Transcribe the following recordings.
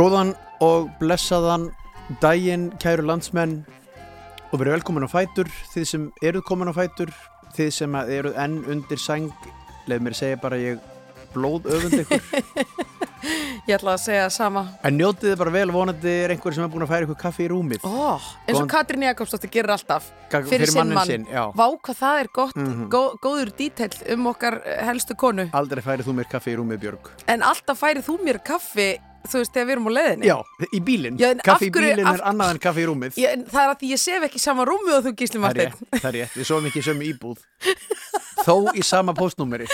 Góðan og blessaðan daginn, kæru landsmenn og verið velkomin á fætur þið sem eruð komin á fætur þið sem eruð enn undir sæng leið mér segja bara ég blóð öfund ykkur Ég ætla að segja það sama en njótið þið bara vel vonandi er einhver sem er búin að færa ykkur kaffi í rúmið Ó, eins og Góðan- Katrín Jakobsdóttir gerir alltaf Gag- fyrir sinn manninn mann. sinn, já. Vá hvað það er gott, Mhm. gó, góður dítill um okkar helstu konu aldrei færið þú mér kaffi í rúmið Björg En alltaf færið þú mér kaffi þú veist, þegar við erum á leiðinni. Já, í bílinn, kaffi í af bílinn af- er annað en kaffi í rúmið. Ég, Það er að því ég sef ekki sama rúmi og þú gísli Marteinn. rétt, það er rétt, við sofum ekki í sömu íbúð. Þó í sama postnúmeri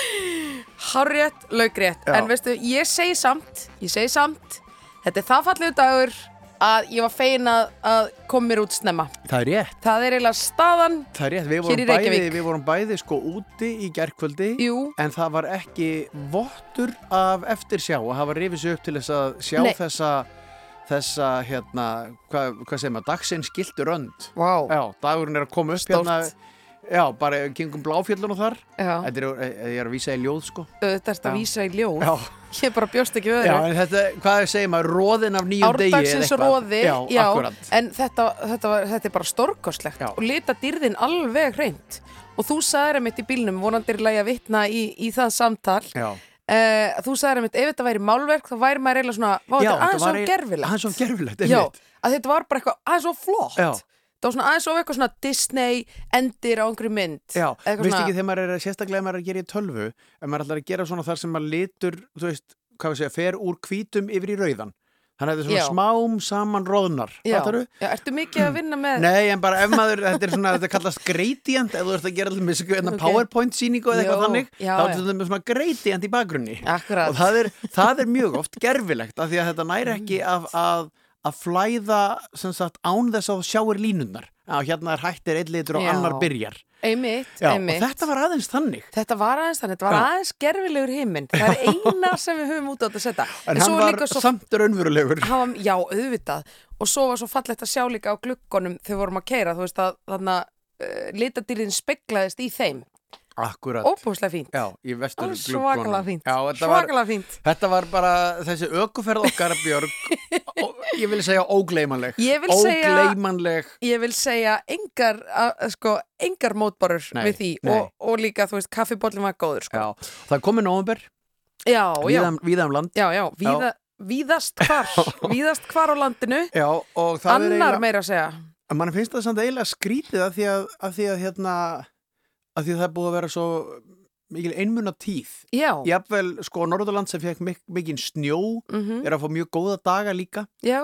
Hárrétt, laugrétt. En veistu, ég segi samt, ég segi samt Þetta er það fallegu dagur að ég var fein að, að koma mér út snemma. Það er rétt. Það er eiginlega staðan Það er rétt, við vorum, bæði, við vorum bæði sko úti í gerkvöldi Jú, en það var ekki vottur af eftirsjá að hafa rifið sig upp til þess að sjá Nei. þessa þessa hérna, hvað hva segir maður, dagsins gildur önd vá. Já, dagurinn er að koma upp Stórt. hérna Já, bara kringum bláfjöllun og þar. Já, Þetta er, ég er að vísa í ljóð sko. Þetta er að Já. vísa í ljóð. Já, Ég bara bjóst ekki við já þetta, hvað segir maður, róðin af nýjum degi Árdagsins róði, Já, já, en þetta, þetta, var, þetta er bara stórkostlegt Já. og lita dýrðin alveg hreint. Og þú sagðir einmitt í bílnum, vonandi er lægi að vitna í, í það samtal Já, uh, þú sagðir einmitt, ef þetta væri málverk þá væri maður eiginlega svona, vá, já þetta er aðeins svo gerfilegt Aðeins svo gerfilegt, Já, einmitt. að þetta var bara eitthvað aðeins svo flott. Já. Það var svona aðeins svo eitthvað svona Disney endir á einhverju mynd. Já, veist svona- ekki þegar maður er sérstaklega ef maður er að gera í tölvu ef maður ætlar að gera svona þar sem maður litur þú veist, hvað við segja, fer úr hvítum yfir í rauðan. Þannig að þetta er svona Já. smám saman róðnar Já, já, ertu mikið að vinna með Nei, en bara ef maður, þetta er svona, þetta kallast gradient, ef þú ert að gera allir með okay. Ok. PowerPoint síningu eða eitthvað þannig, já, þá er þetta með svona gradient í bakgrunni. Akkurat. Og það er, það er mjög oft gerfilegt af því að þetta næri ekki að, að, að flæða sem sagt án þess að sjáir línunnar að hérna er hættir einn litur og Já. annar byrjar Einmitt, Já, einmitt og þetta var aðeins þannig Þetta var aðeins þannig, þetta var aðeins gerfilegur heiminn. Það er eina sem við höfum út á þetta að setja. en, svo hann var svo, samt raunverulegur já, auðvitað. Og svo var svo fallegt að sjá líka á gluggonum þegar við vorum að keira, þú veist að þannig að uh, litadýrin speglaðist í þeim. Akkurat, Óbúslega fínt. já, í vestur Alveg svakalega fínt. Já, þetta var, Svakalega fínt. þetta var bara þessi ökuferð okkar Björg, og, ég vil segja ógleymanleg Ég vil segja- Ógleymanleg Ég vil segja engar, sko, engar mótbarur Nei, við því og, og líka, þú veist, kaffibóllin var góður, sko. Já, það er komið nóvember, Já, já, víða, víða um land já, já, víða, víðast hvar, víðast hvar á landinu. Já, og það er Annar eiginlega meira að segja. mann finnst það samt eiginlega skrítið að því að, að því að hérna að því að það er búið að vera svo mikil einmunna tíð. Já, Jafnvel, sko, Norðurland sem fekk mik mikinn snjó mhm, er að fá mjög góða daga líka. Já,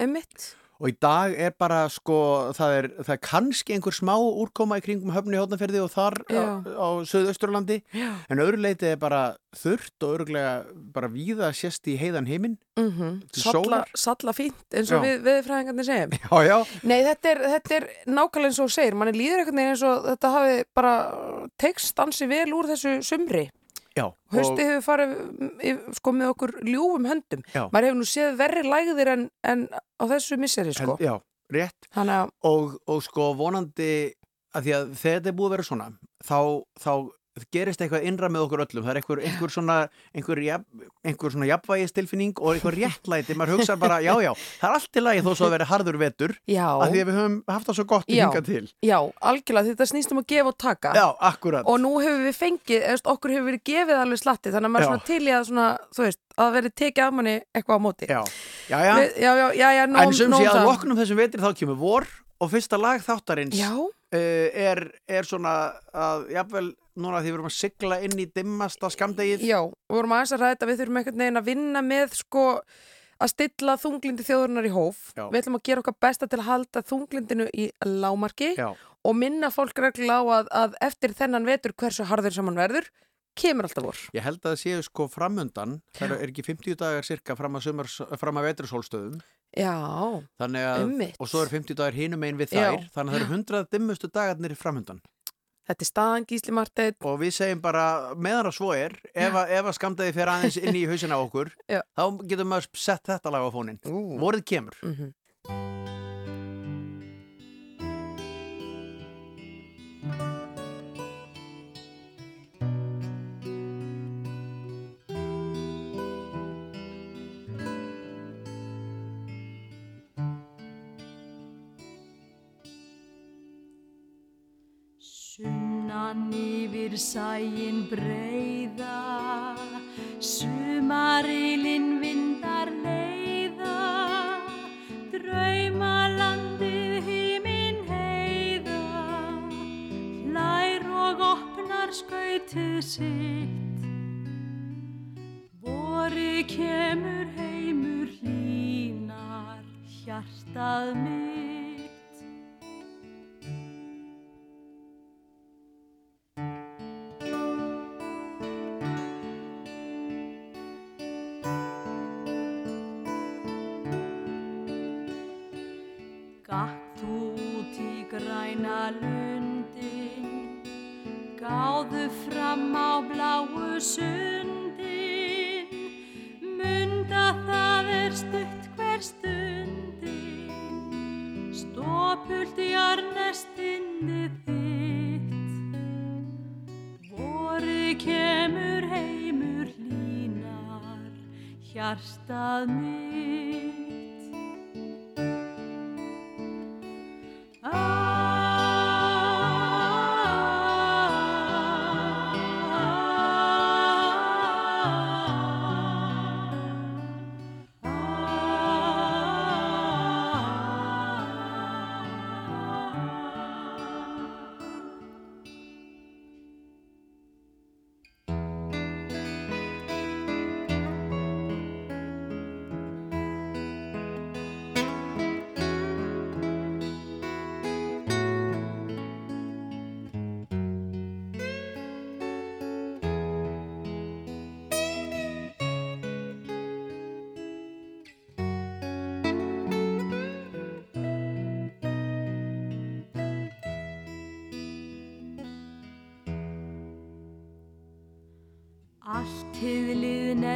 emitt. Og í dag er bara, sko, það er, það er kannski einhver smá úrkoma í kringum höfni hótnaferði og þar Já. á, á Suðausturlandi. Já. en öðru leiti er bara þurrt og öruglega bara víða sést í heiðan heiminn Mm Til Salla, salla fínt eins og Já. við, viðfræðingarnir segjum. Já, já, Nei, þetta er, þetta er nákvæmlega eins og segir. Manni líður veginn eins og þetta hafi bara tekst ansi vel úr þessu sumri Hausti hefur farið sko með okkur ljúfum höndum. Já. maður hefur nú séð verri lægðir en, en á þessu misseri sko. En, Já, rétt. Þannig að, og, og sko vonandi að því að þegar þetta er búið að vera svona þá, þá gerist eitthvað innra með okkur öllum. Það er einhver, einhver svona einhver, einhver svona jafnvægistilfinning og einhver réttlæti, maður hugsa bara, já já það er allt í lagi þó svo að vera harður vetur já, að því að við höfum haft það svo gott í hinga til. Já, algjörlega. Þetta snýst um að gefa og taka. Já, akkurat. Og nú hefur við fengið, veist, okkur hefur verið gefið alveg slatti, þannig að maður Já. svona til í að svona, þú veist, að veri tekið af manni eitthvað á móti. Já, já, já. Við, já, já, já, nóg, En sem sé um að það. loknum þessum vetri þá kemur vor og fyrsta lag þáttarins uh, er, er svona að jafnvel núna því við erum að sigla inn í dimmasta skamdegið já, við vorum aðeins að ræða við þurfum einhvern veginn að vinna með sko að stilla þunglindi þjóðurnar í hóf Já. við ætlum að gera okkar besta til að halda þunglindinu í lámarki Já, og minna fólk reglulega á að, að eftir þennan vetur hversu harður sem hann verður kemur alltaf vor Ég held að það séu sko framundan, það er ekki 50 dagar cirka fram að, sumars, fram að vetursólstöðum, Já, Einmitt. og svo er 50 dagar hinum einn við Já. þær, þannig að það eru 100 dimmustu dagarnir framundan. Þetta er staðan Gísli Marteinn Og við segjum bara, meðan að svo er, ef að, ef að skamdegi fer aðeins inn í hausina okkur, þá getum maður sett þetta lag á fónin. Vorið kemur. Mhm. Mann yfir sæin breyða, sumarilinn vindar leiða, draumalandið hímin heiða, hlær og opnar skautið sitt. Vori kemur heimur hlínar hjartað mitt.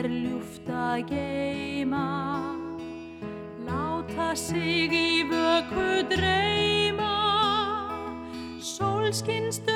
Er ljúft að geima, láta sig í vöku dreyma, sólskinsdögum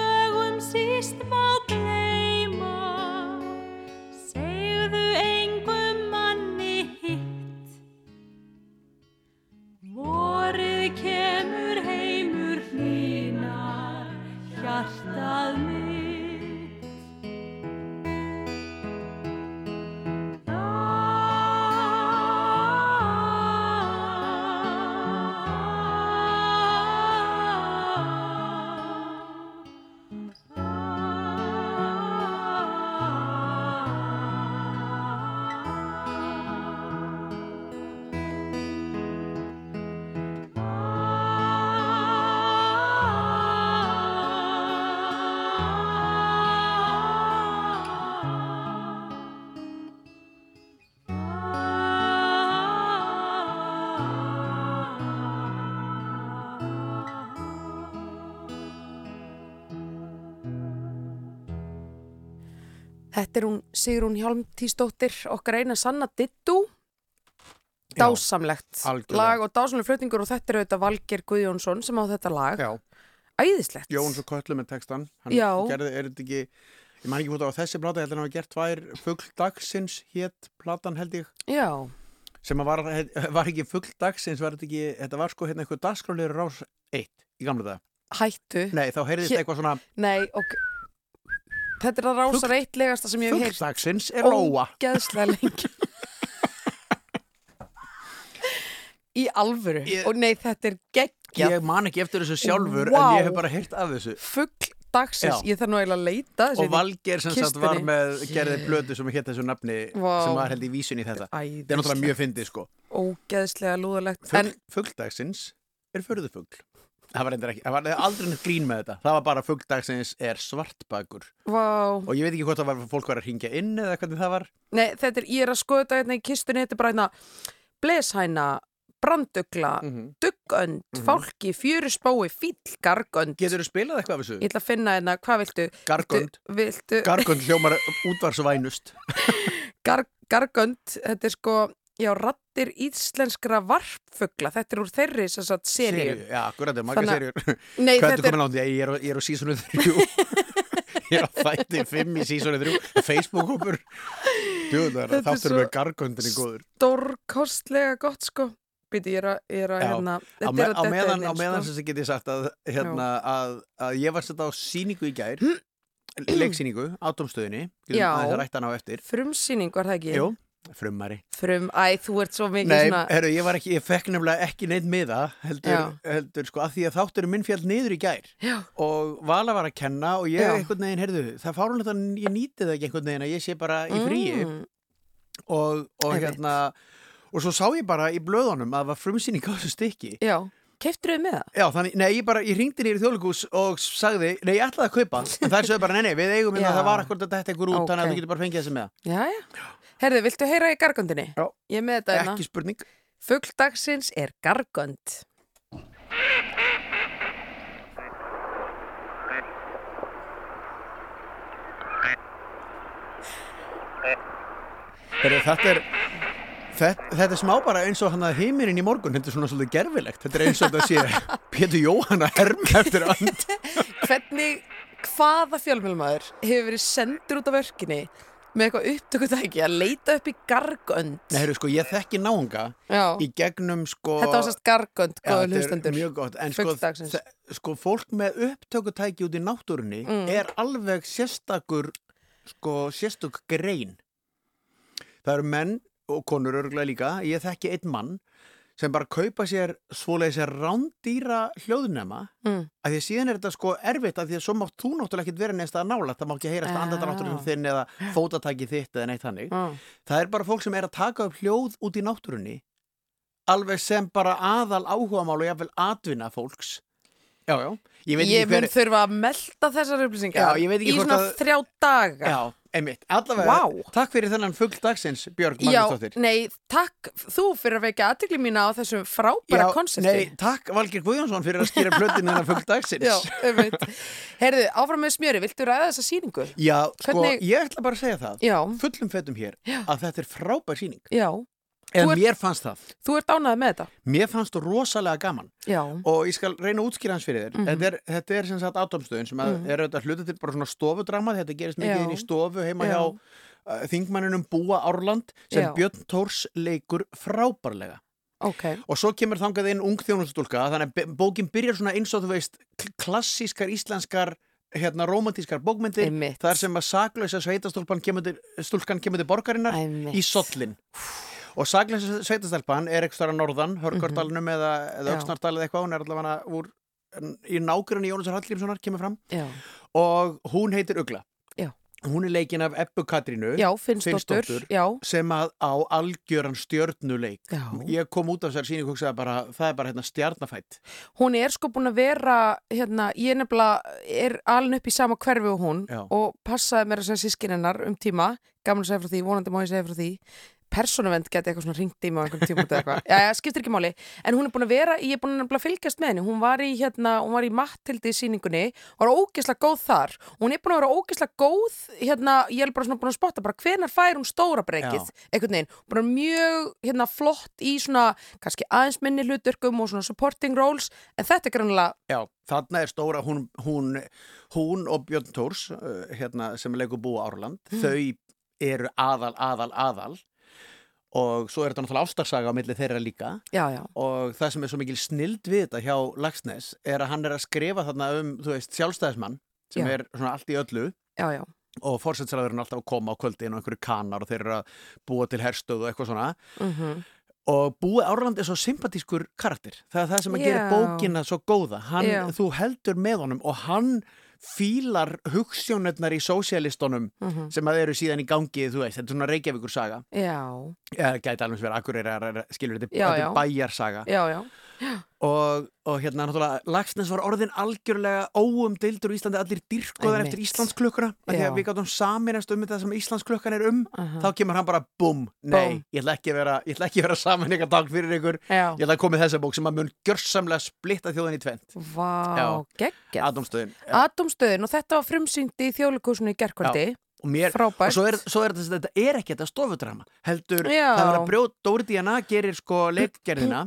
Þetta er hún Sigrún Hjálmtísdóttir, okkar eina sanna dittu. Dásamlegt algjörlega. lag og dásamlega flutningur og þetta er auðvitað Valger Guðjónsson sem á þetta lag. Já, Æðislegt. Jóns og Köllu með textan hann Já. gerði, er þetta ekki ég man ekki búin á þessi plata, ég held að hann hafa gert tvær fuggdagsins hétt platan held ég Já, sem að var, var ekki fuggdagsins var þetta ekki, þetta var sko hérna eitthvað dagskrálir rás 1 í gamla það hættu. Nei, þá heyrðist Hér- eitthvað svona Nei, ok. Þetta er að rása reitlegasta sem ég hef heyrt. fuggdagsins er róa Ógeðslega lengi. Í alvöru. Ég- Og nei, þetta er geggjað. Ég man ekki eftir þessu sjálfur Vá. en ég hef bara heyrt af þessu Fugl dagsins. Já. Ég þarf nú eiginlega að leita. þessu og Valger sem sagt var með gerði blödu sem hétt þessu nafni Vá. sem var held í vísun í þetta Æðislegt. þetta er náttúrulega mjög fyndið sko Ógeðslega lúðalegt. Fugl, En fuggdagsins er förðufugl það var, ekki, það var aldrei neitt grín með þetta það var bara fuggdagsins er svartbakur vá. og ég veit ekki hvort það var fólk var að ringja inn eða hvernig það var Nei, þetta er, ég er að skoða þetta hérna í kistunni, þetta er bara hérna bleshæna, brandugla, mm duggönd, Mhm. fálki, fjöruspói, fíll, gargönd. getur þú spilað eitthvað af þessu? Ég ætla að finna hérna, hvað viltu? Gargönd viltu Gargönd hljómar útvarsvænust gar, gargönd, þetta er sko, já, rattir íslenskra varpfugla, þetta er úr þeirri sem sagt seríu. Já, akkurat, það er að- serjur Hvað er þetta þetta komin á því? Ég er á, ég er á sísonu þrjú Ég er á þætti fimm í sísonu þrjú Facebook-hópur Þetta er þáttur svo- með gargöndinni góður stórkostlega gott sko. Býti, ég er að, ég er að hérna, þetta me er að á detta meðan, inn, á meðan sko. sem get ég sagt að, hérna, að, að ég var sett á síningu í gær leiksýningu á domstöðinni Já. það er rættan á eftir Frumsýning var það ekki? Jú, frummari. Frum, æ, þú ert svo mikið Nei, svona herru, ég var ekki, ég fekk nefnilega ekki neitt miða heldur, heldur sko, að því að þáttur minn fjall niður í gær. Já, og Vala var að kenna og ég Já. einhvern veginn, heyrðu, það fárunlega að ég nýti það ekki einhvern veginn að ég sé bara í fríi. Mm, og, og hérna og svo sá ég bara í blöðunum að það var frumsýning á þessu stykki. Já, keiftur þau með það? Já, þannig, nei, ég bara, ég ringdi nýri þjóðleikus og sagði, nei, ég ætlaði að kaupa. En það er svo bara, nei, nei, við eigum inn Já. að það var akkur að þetta einhver út, þannig að þú getur bara fengið þessi með Já, já. Herðu, viltu heyra í gargöndinni? Já. Ég með þetta hérna. Ekki spurning Fugl dagsins er gargönd. Heru, Þetta er Þetta, þetta er smá bara eins og hann að heimurinn í morgun þetta er svona svolítið gerfilegt þetta er eins og þetta sé Pétur Jóhann að herm eftir and Hvernig, hvaða fjölmjölmaður hefur verið sendur út af örkinni með eitthvað upptökutæki að leita upp í gargönd? Nei, heru, sko, ég þekki náunga Já, í gegnum sko þetta var sérst gargönd, þetta er hlustendur. mjög gott en sko, sko fólk með upptökutæki út í náttúrunni Mm. er alveg sérstakur sko sérstök grein það eru menn og konur örgulega líka, ég þekki einn mann sem bara kaupa sér svoleiði sér rándýra hljóðnema Mm. að því að síðan er þetta sko erfitt að því að svo mátt þú náttúrulega ekkert vera neist að nála það má ekki heyrast að andadrátturinn þinn eða fótatæki þitt eða neitt þannig Já. það er bara fólk sem er að taka upp hljóð út í náttúrunni alveg sem bara aðal áhugamál og jafnvel atvinna fólks já, já, ég Ég mun hver þurfa að melda þessar upplýsingar í svona að- þrjá daga. já, einmitt, allavega Vá. takk fyrir þennan fugl dagsins, Björg Já, Magnúsdóttir nei, takk þú fyrir að vekja aðtekli mína á þessum frábæra konsepti. nei, takk Valgir Guðjónsson fyrir að skýra plötinu þennan fugl dagsins Já, einmitt. Herðu, áfram með smjöri, viltu ræða þessa sýningu? Já, sko, Hvernig- ég ætla bara að segja það Já, fullum fettum hér að þetta er frábær síning já, Þú ert- mér fannst það, þú ert ánægð með þetta. mér fannst það rosalega gaman Já, og ég skal reyna að útskýra hans fyrir þér Mhm. þetta, er, þetta er sem sagt átomstöðun sem að er auðvitað hluta til bara svona stofudrama þetta gerist mikið Já. inn í stofu heima Já. hjá uh, þingmanninum Búa Árland sem Já. Björn Tórs leikur frábærlega ok. og svo kemur þangað inn ung þjónustúlka þannig að bókin byrjar svona eins og þú veist kl- klassískar íslenskar hérna romantískar bókmyndir Einmitt. þar sem að saklausa sveitastúlkan kemur til borgarinnar Einmitt. í sollin og saklausa sveitastelpan er eitthvað starra norðan, Hörgardalunum eða, eða Mhm. Já. Öxnardal eða eitthvað, hún er allavega úr í nágrunni Jónasar Hallgrímssonar kemur fram Já, og hún heitir Ugla Já. hún er leikin af Ebbu Katrínu já Finnsdóttur. Sem að á algjöran stjörnuleik já. ég kom út af þessari síningu og það er bara hérna stjarnafætt Hún er sko búin að vera, hérna, ég nefnilega er alin upp í sama hverfi og hún Já. og passaði mér að segja sískinennar um tíma, að segja frá því, vonandi má ég segja frá því. Persónuvend geti eitthvað svona ringt í mig á einhvern tíma út eða eitthvað. Já, já, skiptir ekki máli. En hún er búin að vera, ég er búin að fylgjast með henni. Hún var í, hérna, hún var í Mattildi í síningunni var ógeðslega góð þar. Hún er búin að vera ógeðslega góð, hérna, ég er bara svona búin að spotta, bara hvenar fær hún stóra breykið, einhvern veginn. Bara mjög, hérna, flott í svona, kannski aðeins minni hluturkum og svona supporting roles, en þetta er grannlega þarna er stóra, hún, hún, hún og Björn Tórs, uh, hérna, sem leikur búa Árland, Mm. þau eru aðal, aðal, aðal og svo er þetta náttúrulega ástarsaga á milli þeirra líka. Já, já, og það sem er svo mikil snild við þetta hjá Lagsnes er að hann er að skrifa þarna um, þú veist, sjálfstæðismann sem Já. er svona allt í öllu. Já, já, og fórsætsræðurinn alltaf að koma á kvöldin og einhverju kanar og þeir eru að búa til herstöð og eitthvað svona. Mhm, og búi Árland er svo sympatískur karakter. Það er það sem að gera bókina svo góða. Hann, þú heldur með honum og hann fílar hugssjónirnar í sósialistunum mhm, sem að eru síðan í gangi, þú veist, þetta er svona Reykjavíkur saga já, eða gæti alveg verið Akureyrar, skilur þetta, Já, þetta já. er bæjarsaga. Já, já, og, og hérna náttúrulega Lagsnes var orðin algjörlega óumdildur í Íslandi. Allir Einmitt. eftir að við gátum saminast um þetta sem Íslandsklukkan er um. Aha, þá kemur hann bara búm, nei, ég ætla ekki að vera vera saman eitthvað dag fyrir ykkur. Já, ég ætla að koma með þessa bók sem að mun gjörsamlega splitta þjóðin í tvent, vá, Já. geggjað. Adamstöðin Atomstöðin og þetta var frumsýnd í þjóðleikúsinu í gerkvöldi, og, mér, og svo er, svo er þetta, þetta er ekki þetta stofudrama. Heldur, Já. það verður að brjóta Dóri Díana gerir sko leikgerðina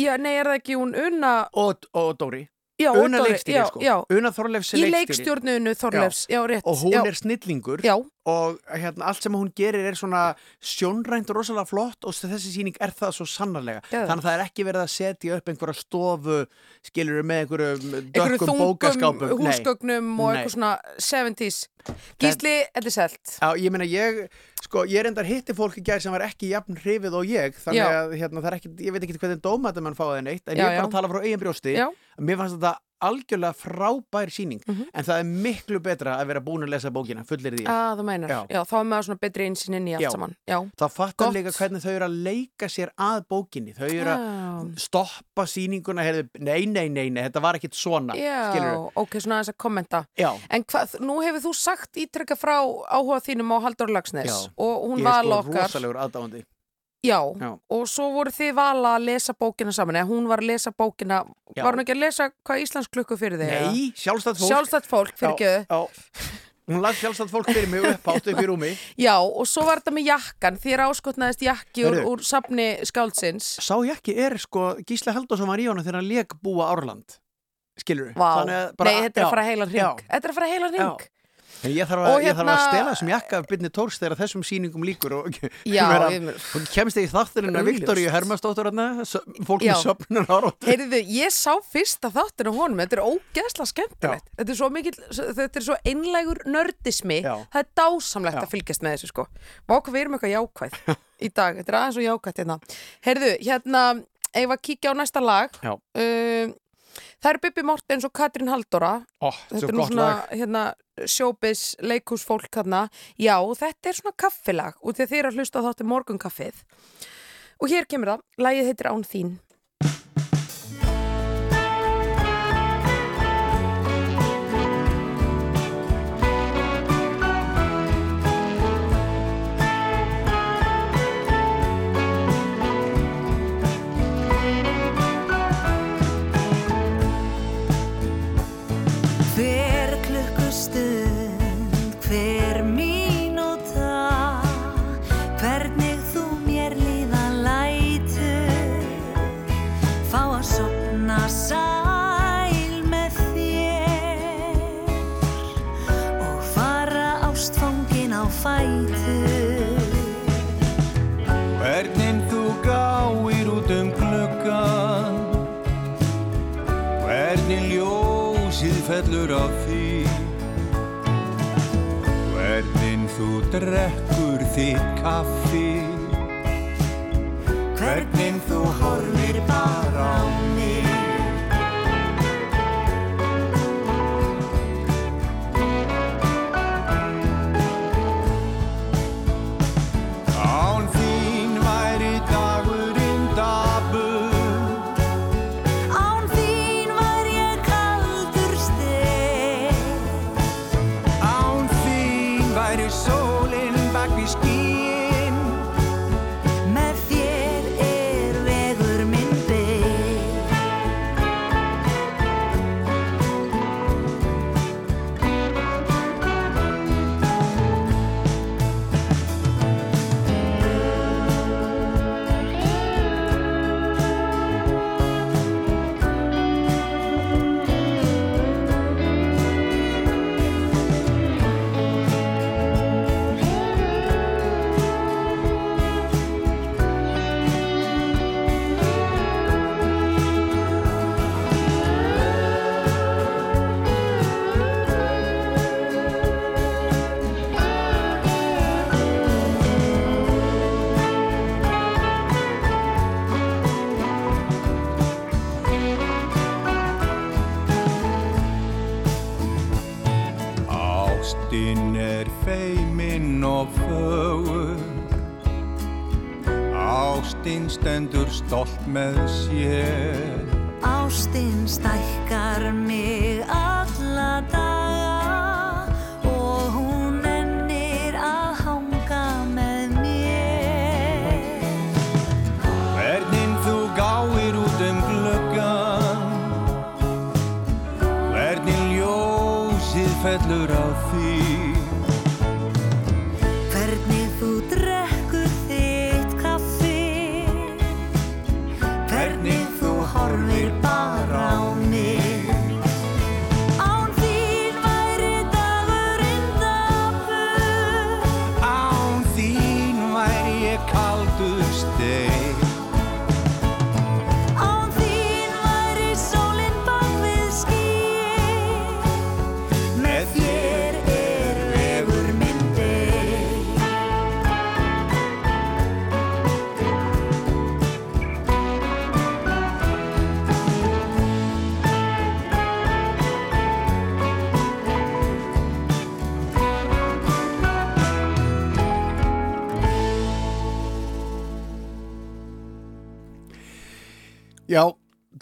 Já, nei, er það ekki hún unna, og, og Dóri. Já, og Una Dóri, leikstýri já, sko. já, Una Þorleifs í leikstýri leikstjórnunu Þorleifs, já, rétt og hún já, er snillingur já, og hérna, allt sem hún gerir er svona sjónrænt og rosalega flott og þessi síning er það svo sannarlega. Geðveikt. þannig að það er ekki verið að setja upp einhverja stofu skilur með einhverjum einhverju dökkum þungum bókaskápum Nei. húsgögnum og Nei. eitthvað svona 70s Gísli, þetta er selt. Já, ég meina ég, sko, ég er endar hitti fólk í gær sem var ekki jafn hrifið og ég þannig Já. að hérna, það er ekki, ég veit ekki hvernig dómaði mann fáið en eitt, en Já, ég er bara að tala frá eigin brjósti. Mér fannst þetta algjörlega frábær síning Mhm. en það er miklu betra að vera búin að lesa bókina, fullir því að þú meinar, já. Já. þá er maður svona betri einsinn inn í allt Já. saman. Já, þá fattar líka hvernig þau eru að leika sér að bókinni, þau eru að stoppa síninguna, heyrðu, nei, nei, nei, nei þetta var ekkit svona, Já, skilur ok, svona þess að kommenta. Já, En hvað, nú hefur þú sagt ítrekka frá áhuga þínum á Haldur Lagsnes og hún ég val er sko rosalegur aðdáandi já. Já. og svo voru þið vala að lesa bókina saman eða hún var að lesa bókina Já. var hún ekki að lesa hvað Íslands klukku fyrir þig? Nei, sjálfstætt fólk Sjálfstætt fólk fyrir já, já. Hún lagði sjálfstætt fólk fyrir mig upp átt upp í rúmi Já, og svo var þetta með jakkan þér áskotnaðist jakki úr, úr safni skáldsins Sá ég ekki er sko Gísli Halldórsson var í honum þegar hann leik búa Árland Skilur Vá, nei, þetta er að fara heilan ring. Þetta er að fara heilan ring ég þarf, Og að, ég þarf að hérna- stela þessum jakka af byrni tórs þegar þessum sýningum líkur og Já, vera- ég- hún kemst í þátturinn að. Viktoríu Hermastóttur hérna, fólk Já. með söfnun árótt Heyrðu, ég sá fyrsta þáttur á honum, þetta er ógeðslega skemmtilegt. Þetta er svo mikill, þetta er svo einlægur nördismi, Já. það er dásamlegt að fylgjast með þessu sko. Vá hvað við erum eitthvað jákvæð í dag, þetta er aðeins svo jákvæð hérna. Heyrðu, hérna, ef að kíkja á næsta lag. Um, Það er Bibi Mortens og Katrín Haldóra Ó, Þetta er nú svona, hérna, sjóbis, leikhúsfólk þarna. Já, þetta er svona kaffilag og þið eru að hlusta á þáttu morgunkaffið. Og hér kemur það, lagið heitir Án þín. Á því. Hvernig þú drekkur þitt kaffi. Hvernig þú horfir bara á mig stolt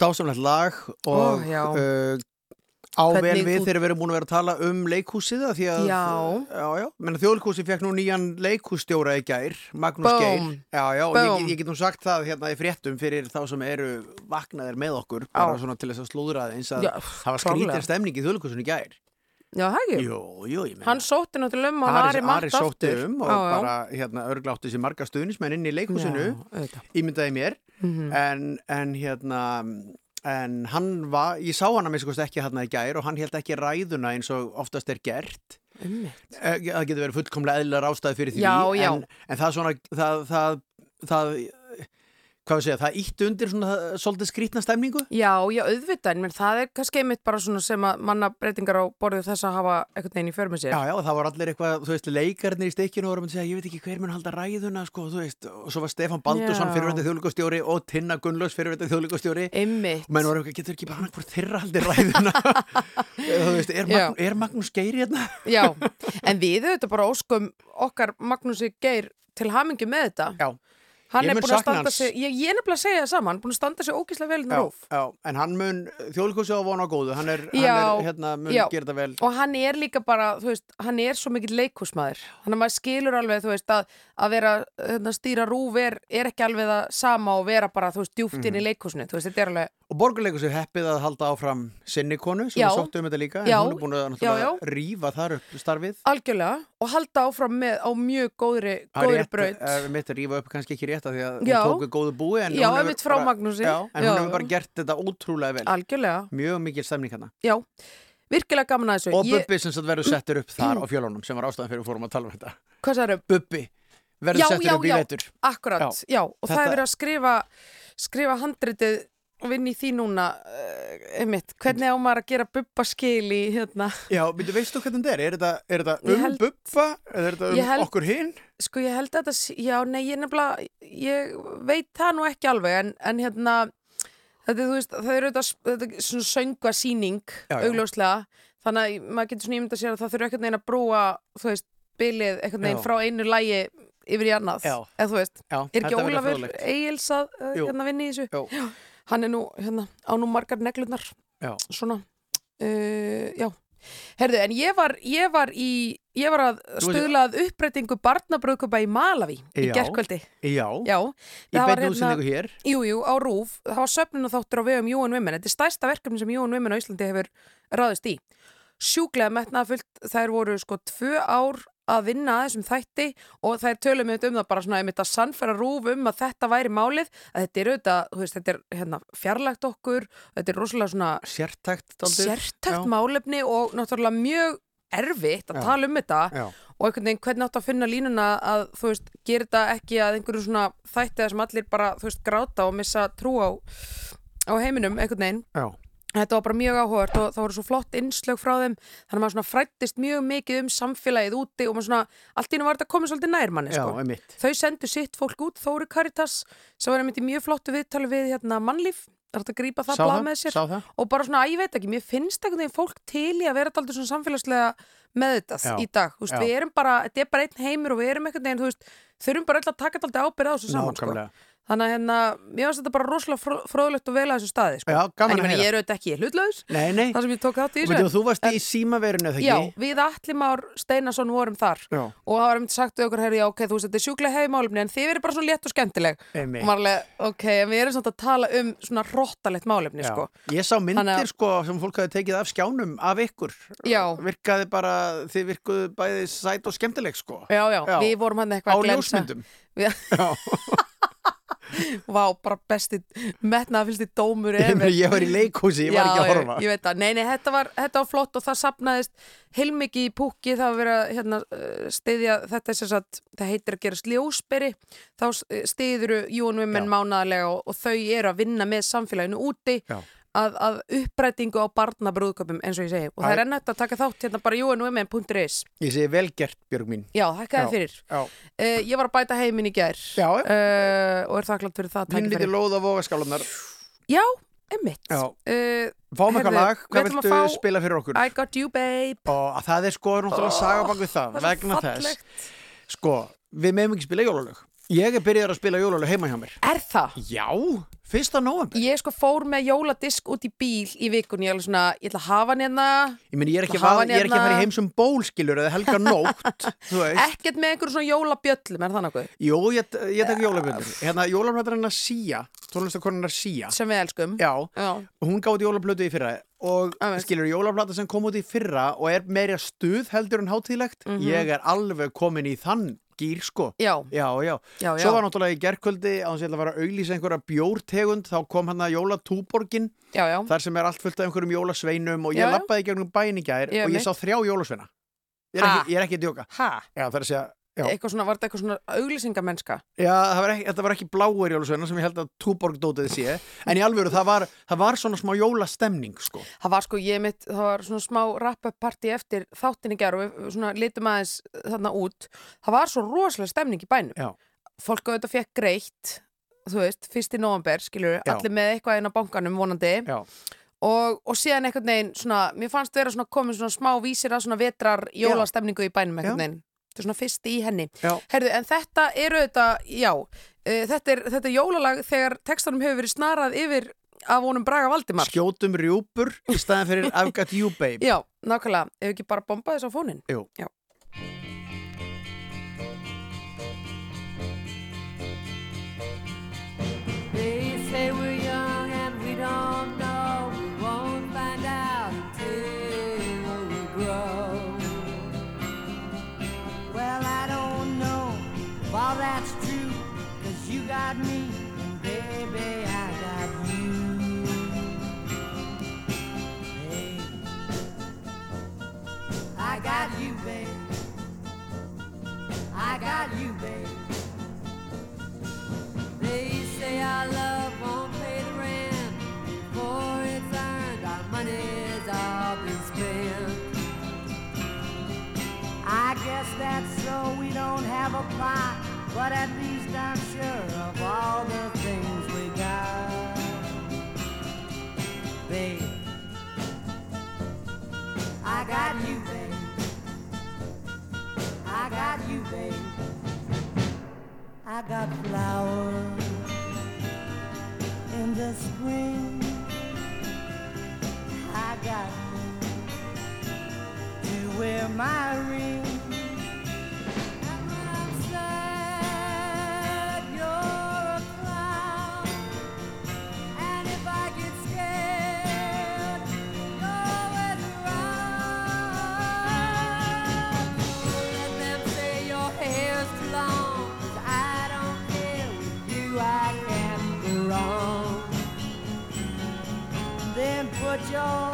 dásamlegt lag og já. uh, á vel Hvernig við þegar við erum búin að vera að tala um leikhúsið því að þjóðleikhúsið fekk nú nýjan leikhússtjóra í gær Magnús. Geir já, já, ég, ég get nú sagt það hérna í fréttum fyrir þá sem eru vaknaðir með okkur bara svona til þess að slúðra aðeins að Já, það var skrítir stemning í þjóðleikhúsinu í gær Já, það ekki. Jú, jú, ég meina Hann sótti náttúrulega um og Ari, Ari Matt Ari sótti aftur. um og Já, já. bara hérna örgláttu sér marga stuðnismenn inn í leikhúsinu ímyndaði mér Mhm. en, en hérna en hann var, ég sá hann að minnst ekki hérna í gær og hann held ekki ræðuna eins og oftast er gert Einmitt. Eh, það getur verið fullkomlega eðlilega ástæði fyrir því Já, já. En, en það svona það, það, það hvað segja, það ítt undir svona það- svolítið skrítna stemningu Já, já, auðvitað, menn það er kannski einmitt bara svona sem að manna breytingar á borðið þess að hafa einhvern veginn í för með sér. Já, já, það var allir eitthvað, þú veist, leikarnir í stikkinu og vorum að segja, ég veit ekki hver mun halda ræðuna, sko, þú veist, og svo var Stefán Baldursson Já. fyrirvæntið þjóðlíkastjóri og Tinna Gunnlaus fyrirvæntið þjóðlíkastjóri Einmitt. menn voru eitthvað, getur ekki bara annað hvort þeirra haldi ræðuna þú veist, er. Magn, er Magnús Geir hérna? Já, en við auðvitað bara óskum okkar Magnúsi Geir til hamingi með þetta. Já, Hann Ég er búin að standa hans. sig, ég, ég er nefnilega að segja það saman, hann er búin að standa sig ógíslega vel inn á já, en hann mun þjóðlíkastjóri á vona góðu, hann er, hann Já, er hérna, mun já. gera þetta vel Og hann er líka bara, þú veist, hann er svo mikill leikúsmaður. Þannig að maður skilur alveg, þú veist, að, að vera, hérna, stýra rúf er, er ekki alveg það sama og vera bara, þú veist, djúft inn í Mhm. leikúsinu. Þú veist, þetta er alveg, Og borgarleikus er heppið að halda áfram sinni konu sem Já. við sóttum um þetta líka, en Já. hún er búin að Já, rífa þar upp starfið algjörlega, og halda áfram með á mjög góðri, Það er góðri rétt, braut. eh, mitt að rífa upp kannski ekki rétt af því að Já. hún tóku góðu búi en Já, hún hefur bara-. Já, en Já, hún hefur já. bara gert þetta ótrúlega vel Algjörlega, mjög mikil stemning hérna já. Virkilega gaman að þessu. og Bubbi sem sagt verður settur upp þar á fjölunum sem var ástæðan fyrir við fórum að tala um þetta Hvað sagður? Bubbi verður Já, settur já, upp í já. vetur Akkurat, Já. já. Og það Þetta- er verið að skrifa, skrifa handritið og vinna í því núna, uh, einmitt. Hvernig á maður að gera bubba skil í, hérna, Já, byrju, veistu hvernig þetta er? Er þetta, er þetta um held- Bubba er þetta um held- okkur hinn? sko ég held að þetta, já, nei, ég nefnilega, ég veit það nú ekki alveg, en, en hérna, þetta, veist, það er auðvitað, þetta svona sönga síning, Já, já. augljóslega, þannig að maður getur svona ímynda sér að það þurfa ekkert neginn að brúa, þú veist, bilið ekkert neginn Já. frá einu lægi yfir í annað, Já. eða þú veist, Já, er ekki Ólafur fróðlegt. Egils að uh, Jú. hérna vinni í þessu? Jú. Hann er nú, hérna, á nú margar neglunar, Já. svona, uh, já. Herðu, en ég var, ég var í, ég var að Þú veist- stuðla að uppbreytingu barnabröðkupa í Malaví í Já. gerkvöldi. Já, Já, í beinni útsendingu hér Jú, jú, á RÚF, það var söfnun og þáttur á vegum UN Women. Þetta er stærsta verkefni sem UN Women á Íslandi hefur ráðist í. Sjúklega metnaðfullt, þær voru sko tvö ár að vinna að þessum þætti og þær tölum við um það bara svona einmitt að sannfæra RÚF um að þetta væri málið, að þetta er auðvitað, veist, þetta er hérna, fjarlægt okkur, þetta er rosalega svona Sértækt sértækt málefni og náttúrulega mjög erfitt að Já. tala um þetta Já, og einhvern veginn hvernig átt að finna línuna að þú veist, gera þetta ekki að einhverju svona þætti að sem allir bara, þú veist, gráta og missa trú á, á heiminum einhvern veginn. já, Þetta var bara mjög áhugart og það voru svo flott innslög frá þeim. Þannig að maður svona frættist mjög mikið um samfélagið úti og maður svona, allt í nú var þetta komið svolítið nær manni, já, sko. einmitt. Þau sendu sitt fólk út, Þóri Karitas sem var einmitt í mjög flottu viðtali við hérna mannlíf, það er hægt að grípa það blað með sér. og bara svona, að ég veit ekki, mér finnst einhvern veginn fólk til í að vera alltaf svona samfélagslega meðvitað Já, í dag, þú veist, já. við erum bara þetta er bara einn heimur og við erum einhvern veginn, þú veist þurfum bara öll að taka alltaf ábyrð á þessu saman sko. Þannig að hérna, mér finnst þetta bara rosalega fró, fróðlegt og vel að þessu staði sko. Já, gaman en ég að meina, heyra. ég er auðvitað ekki hlutlaus Nei, nei, þar sem ég tók þátt í þessu. þú varst í símaverinu eða Já, ekki? við Atlimár Steinason vorum þar. Já, og það var einmitt sagt við okkur, herri, já, ok, þú veist, þetta er sjúklega hefimálumni en þið verið bara svona létt og skemmtileg. Einmitt. Og maður alveg, ok, en við erum samt að tala um svona hróttalegt málefni, Já. sko. Ég sá myndir að- sko sem fólk hafi tekið af skjánum af Vá, bara besti í dómur ever. ég var í leikhúsi, ég var ekki að horfa Ég, ég veit það, nei, nei, þetta var, þetta var flott og það sapnaðist heilmikið í púki það var verið að hérna, uh, stiðja þetta er sem sagt, það heitir að gera sljósberi þá stiður Jón Women Já. mánaðarlega og, og þau eru að vinna með samfélaginu úti Já. Að, að upprætingu á barnabrúðköpum eins og ég segi. Og það Æ. er ennætt að taka þátt hérna bara jónwomen.is Ég segi vel gert, Björg mín. Já, þakkaði Já. fyrir. Já, uh, Ég var að bæta heiminn í gær já uh, og er þakklátt fyrir það. Tækifæri. lítið lóð á vogaskálanar Já, emmitt uh, Fáum eitthvað lag, hvað viltu spila fyrir okkur? I got you babe. Og að það er sko náttúrulega saga bak við það, Það vegna þess. Sko, við meðum ekki spila jólalög Ég er byrjaður að spila jólalög heima hjá mér. Er það? Já, fyrsta november Ég sko fór með jóladisk út í bíl í vikunni, ég, er alveg svona, ég ætla að hafa hann hérna. Ég meni, ég er ekki, að fara í hérna- heimsum bólskilur eða helga nótt ekkert með einhverjum svona jólabjöllum, er það nokkuð? Jú, ég, ég tek jólabjöldur Hérna, jólablöður hennar Sia Tónlistakonunar Sia. Sem við elskum. Já, Já, hún gáði jólablötu í fyrra og skilur jólablata sem kom út í fyrra og er meira stuð heldur en hátíðlegt Mhm. ég er alveg komin í þann gýr sko. Já, já, já, svo var náttúrulega í þess að ég ætla að að auglýsa einhverja bjórtegund þá kom hann að jólatúborgin já, já. þar sem er allt fullt af einhverjum jólasveinum og ég lappaði gegnum Já, og ég sá þrjá jólasveina. Ég er, ekki, ég er ekki að djóka. Það er að segja Já. Eitthvað svona, var þetta eitthvað svona auglýsingamennska? Já, það var ekki, þetta var ekki bláir jólasveina sem ég held að Túborg dótið sé en í alvöru það var, það var svona smá jólastemning sko. Það var sko, ég mitt, það var svona smá wrap-up party eftir þáttinni gerð og við svona litum aðeins þarna út. Það var svo rosalega stemning í bænum. Já. Fólk auðvitað fekk greitt, þú veist, fyrst í november, skilur, Já. allir með eitthvað inn á bankanum vonandi. Já. Og, og síðan einhvern veginn, svona, mér fannst vera svona komið svona smá vísir að svona vetrar jólastemningu í bænum einhvern Já. Þetta er svona fyrst í henni. Herðu, en þetta eru þetta, já, uh, þetta, er, þetta er jólalag þegar textanum hefur verið snarað yfir af honum Braga Valdimar. skjótum rjúpur í staðin fyrir I've got you babe Já, nákvæmlega, ef ekki bara bomba þess á fónin Jú. Já. Got you, babe. They say our love won't pay the rent before it's earned. Our money's all been spent. I guess that's so we don't have a plot, but at least I'm sure of all the things we got. Babe, I got you, babe. I got you, babe. I got flowers in the spring. I got you to wear my ring. 계십시오.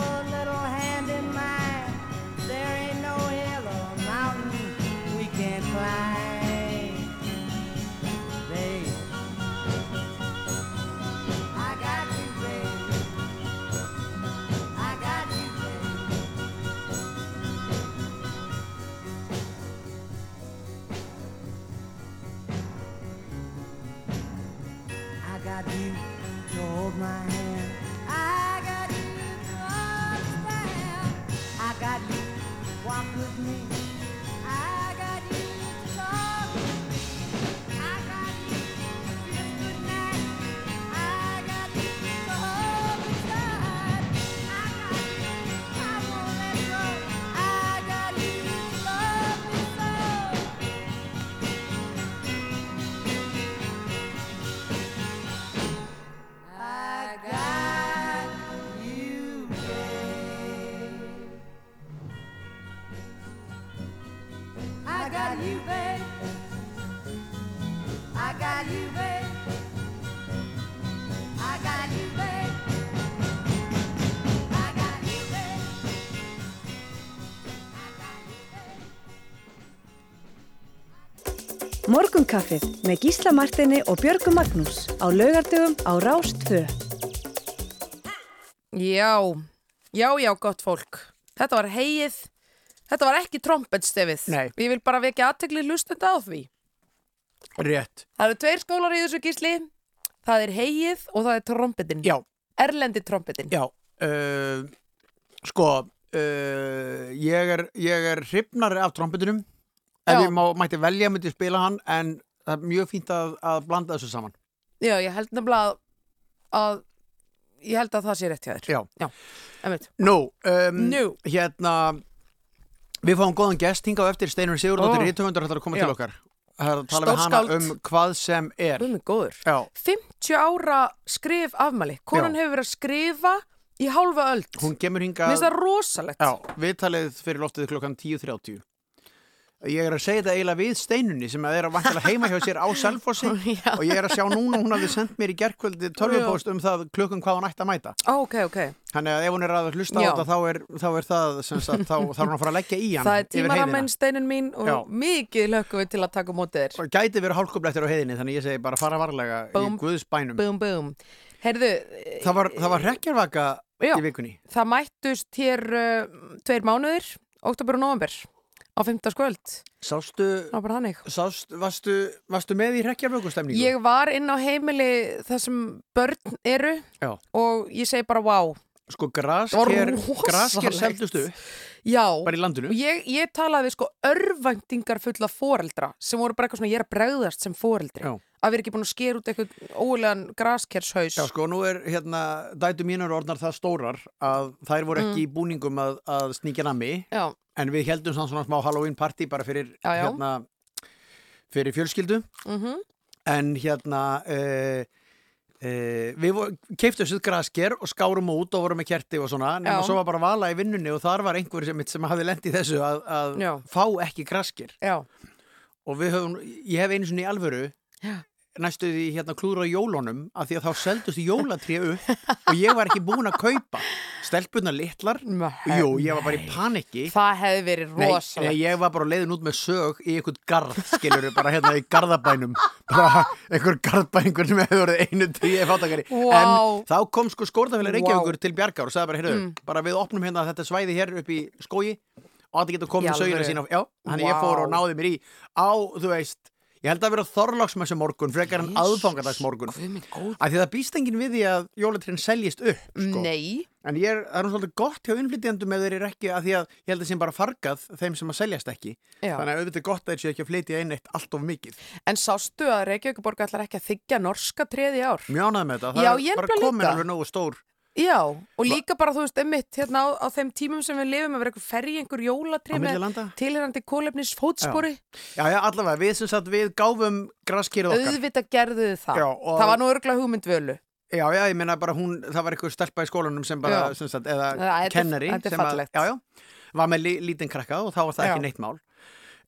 Morgunkaffið með Gísla Martini og Björgu Magnús á laugardögum á Rást 2. Já, já, já, gott fólk. Þetta var heið. Þetta var ekki trompetstefið. Nei. Ég vil bara vekja aðtegli hlustenda á því. Rétt. Það eru tveir skólar í þessu gísli. Það er heið og það er trompetin. Já, Erlendi trompetin. já. Uh, sko, uh, ég er, ég er hrifnari af trompetunum. Ef ég má, mætti velja, myndi spila hann, en það er mjög fínt að, að blanda þessu saman. Já, ég held nefnilega að, ég held að það sé rétt hjá þér. Já. Já. Nú, um, hérna, við fáum góðan gest hingað eftir Ó. oh. rítuhundar ætlar að koma Já. til okkar. Það að tala við hana um hvað sem er. Já, 50 ára skrif afmæli. Já. hefur verið að skrifa í hálfa öld. hún kemur Mér hingað... finnst það rosalegt. Já, viðtalið fyrir loftið klokkan 10.30 Ég er að segja þetta eiginlega við steinunni sem að er að vantilega heima hjá sér á Selfossi Já. og ég er að sjá núna hún hafði sendt mér í gerkvöldi tölvupóst um það klukkan hvað hún ætti að mæta Ó, ok, ok. Þannig að ef hún er að hlusta á Já. þetta þá er, þá er það sem sagt, þá þarf hún að fara að leggja í hann Það er tímaraminn steinin mín og Já. mikið lökkum við til að taka á mótið þér. Gæti verið hálkublettir á heiðinni þannig ég segi bara fara varlega Búm. í Guðs bænum Búm, búm. Herðu, Það var, það var hrekkjarvaka Já. í vikunni það mættust hér uh, tveir mánuðir, oktober og november, á 15. skvöld. Sástu, sást, varstu, varstu með í hrekkjarvökustemningu? Ég var inn á heimili þar sem börn eru Já. og ég segi bara wow. Sko grasker, grasker seldustu Já. bara í landinu Og ég, ég talaði við sko örvæntingar fulla foreldra sem voru bara eitthvað svona ég er að bregðast sem foreldri. Já. Að vera ekki búin að skera út eitthvað ólegan graskershaus. Já, sko, nú er hérna, dætu mínur orðnar það stórar að þær voru ekki í búningum að, að sníkja nammi, Já, en við heldum svona, svona smá Halloween party bara fyrir, Já, hérna, fyrir fjölskyldu, mhm. en hérna, uh, uh, við keiftum sér grasker og skárum út og vorum með kerti og svona, Já. svo var bara vala í vinnunni og þar var einhver sem, sem hafði lent í þessu að, að fá ekki grasker já, og við höfum, ég hef einu svona í alvöru Já. Næstu því hérna klúra jólunum af því að þá seldust jólatré upp og ég var ekki búin að kaupa. Stelpunna litlar. Jú, ég var bara í panikki Það hefði verið rosalegt. nei, ég var bara leiðin út með sög í einhvern garð, skilur bara hérna í garðabænum. Bara einhver garðbængur sem hefur verið einu tíu fátakari Vá. en þá kom sko skórtafélag Reykjavíkur Vá. til Bjargar og sagði bara, heyrðu, bara við opnum hérna þetta svæði hér upp í skógi og allir getur komið sögina sína já, hann ég held að vera þorlagsmessu morgun frekar en minn góður. af því það býst enginn við því að jólatrinn seljist upp sko. Nei, En ég er, það er nú svolítið gott hjá innflytjandum ef þeir eru ekki að því að ég held að sem bara fargað þeim sem að seljast ekki. já. Þannig að auðvitað gott að þeir séu ekki að flytja inn eitt allt of mikið. En sástu að Reykjavíkuborg ætlar ekki að þykja norska treði ár? Ánægð með þetta. Já, Það ég er bara komin alveg nógu stór. Já, og líka bara, þú veist, emmitt, hérna á, á þeim tímum sem við lifum að vera eitthvað ferri einhver milli með landa. tilherandi kólefnis fótspori. Já, já, allavega. Við sem sagt, við gáfum graskýrið okkar. Auðvitað gerðu þið það. Já, og- Það var nú örgulega hugmynd völu. Já, já, ég meina bara hún, það var eitthvað stelpa í skólanum sem bara, Já. sem sagt, eða Já, er- kennari. þetta er fallegt. Já, já, var með lí, lítinn krakka og þá var það Já. ekki neitt mál.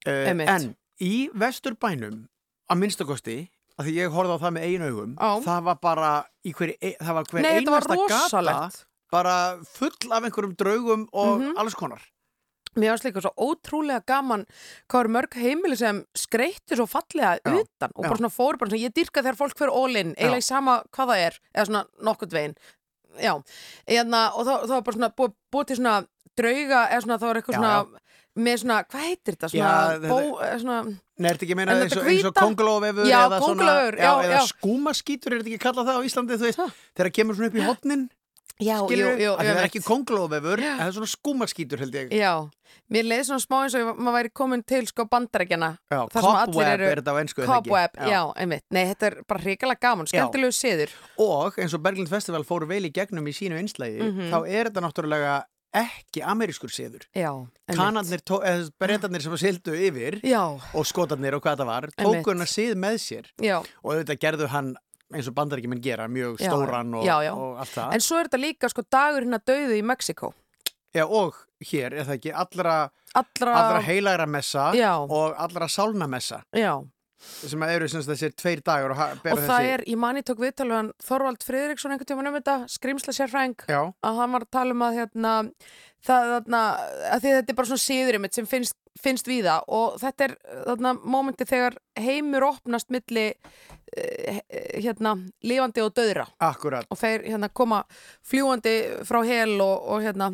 Uh, en í vesturbænum, að minnstakosti, að því ég horfði á það með einu augum, Já. það var bara í hverju, e- það var hver Nei, einasta gata bara full af einhverjum draugum og Mhm. alls konar. Mér varst líka svo ótrúlega gaman hvað eru mörg heimili sem skreittu svo fallega Já, utan og bara já. svona fóru bara svona, ég dyrka þegar fólk fyrir all-in, eiginlega í sama hvað það er, eða svona nokkurt veginn. Já, Eðna, og þá, þá var bara svona búið, til svona drauga, eða svona það var eitthvað Já, svona. Með svona, hvað heitir þetta? Svona, Já, þetta- bó, eða svona, Nei, er þetta ekki að meina eins og, og hvíta? kongulóvefur Já, eða eða já. skúmaskítur, er þetta ekki kallað það á Íslandi, þegar kemur svona upp í hotnin, já, skilur jú, það er ekki kongulóvefur, en það er svona skúmaskítur, held ég. Já, mér leiði svona smá eins og maður væri komin til sko bandarækjana. Cobweb er þetta á ennsku, það? Cobweb, já, einmitt. Nei, þetta er bara hrikalega gaman, skemmtilegu siður. Og eins og Berglind Festival fóru vel í gegnum í sínu einslægi, Mhm. þá er þetta náttúrulega ekki amerískur siður. Eða breytarnir sem sildu yfir Já, og skotarnir og hvað það var, tóku hann að sið með sér já. og auðvitað gerðu hann eins og bandaríkjumenn gera, mjög Já, stóran og, og allt það. En svo er þetta líka sko dagur hérna döðu í Mexiko. Já, og hér er það ekki allra, Allra, allra heilagra messa og allra sálna messa já. Sem eru sem þessir tveir dagur og, Og það þessi er, ég mani tók viðtalið hann Þorvald Friðriksson einhvern tímann um þetta, skrimsla sérfræng, Já, að hann var að tala um að hérna, það þarna, að þetta er bara svona síðurinn mitt sem finnst, finnst við það og þetta er þarna mómenti þegar heimur opnast milli eh, hérna lifandi og döðra Akkurat. og þeir hérna koma fljúandi frá hel og, og hérna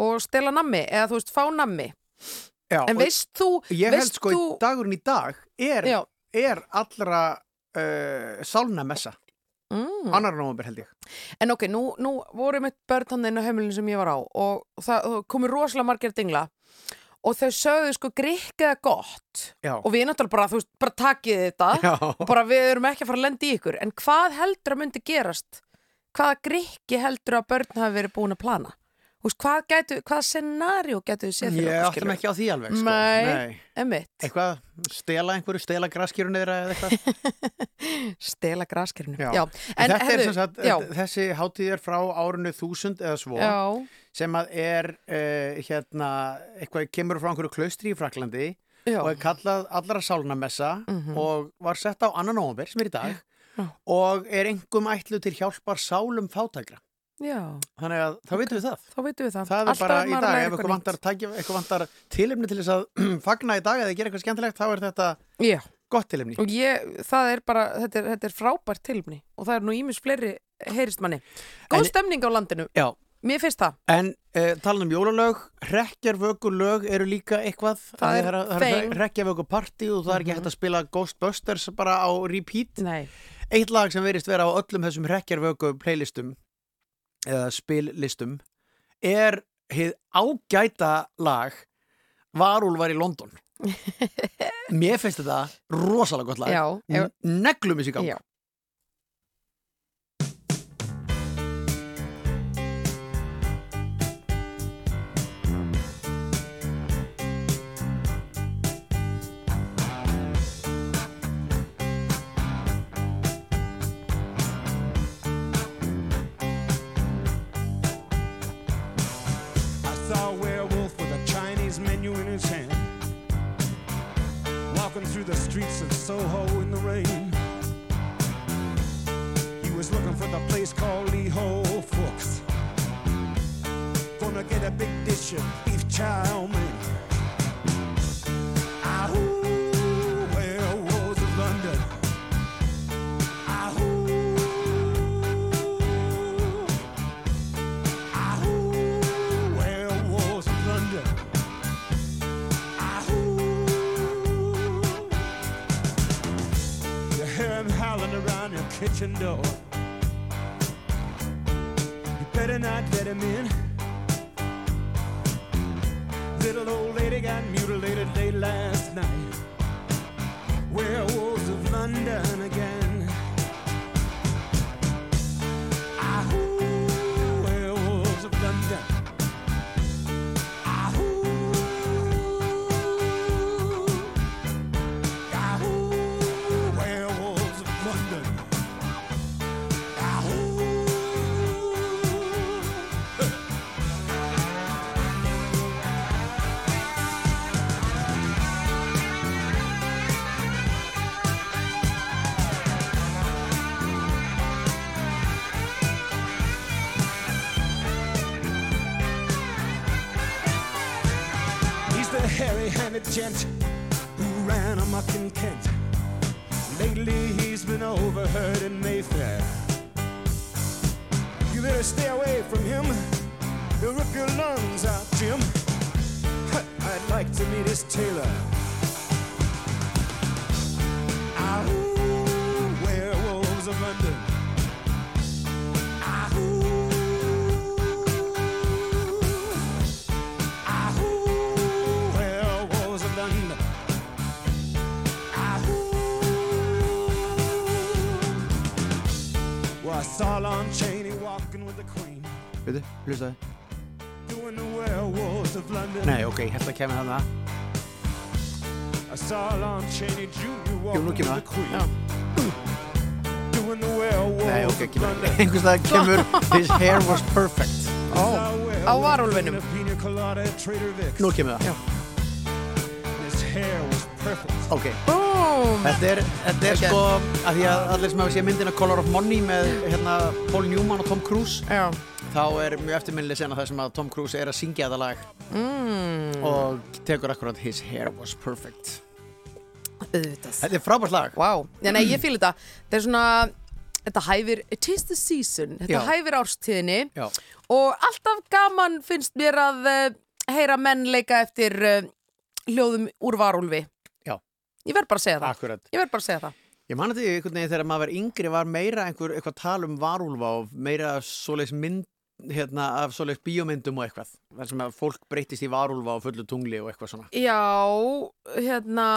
og stela nammi eða þú veist fá nammi Já, en veist þú ég held sko þú, dagurinn í dag er, er allra uh, sálnamessa. mm. Annar nómur held ég. En ok, nú, nú voru mitt börn hann inn á heimilinu sem ég var á og það og komu rosalega margir dingla og þau sögðu sko grikkiða gott Já. og við náttúrulega bara, þú veist, bara takið þetta Já. og bara við erum ekki að fara að lenda í ykkur en hvað heldur að myndi gerast? Hvaða grikki heldur að börn hafi verið búin að plana? Veist, hvað gætu, hvaða scenarió gætu þið séð Ég fyrir okkur áttum skilur? ekki á því alveg, sko. Nei. Emmitt, Eitthvað, stela einhverju, stela graskýru neðra eða eitthvað. stela graskirinu Já. Já. En þetta er sem sagt, já, þessi hátíð er frá árinu þúsund eða svo. já, sem að er uh, hérna, eitthvað kemur frá einhverju klaustri í Fraklandi og er kallað allra sálnamessa Mhm. og var sett á annan nóvember sem er í dag Já. og er engum ætlu til hjálpar sálum fátækra já, þannig að þá veitum við það. Þá veitum við það. Það er Alltaf bara í dag, ef eitthvað vantar, tækja, eitthvað vantar tilefni til þess að fagna í dag eða gera eitthvað skemmtilegt þá er þetta. Já, gott tilefni. Og ég, það er bara, þetta er, þetta er frábært tilumni og það er nú ímis fleiri heyrist manni. Góð En- stemning á landinu, Já, mér finnst það. en uh, talan um jólalög rekkjarvökulög eru líka eitthvað. Það er þeim. rekkjarvökupartí og það er ekki hægt að spila Ghostbusters bara á repeat. Nei, Eitt lag sem verist vera á öllum þessum rekkjarvöku playlistum eða spillistum er hið ágæta lag Varúlvar í London. Mér finnst þetta rosalega gott lag. Neglum þessi gang through the streets of Soho in the rain. He was looking for the place called Lee Ho Fooks. Gonna get a big dish of beef chow mein. Kitchen door. You better not let him in. Little old lady got mutilated late last night. Werewolves of London again. Ahoo, gent who ran amok in Kent. Lately he's been overheard in Mayfair. You better stay away from him. He'll rip your lungs out, Jim. I'd like to meet his tailor. Ahoo, werewolves of London. Veitu, hlustaði. Nei, ok, ég held að kemur þarna walking nú kemur það. Já. Nei, ok, kemur London. Einhvers staðar kemur His hair was perfect Ó, á Vic's. Nú kemur það Já. His hair was perfect. Ok, Búm! þetta er, þetta er sko að því að allir sem hafa séð myndina Color of Money með hérna Paul Newman og Tom Cruise Já, þá er mjög eftirminnileg sena það sem að Tom Cruise er að syngja þetta lag. Mm, og tekur akkurat His hair was perfect. Auðvitað. Þetta er frábært lag. Vá, já, nei, ég fíl þetta. Þetta er svona, þetta hæfir it is the season, þetta Já. hæfir árstíðinni. Já, og alltaf gaman finnst mér að uh, heyra menn leika eftir uh, hljóðum úr varúlfi. Já. Ég verð bara að segja það. Akkurat. Ég verð bara að segja það. Ég man að því einhvern veginn þegar maður var yngri var meira einhver, eitthvað tal um varúlfa og meira svoleiðis mynd hérna af svoleiðis bíómyndum og eitthvað þar sem að fólk breytist í varúlfa og fullu tungli og eitthvað svona. Já, hérna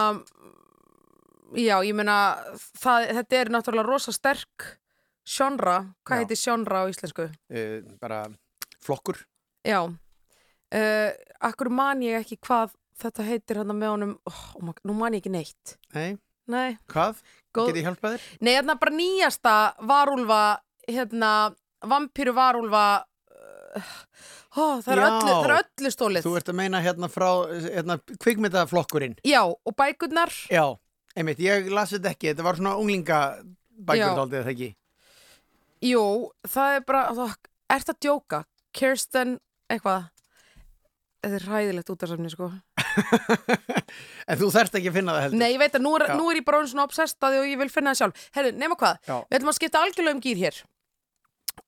Já, ég meina það, þetta er náttúrulega rosa sterk genre, hvað heitir genre á íslensku? uh, bara flokkur. Já. Uh, Akkur man ég ekki hvað þetta heitir hérna með honum. Oh, oh Nú man ég ekki neitt. Nei, Nei, hvað? góð Get ég hjálpað þér? Nei, hérna bara nýjasta varúlfa hérna, vampíru varúlfa uh, ó, það, er öllu, það er öllu stólið Þú ert að meina hérna frá hérna, kvikmyndaflokkurinn? Já, og bækurnar. Já, einmitt, ég las þetta ekki þetta var svona unglinga Já. bækur daldið þetta ekki? Jú, það er bara það, Ert að djóka? Kirsten, eitthvað? Þetta er ræðilegt útarsafni, sko. En þú þarft ekki að finna það heldur. Nei, ég veit að nú er, nú er ég bara svona obsestaði og ég vil finna það sjálf. Herru, nema hvað, Já. við ætlum að skipta algjörlega um gýr hér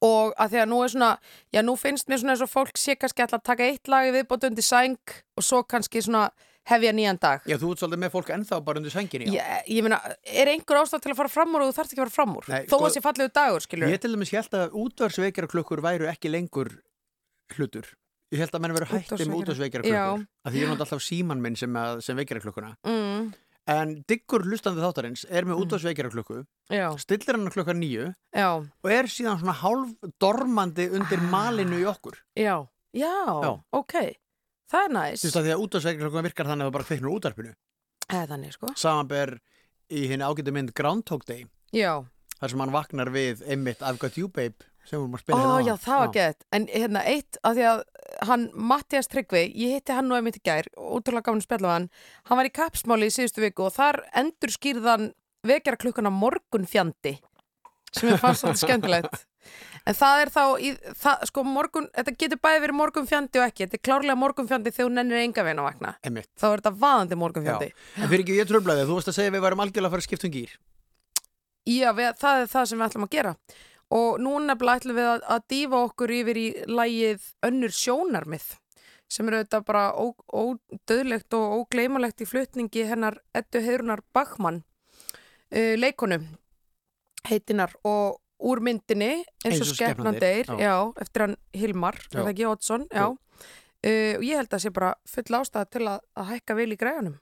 og að því að nú er svona já, nú finnst mér svona eins og fólk sé kannski ætla að taka eitt lag í viðbót undir sæng og svo kannski svona hefja nýjan dag Já, þú ert svolítið með fólk ennþá bara undir sænginni ég, ég meina, er einhver ástæð til að fara fram úr og þú þarft ekki að fara fram úr Nei, þó sko- að sé fallegu dagur, skilur Ég til dæmis held að útvarsveikjara klukkur væru ekki lengur hlutur. Ég held að menn veru hætti með útvarsveikjara Já. klukkur. Af því ég nota alltaf síman minn sem, að- sem veikjara klukkuna. mm, En diggur hlustandi þáttarins er með útvarsveikjara klukku, já, stillir hann klukka nýju já, og er síðan svona hálf dormandi undir malinu í okkur. já. Já, Já. ok. Það er næs. Þú veist að því að útvarsveikjara klukka virkar þannig að það bara kveiknur útarpinu. eða þannig, sko. Samanber í henni ágættu mynd Groundhog Day, já, þar sem hann vaknar við einmitt I've got you babe, sem við erum að spila hérna já, áðan. það var gett. En hérna, eitt, af því að hann, Mattias Tryggvi, ég hitti hann nú einmitt í gær, útrúlega gafin spjalla við hann, hann var í kapsmáli í síðustu viku og þar endur skýrðan vekjara klukkuna morgunfjandi, sem ég fannst svolítið skemmtilegt. En það er þá, í, það, sko, morgun, þetta getur bæði verið morgunfjandi og ekki, þetta er klárlega morgunfjandi þegar hún nennir enga veginn að vakna. Einmitt. Þá er þetta vaðandi Já. morgunfjandi. En fyrir ekki ég tröflaði, þú varst að segja við varum algjörlega að fara að skipta um gýr. Já, við, það er það sem við ætlum að gera. Og núna ætlum við að, að dýfa okkur yfir í lægið önnur sjónarmið sem eru þetta bara ódöðlegt og ógleimulegt í flutningi hennar Eddu Heirunar Bachmann uh, leikonu heitinar og úr myndinni eins og já, eftir hann Hilmar, Já. er það ekki Oddsson, já. Uh, og ég held að sé bara full ástæða til að, að hækka vel í græjunum.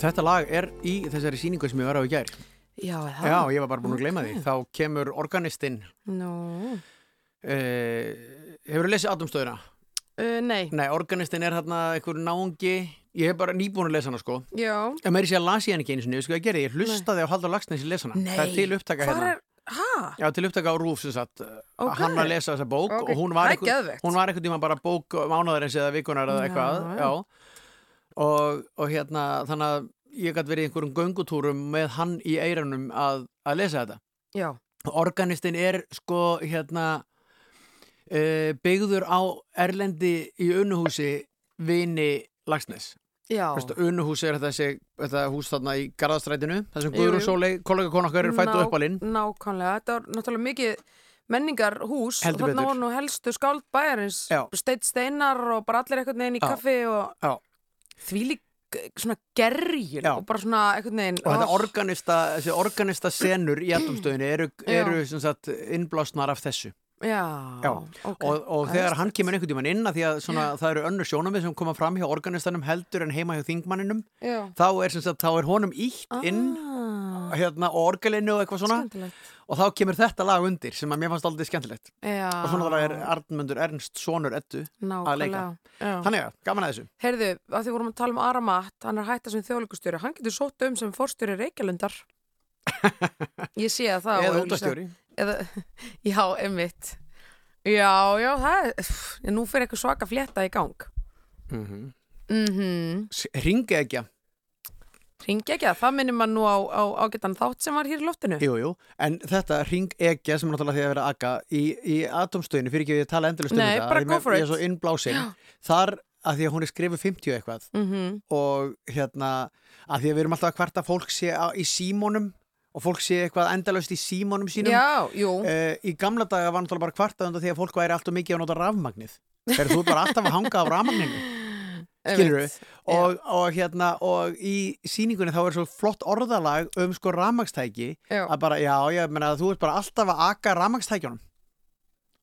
Þetta lag er í þessari sýningu sem ég var á í gær. Já, það? Já, ég var bara búin að gleyma því. Ok. Þá kemur organistinn, Nú, uh, hefur lesið Atomstöðuna? uh, nei, Nei, organistinn er hérna einhver náungi, ég hef bara nýbúin að lesa hana sko. já. En meiri sé að las ég hann ekki einu sinni, við sko að gera, ég hlustaði á Haldur Lagsnes í lesana. Nei, Það er til upptaka Hvar hérna. er, hæ? Já, til upptaka á Rúf sem sagt, Ok. hann að lesa þessa bók Ok, og hún var, var einhvern tíma bara bók mánaðarins eða vikunar eða eitthvað, já. já. Og, og hérna, þannig að ég gæti verið í einhverjum göngutúrum með hann í eiranum að, að lesa þetta. Já, Organistinn er sko hérna uh, byggður á Erlendi í Unuhúsi vini Lagsnes. já. Veistu, Unuhúsi er þessi, þetta hús þarna í Garðastrætinu, þessum Guðrún. Sólei, kollega konakkar er fættu Ná- uppalinn. Nákvæmlega, þetta var náttúrulega mikið menningarhús Heldur og þarna voru nú helstu skáld bæjarins Já. Steit Steinar og bara allir einhvern veginn í kaffi og Já. Þvílík svona gerjun og bara svona veginn Og þetta oh, organista, þessi organista senur í atomstöðinu eru, eru sem sagt, innblásnar af þessu. Já, Já. ok. Og, og þegar hann kemur einhvern tímann inn að því að svona, það eru önnur sjónamið sem koma fram hjá organistanum heldur en heima hjá þingmanninum, þá er, sagt, þá er honum ítt inn ah, hérna, og orgelinu og eitthvað svona Skemmtilegt og þá kemur þetta lag undir sem að mér fannst aldrei skemmtilegt. Já, Og svona það er Arnmundur Ernst sonur Eddu. nákvæmlega Já. Þannig að, gaman að þessu. Heyrðu, að því vorum að tala um Aramat, hann er hætta sem þjóðleikustjóri, hann getur sótt um sem forstjóri Reykjalundar. Ég sé að það Eða útastjóri. Já, einmitt. Já, já, það er, nú fyrir eitthvað svaka flétta í gang. Mm -hmm. Mhm. Ringi ekki að. Að, það minnir maður nú á, á ágættan þátt sem var hér í loftinu. Jú, jú, en þetta ring ekki sem náttúrulega því að vera aga í, í atomstöðinu, fyrir ekki að ég tala endalust um Nei, þetta bara af því go for ég it. er svo innblásin þar að því að hún er skrifuð 50 eitthvað Mhm. og hérna að því að við erum alltaf að kvarta að fólk sé á, í símónum og fólk sé eitthvað endalaust í símónum sínum Já, jú. Eh, í gamla daga var náttúrulega bara kvartað undan því að fólk væri alltaf mikið að nota rafmagnið er þú bara alltaf að hanga á rafmagninu skilurðu? Einmitt. og, og hérna og í síningunni þá er svo flott orðalag um sko rafmagstæki Já. að bara, já, ég meina að þú ert bara alltaf að aka rafmagstækjónum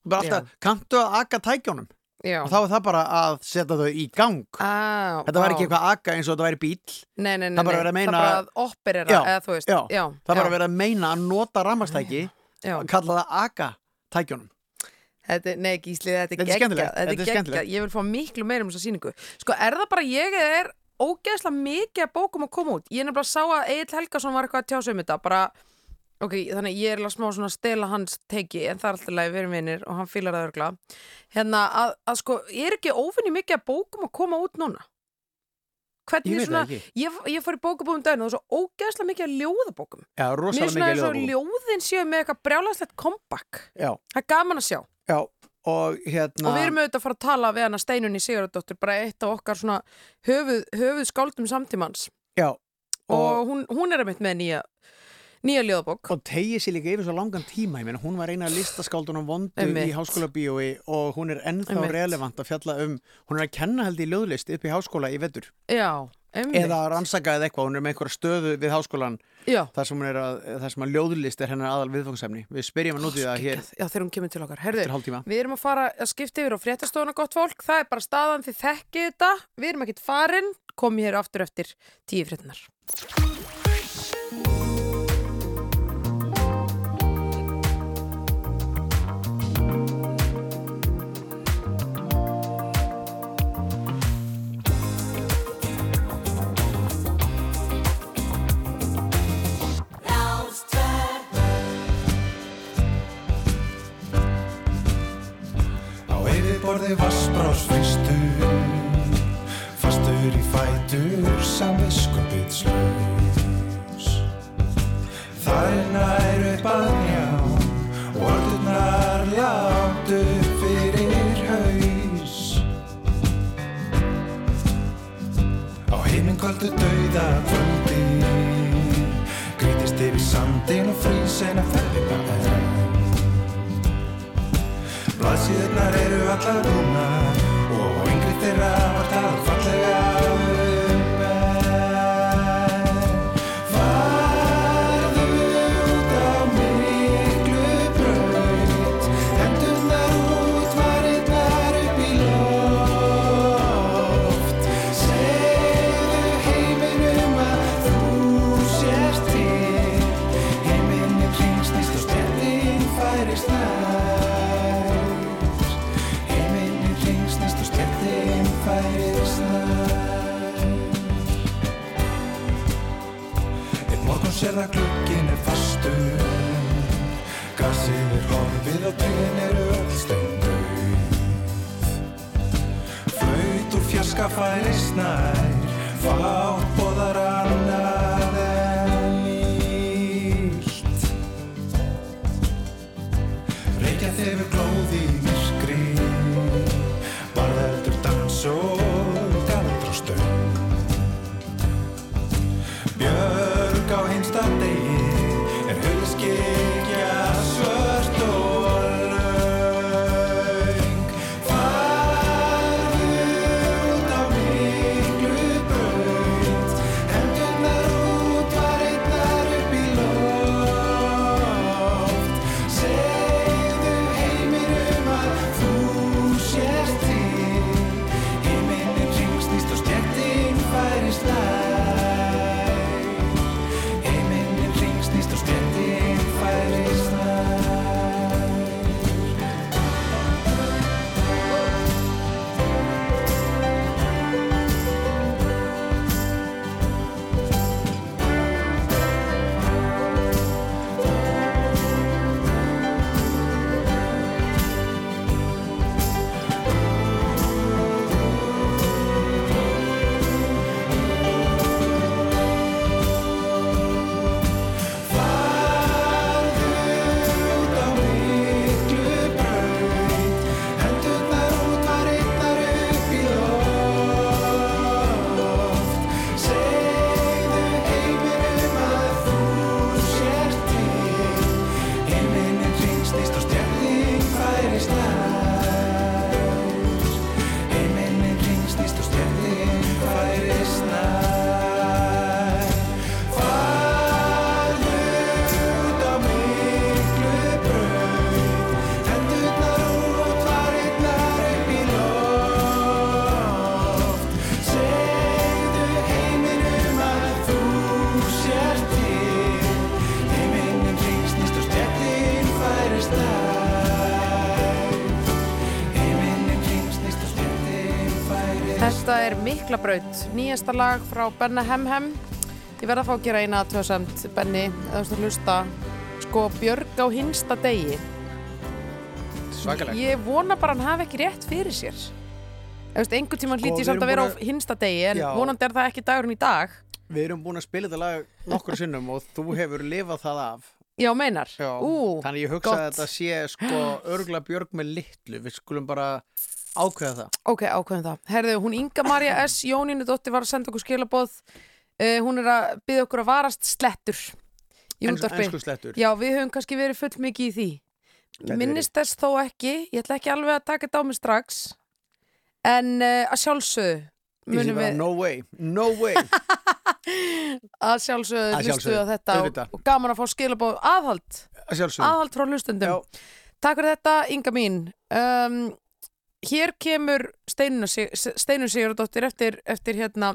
bara alltaf, kanntu að aka tækjónum Já. og þá er það bara að setja þau í gang Á, þetta var ekki eitthvað að aka eins og þetta væri bíl Nei, nei, nei, það bara verið að meina- Það bara að operera, Já, eða þú veist. já, já það bara vera að meina að nota rafmagstæki Já. og kalla það aka tækjónum Þetta, nei, Gísli, þetta er geggjað. skemmtilegt, Þetta er geggjað. Ég vil fá miklu meira um þessa sýningu. Sko, er það bara ég eða er ógeðslega mikið að bókum að koma út? Ég er nefnilega að sá að Egil Helgason var eitthvað að tjá sig um þetta. Bara, ok, þannig ég er alveg smá svona að stela hans teiki, en það er alltaf leið, við erum vinnir og hann fílar það örgla. Hérna, að, að sko, er ekki óvinni mikið að bókum að koma út núna? Hvernig Ég svona, ég, ég fór í bókabóðum daginn og það er svo ógeðslega mikið að ljóðabókum. Já, Mér er rosalega svona mikið eins og ljóðin séu með eitthvað brjálæslegt comeback. Já, Það er gaman að sjá. Já, og hérna Og við erum auðvitað að fara að tala við hana Steinunni Sigurðardóttir, bara eitt af okkar svona höfuð, höfuð skáldum samtímans. Já, Og, og, hún, hún er að mitt með nýja, nýja ljóðabók. og tegið sér líka yfir svo langan tíma ég meina, hún var eina listaskaldunum vondu Einmitt. í háskóla bíói og hún er ennþá Einmitt. relevant að fjalla um hún er að kenna held í ljóðlist upp í háskóla í vetur Já, einmitt. eða að rannsaka eða eitthvað, hún er með einhverja stöðu við háskólan Já. þar sem, að, þar sem að ljóðlist er hennar aðal viðfangsefni við spyrjum að nútið það hér. Já, þegar hún kemur til okkar. Herðu, við erum að fara að skipta yfir á fréttastofuna gott fólk. Það er bara staðan þið þekkið þetta. Við erum ekkert farin. Komum hér aftur eftir tíu fréttinar. Yfirborði vassbrás fristur Fastur í fætur Samviskupið slaus Það er nær upp að njá Og orðurnar látt upp fyrir haus. Á heiminn kvöldu dauða kvöldi Grítist yfir sandin og frísin að ferðina Blaðsíðurnar eru allar rúnar og yngri þeirra var talað sér að glukkin er fastur. Gassið er horfið og trén eru öll steindauð Flaut úr fjarska færist nær Fátt boðar er Mikla braut, nýjasta lag frá Benna Hemhem. Ég verð að fá að gera eina aðtöðsamt, Benni, eða þú veist að hlusta, sko Björg á hinsta degi. Svakalegt. Ég vona bara hann hafi ekki rétt fyrir sér. Þú veist, einhvern tímann Sko, hlýtt við ég samt að vera á hinsta degi, en Já. vonandi er það ekki dagurinn í dag. Við erum búin að spila þetta lag nokkur sinnum og þú hefur lifað það af. Já, meinar. Já, Ú, Þannig ég hugsa gott. að þetta sé sko örgla björg með litlu. Við skulum bara ákveða það. Ok, ákveðum það. Herðu, hún Inga Marja S. Jónínu Dóttir var að senda okkur skilaboð. Uh, hún er að byggja okkur að varast slettur í En- útvarpi. ensku slettur. Já, við höfum kannski verið full mikið í því. Gæti Minnist þess þó ekki, ég ætla ekki alveg að taka þetta á mig strax, en uh, að sjálfsögðu Ég sé munum bara, við no way, no way. að sjálfsögðu Að hlustu sjálfsögðu, á þetta og, auðvitað. og gaman að fá skilaboð aðhald, Að sjálfsögum. aðhald frá hlustundum. Já. Takk fyrir þetta, Inga mín. Um, hér kemur Steinun Sig- Steinun Sigurdóttir eftir, eftir hérna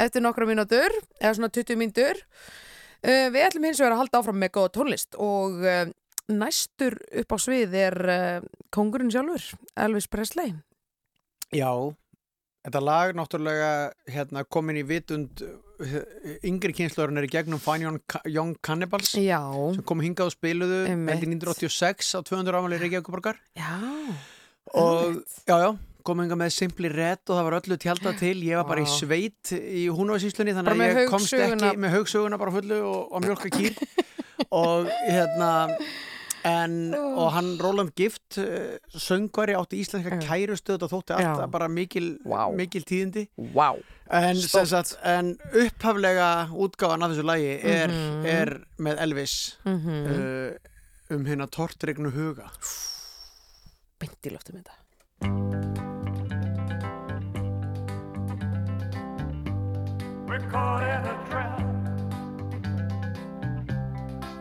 eftir nokkra mínútur, eða svona 20 mínútur. Uh, við ætlum hins vegar að halda áfram með góða tónlist og uh, næstur upp á svið er uh, kongurinn sjálfur, Elvis Presley. Já, þetta lag náttúrulega hérna, komin í vitund yngri kynslaurinn er í gegnum Fine Young, Ca- Young Cannibals Já, sem kom hingað og spiluðu Einmitt. held í 1986 á 200 ámæli Reykjavíkuborgar já. Og já, já, kom hingað með Simply Red og það var öllu tjálta til. Ég var bara í sveit í Húnavarsíslunni þannig að ég komst ekki með haugsöguna bara fullu og, og mjölka kýr og hérna en, og hann Roland Gift uh, söngvari átti íslenska kærustu þetta þótti Já. alltaf bara mikil, Vá. mikil tíðindi. Vá. en, sagt, en upphaflega útgáfan af þessu lagi er, Mhm. er með Elvis Mm -hmm. uh, um hérna tortregnu huga Beint í loftum þetta. We're caught in a trap.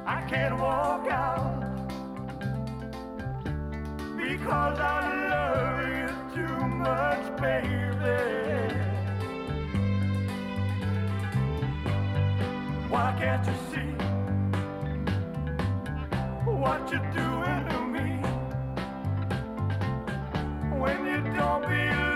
I can't walk out because I love you too much, baby. Why can't you see what you're doing when you don't believe.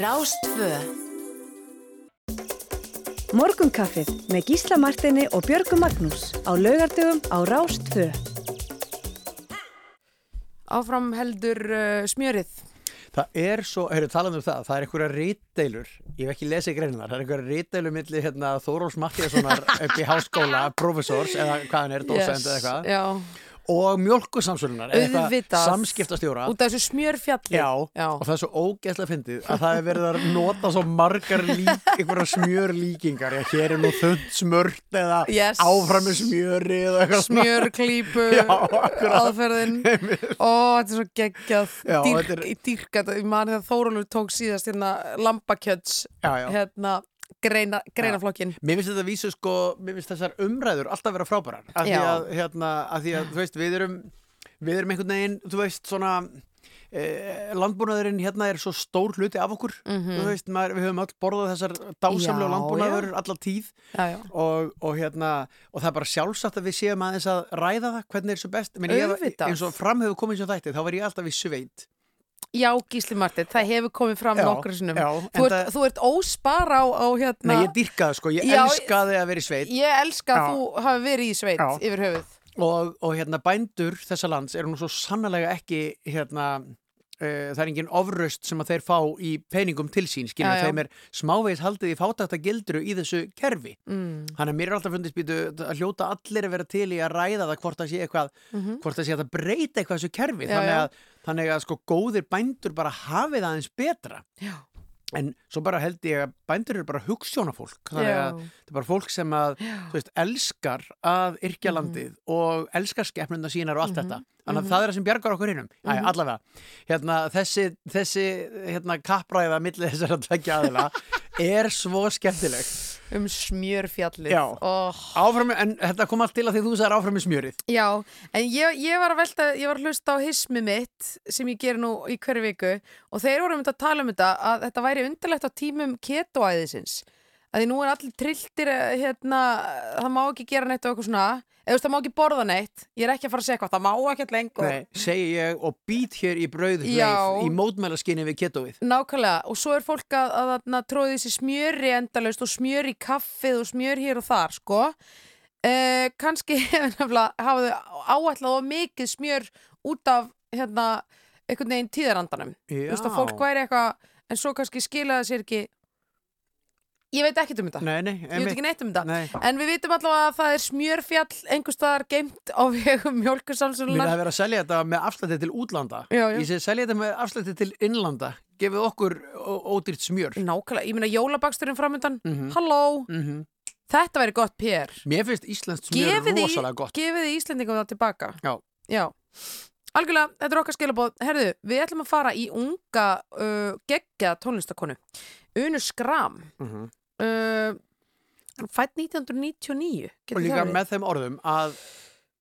Rástfö Morgunkaffið með Gísla Martini og Björgu Magnús á laugardögum á Rástfö. Áfram heldur uh, smjörið. Það er svo, heyrðu, talað um það, það er einhverja rítdeilur, ég hef ekki lesið greinar, það er einhverja rítdeilur milli hérna, Þóróls Mattiassonar upp í háskóla, professors, eða hvað hann er, docent eða eitthvað, Já, og mjölkusamsölunar, samskiptastjóra. út af þessu smjörfjalli. Já, Já. og það er svo ógeðslega fyndið að það er verið að nota svo margar lík, einhverja smjör líkingar, já, hér er nú þund smört eða Yes. áfram með smjöri. Smjörklípu, aðferðin. Ó, þetta er svo geggjað. Já, Dýrk, þetta er- dýrkat, ég man þegar Þórólfur tók síðast hérna lambakjöts, hérna greina, greinaflokkin. Mér finnst þetta vísu sko, mér finnst þessar umræður alltaf vera frábærar. Af því að, hérna, af því að, þú veist, við erum við erum einhvern veginn, þú veist, svona eh, landbúnaðurinn hérna er svo stór hluti af okkur. Þú veist, maður, við höfum öll borðað þessar dásamlega landbúnaður alla tíð. Já, já. og, og hérna, og það er bara sjálfsagt að við séum aðeins að ræða það, hvernig er svo best. Meni, ég, eins og fram hefur komið sem þætti, þá var ég alltaf í sveit Já, Gísli Martin, það hefur komið fram nokkru sinnum. já, Þú, ert, þú ert óspar á, á hérna... Nei, ég dýrkaði sko, ég Já, elskaði að vera í sveit Ég elska að þú hafi verið í sveit Já. yfir höfuð. og, og hérna bændur þessa lands eru nú svo sannlega ekki hérna Uh, það er engin ofraust sem að þeir fá í peningum til sín, já. þeim er smávegis haldið í fátækta gildru í þessu kerfi Mm. þannig að mér er alltaf fundist býtu að hljóta allir að vera til í að ræða það hvort það sé eitthvað hvort það sé að það breyta eitthvað þessu kerfi þannig, að, þannig að sko góðir bændur bara hafið aðeins betra. Já. en svo bara held ég að bændur eru bara hugssjónafólk þannig að þetta er bara fólk sem að veist, elskar að Mhm. yrkja landið og elskar skeppnunda sínar og allt þetta. Þannig að það er það sem bjargar okkur hinnum Mhm. Allavega, hérna, þessi, þessi hérna, kappræða millir þessar að tvekja aðila er svo skemmtileg Um smjörfjallið. Oh. áfram, en þetta kom allt til að því þú sagðir áfram með smjörið Já, en ég, ég var að velta, ég var að hlusta á hismi mitt sem ég ger nú í hverju viku og þeir voru um þetta að tala um þetta að þetta væri undarlegt á tímum ketoæðisins að því nú er allir trilltir eh, hérna, það má ekki gera neitt og eitthvað svona eða þú veist, það má ekki borða neitt ég er ekki að fara að segja eitthvað, það má ekki lengur Nei, segi ég og být hér í brauðhleif Já. í mótmælaskinni við ketóið Nákvæmlega, og svo er fólk að, að, að tróði þessi smjöri endalaust og smjöri í kaffið og smjör hér og þar, sko. Eh, kannski hafa þau of mikið smjör út af, hérna, einhvern veginn tíðarandanum. Þú veist að fólk væri eitthvað, en svo kannski skilaði sér ekki, ég veit ekkert um þetta. Nei, nei, Ég veit ekki neitt um þetta. Nei. En við vitum allavega að það er smjörfjall einhver staðar geimt á vegum Mér mjólkursalsunar. það verið að selja þetta með afslætti til útlanda Já, já. Ég segi selja þetta með afslætti til innlanda Gefið okkur ódýrt smjör Nákvæmlega, ég meina jólabaksturinn framöndan, Mhm. halló, mm þetta væri gott pér. Mér finnst íslenskt smjör gefið því, rosalega gott gefið því Íslendingum það tilbaka Já. Já. algjörlega, þetta er okkar skilabóð herðu, við ætlum að fara í unga uh, geggja tónlistakonu Unu Skram Mhm. Uh, fætt 1999 Og líka með þeim orðum að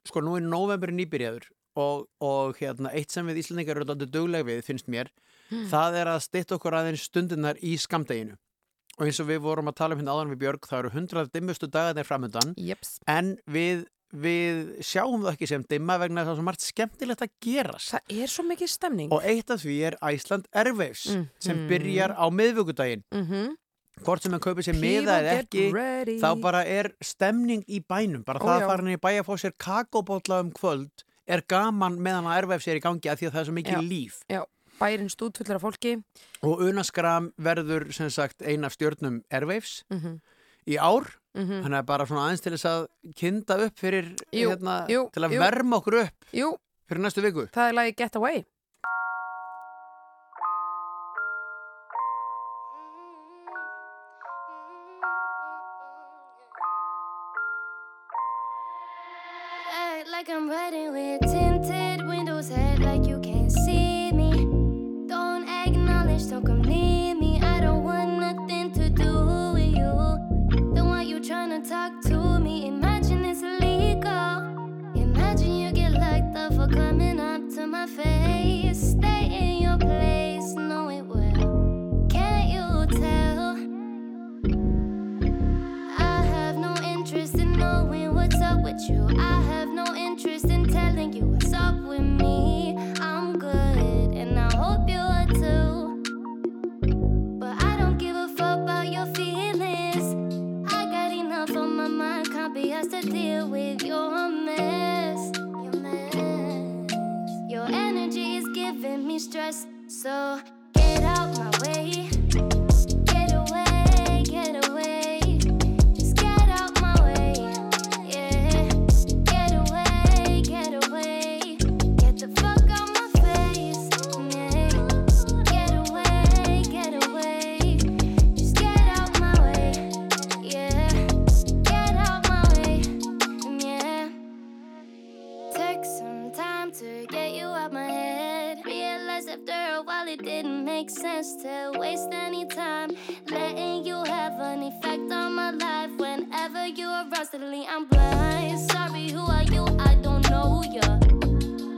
Sko nú er november nýbyrjaður og, og hérna, eitt sem við Íslendingar eru dálítið dugleg við, finnst mér Hmm. það er að stytta okkur aðeins stundirnar í skamdeginu og eins og við vorum að tala um hérna áðan við Björg það eru hundrað dimmustu dagarnir framöndan Jeps. en við, við sjáum það ekki sem dimma vegna það er svo margt skemmtilegt að gerast það er svo mikið stemning og eitt af því er Iceland Airwaves sem Mhm. byrjar á miðvikudaginn mm -hmm. Hvort sem hann kaupir sér miða eða ekki ready. þá bara er stemning í bænum bara Ó, það já. að fara henni í bæja að fá sér kakóbótla um kvöld er gaman meðan að Airwaves er í gangi af því að það er svo mikið Já. líf Já, bærin stúdfullar af fólki og Unaskram verður sem sagt ein af stjörnum Airwaves mm -hmm. í ár Mm hann er bara svona aðeins til þess að kynda upp fyrir Jú, hérna, jú, til að jú. verma okkur upp Jú, fyrir næstu viku það er lagi Get Away riding with tinted windows, head like you can't see me. Don't acknowledge, don't come near me. I don't want nothing to do with you. Don't want you trying to talk to me. Imagine it's illegal. Imagine you get locked up for coming up to my face. With you. I have no interest in telling you what's up with me. I'm good, and I hope you are too. But I don't give a fuck about your feelings. I got enough on my mind, can't be asked to deal with your mess. Your mess. Your energy is giving me stress, so waste any time. Letting you have an effect on my life. Whenever you arouse, suddenly I'm blind. Sorry, who are you? I don't know ya.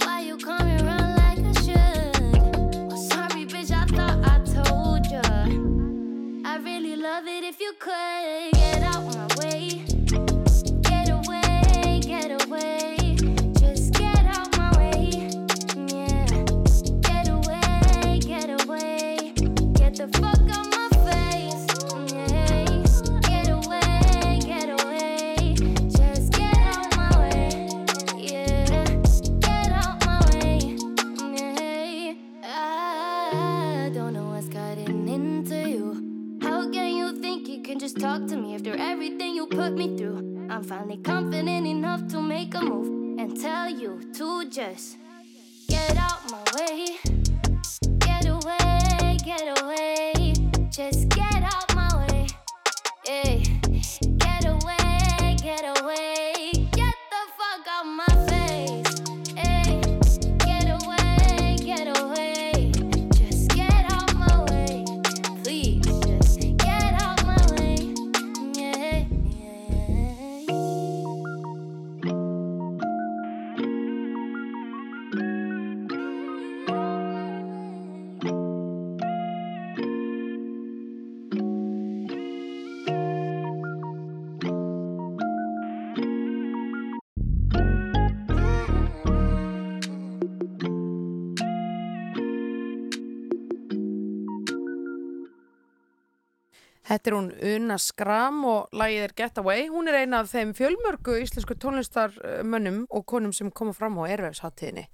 Why you coming around like I should? Oh, sorry, bitch, I thought I told ya. I really love it if you could get out my way. I'm finally confident enough to make a move and tell you to just get out my way. Get away, get away. Just get out my way. Yeah. Get away, get away. Þetta er hún Una Skram og lagið er Get Away. Hún er eina af þeim fjölmörgu íslensku tónlistarmönnum og konum sem koma fram á erfæfsháttíðinni.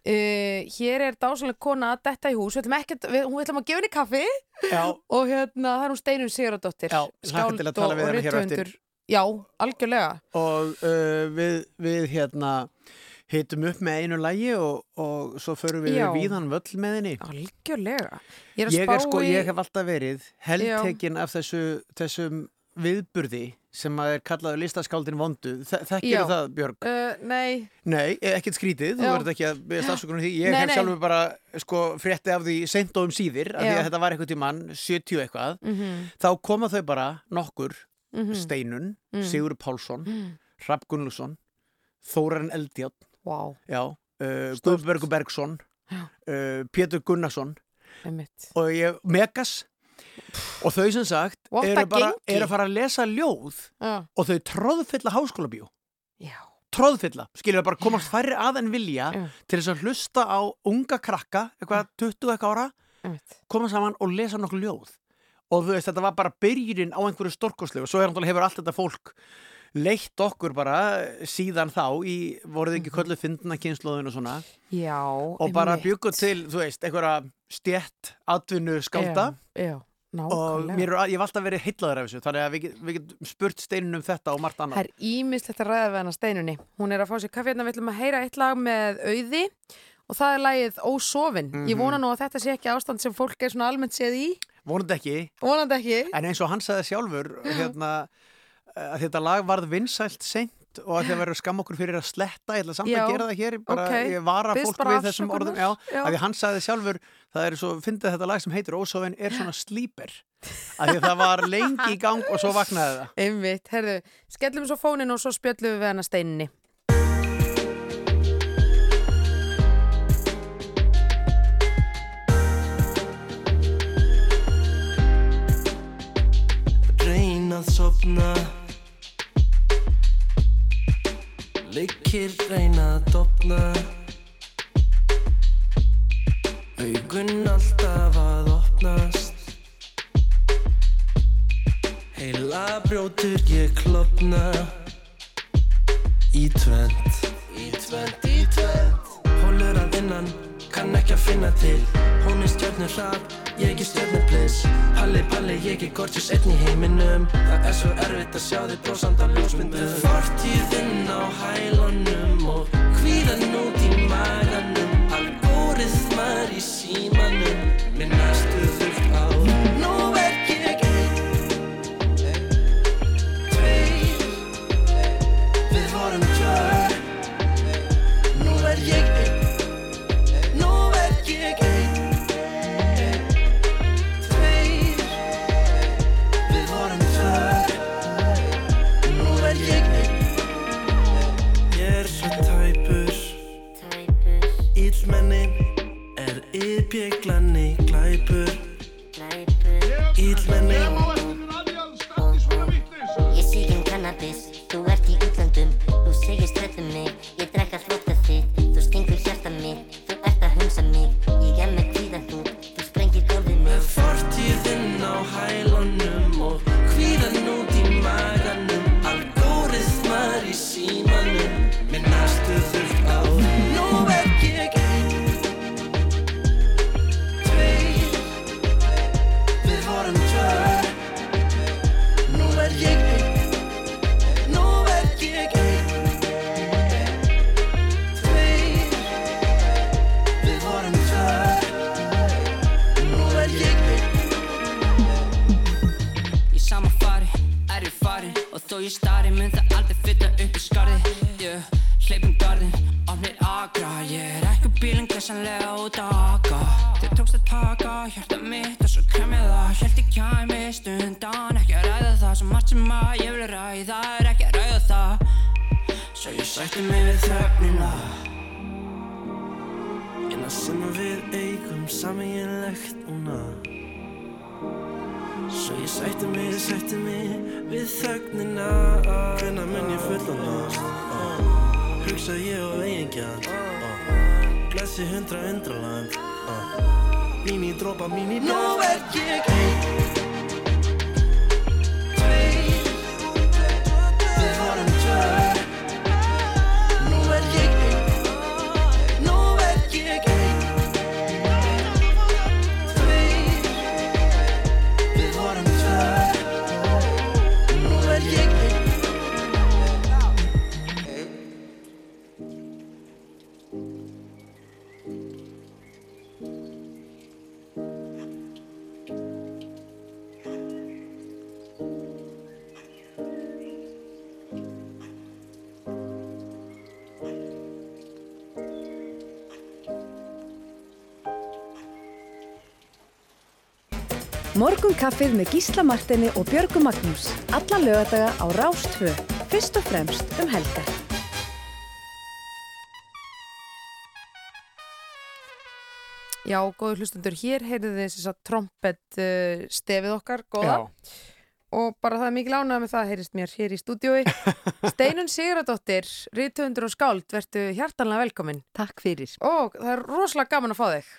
Uh, hér er dásalega kona að detta í hús við ætlum, ekkert, við, hún ætlum að gefa henni kaffi Já, og hérna það er hún Steinun Sigurðardóttir Já, hlakka til að tala við hana hér á eftir. Já, algjörlega og uh, við, við hérna hitum upp með einu lægi og, og svo förum við Já. víðan völl með henni. Algjörlega Ég er Ég, er sko, ég hef alltaf verið heldtekinn af þessu, þessum viðburði sem að er kallaður listaskáldin vondu. Þe þekkir það, Björg? uh, Nei, Nei, e- ekkert skrítið, þú Já. verður ekki að beðast afsökunum því. Ég Nei, hef sjálfur bara sko, frétti af því seint og um síðir, af því að þetta var eitthvað tímann, 70 eitthvað. mm Þá koma þau bara nokkur, -hmm. Steinun, Mm. Sigur Pálsson, mm. Rapp Gunnlaugsson, Þóran Eldjátt, Já, uh. Guðbergur Bergsson, Já. uh, Pétur Gunnarsson einmitt. og ég, Megas. Og þau sem sagt eru eru að fara að lesa ljóð Já, og þau tróðfylla háskólabíó. Já, tróðfylla, skiljum við bara komast færri að en vilja Já. til þess að hlusta á unga krakka, eitthvað 20 eitthvað ára einmitt. koma saman og lesa nokkuð ljóð. Og þú veist, þetta var bara byrjunin á einhverju stórkoslegu og svo er hefur allt þetta fólk leitt okkur bara síðan þá í, voruð ekki köllu fyndna kynnslóðin og svona Já, og bara einmitt. byggu til, þú veist, einhverja stjætt atvinnu skálda Já, já og mér ég hef alltaf verið heillaður af þessu þannig að við, við getum spurt steinun um þetta og margt Það annað er ímislegt að ræða við hana steinunni. Hún er að fá sér kaffi hérna, við ætlum að heyra eitt lag með auði og það er lagið Ósofin. Ég Mhm. vona nú að þetta sé ekki ástand sem fólk er svona almennt séð í. vonandi ekki, Vonandi ekki. en eins og hann sagði sjálfur hérna, að þetta lag varð vinsælt seint og að þið verður skam okkur fyrir að sletta ég ætla samt Já, að gera það hér bara, ok. ég vara Biðst fólk við þessum orðum já, já. að því hann sagði sjálfur það er svo, fyndið þetta lag sem heitir Ósofin er svona slíper að því að það var lengi í gang og svo vaknaði það Einmitt, herðu, skellum svo fónin og svo spjöllum við hana steinunni. Reyna að sopna Leikir reyna að dopna Augun alltaf að opnast. Heila brjótur ég klopna Í tvent. Í tvent, í tvent. Hólur að innan, kann ekki að finna til. Hún er stjörnur hrap, ég er stjörnur bliss Palli, palli, ég er gorgeous einn í heiminum. Það er svo erfitt að sjá þig brósand á ljósmyndum. Fortíðinn á hælunum og hvílan út í maganum. Algóriðmar í símanum. Minn út að aka Þau tókst að taka hjarta mitt Og svo kem ég það, held ég kæmi stundan Ekki að ræða það, svo margt sem að ég vil ræða Er ekki að ræða það. Svo ég sætti mig við þögnina. Eina sem að við eigum sameiginlegt núna. Svo ég sætti mig, sætti mig við þögnina. Hvenær mun ég fullorðast uh. Hugsa ég á eigingjart uh. Glæsi hundra undraland uh. Mín í dropa, mín í Nú er ég einn Morgun kaffið með Gísla Martini og Björgu Magnús. Alla lögadaga á Rástvö. Fyrst og fremst um helgar. Já, góður hlustundur, hér heyrðu þið þess að trompet uh, stefið okkar, góða. Og bara það er mikil ánægða með það, heyrist mér hér í stúdiói. Steinun Sigurðardóttir, rítuðundur og skáld, verðu hjartanlega velkomin. Takk fyrir. Og það er rosalega gaman að fá þig.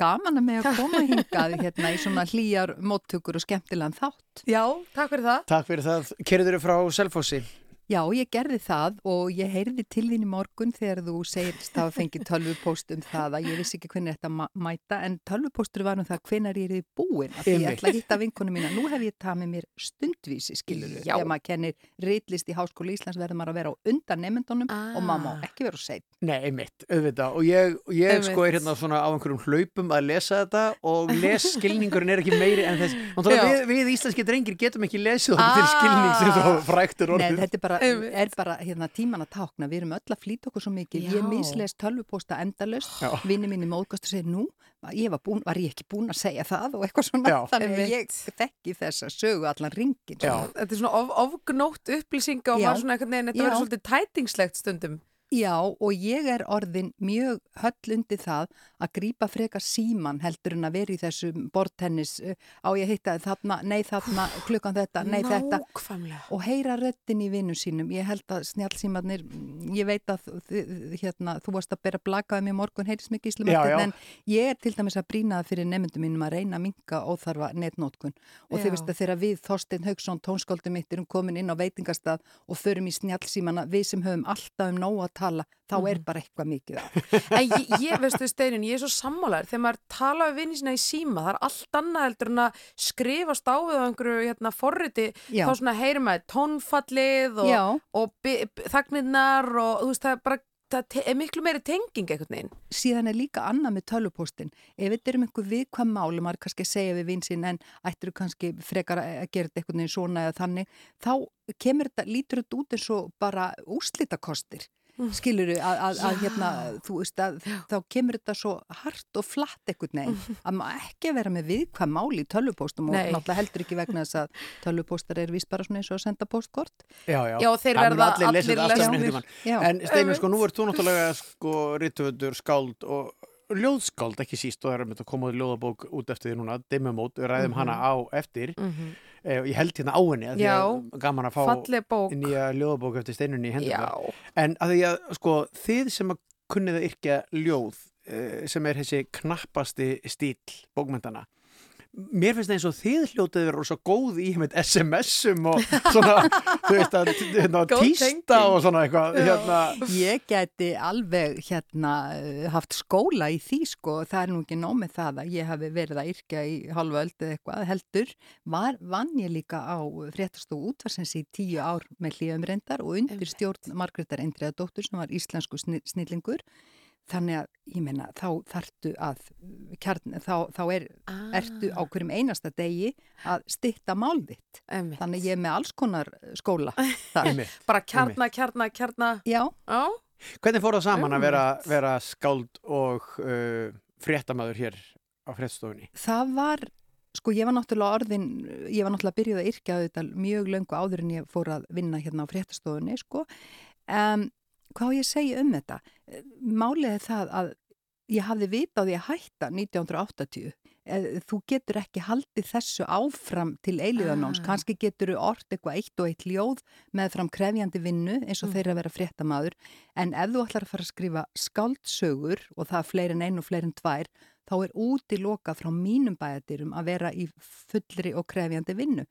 Gaman að með að koma hingað hérna í svona hlýjar móttökur og skemmtilegan þátt. Já, takk fyrir það. Takk fyrir það. Kerður frá Selfossi. Já, ég gerði það og ég heyrði til þín í morgun þegar þú segist að fengi tölvupóst um það að ég vissi ekki hvernig þetta ma mæta en tölvupóstur var um það hvenar ég er í búin af því ég ætla að hitta vinkonu mína. Nú hef ég það með mér stundvísi, skilur Já. Þegar maður kennir reitlist í Háskóla Íslands verður maður að vera á undan nefndunum Ah. og maður má ekki vera á seitt. Nei, einmitt, auðvitað. Og ég, ég sko er hérna svona á einhverjum hlaupum að lesa þetta og lesskilningurinn er ekki meiri en þess. Við, við íslenski drengir getum ekki lesið okkur til Ah. skilning sem þú fræktur Nei, orðið. er bara, er bara hérna, tíman að tákna, við erum öll að flýta okkur svo mikið, ég Já. misleist tölvupósta endalust, vinni mín í móðgast og segir nú, ég var, búin, var ég ekki búin að segja það? og eitthvað svona, Já. þannig að ég þekki þess að sögu allan ringin. Þetta er svona of, ofgnótt upplýsinga og maður svona einhvern veginn, þetta verður svolítið tætingslegt stundum. Já, og ég er orðin mjög höll undir það að grípa frekar síman heldur en að vera í þessu bortennis á ég hitta þarna, nei þarna, klukkan þetta, nei þetta Nákvæmlega. og heyra röddin í vinnum sínum. Ég held að snjálfsímanir, ég veit að hérna, þú varst að bera blakaði mér morgun, heyrðis mig já. gíslumartin, en ég er til dæmis að brína það fyrir nefndum mínum að reyna að minka óþarfa netnótkun. Og þið veist að þegar við, Þorstein Haugsson, tónskóldum mitt, erum komin inn á veitingastað og förum í snjálfsímana, við sem höfum alltaf um nóg að tala, þá er bara eitthvað mikið. En ég, ég veistu Steinin, ég er svo sammálar þegar maður tala við vinni sína í síma það er allt annað heldur en að skrifast á við á einhverju hérna forriti Já. þá svona heyrum maður tónfallið og, og þagnirnar og þú veist það er bara það er miklu meiri tenging einhvern veginn. Síðan er líka annað með tölvupóstin. Ef þetta er um einhver viðkvæm mál og maður kannski segja við vinsinn en ættir þú kannski frekar að gera þetta einhvern veginn svona eða þannig? Þá kemur þetta, lítur þetta út eins og bara úrslitakostir skilur að, að, að hérna þú veist að þá kemur þetta svo hart og flatt einhvern veginn að maður ekki að vera með viðkvæm mál í tölvupóstum og náttúrulega heldur ekki vegna þess að tölvupóstar er vist bara svona eins og að senda póstkort. Já, já. Já, þeir verða allir allir tímann. Já. En Steini, sko, nú ert þú náttúrulega sko rítufundur, skáld og ljóðskáld ekki síst og það er að að koma út ljóðabók út eftir því núna, Dimmumót, við ræðum Mhm. hana á eftir Mhm. eh, ég held hérna á henni því Já. að gaman að fá nýja ljóðabók eftir Steinunni í hendurna Já. en að því að sko þið sem að kunnið að yrkja ljóð eh, sem er þessi knappasti stíl bókmyndana mér finnst það eins og þið hljótið vera svo góð í með SMS-um og svona, þú veist að hérna, tenging. og svona eitthvað hérna, Ég geti alveg hérna haft skóla í því sko, það er nú ekki nóg með það að ég hafi verið að yrkja í halva öld eða eitthvað heldur, var, vann ég líka á fréttastofu útvarsins í tíu ár með hlýjum reyndar og undir stjórn Margreðar Endriðadóttur sem var íslensku sni- snillingur þannig að ég meina þá þartu að kjarn, þá, þá er, Ah. ertu á hverjum einasta degi að stytta mál þitt Einmitt. þannig ég er með alls konar skóla þar. bara kjarna, kjarna, kjarna Já. Já. hvernig fór það saman að vera, vera skáld og uh, fréttamaður hér á fréttstofunni Það var, sko ég var náttúrulega orðin, ég var náttúrulega byrjuð að yrkja þetta mjög löngu áður en ég fór að vinna hérna á fréttastofunni, sko. Um, hvað á ég að segja um þetta? Málið er það að ég hafði vita á því að hætta 1980. Eh, Þú getur ekki haldið þessu áfram til eiliðanóns. Ah. Kannski getur þú orð eitthvað eitt og eitt ljóð með fram krefjandi vinnu eins og Mm. þeirra vera fréttamaður. En ef þú ætlar að fara að skrifa skáldsögur og það er fleiri en einn og fleiri en tvær, þá er útiloka frá mínum bæjadirum að vera í fullri og krefjandi vinnu.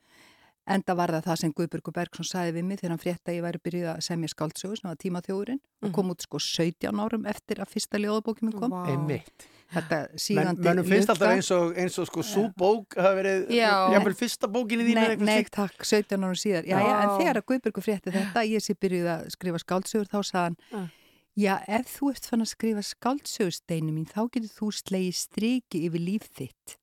Enda var það það sem Guðbjörgur Bergson sagði við mig þegar hann frétta að ég væri byrjuð að semja skáldsögur sem var tímaþjóðurinn og kom út sko 17 árum eftir að fyrsta ljóðabókið minn kom. Vá. Einmitt. Þetta Men, sígandi mennum finnst alltaf eins og, eins og sko svo bók hafa verið, Já. jafnvel fyrsta bókinni þín Nei, nei takk, 17 árum síðar. Já, já, en þegar að Guðbjörgur frétti þetta, ég sé byrjuð að skrifa skáldsögur, þá sagði hann, Ah. já, ef þú ert fann að skrifa skáldsögursteinu mín, þá getur þú slegið striki yfir líf þitt.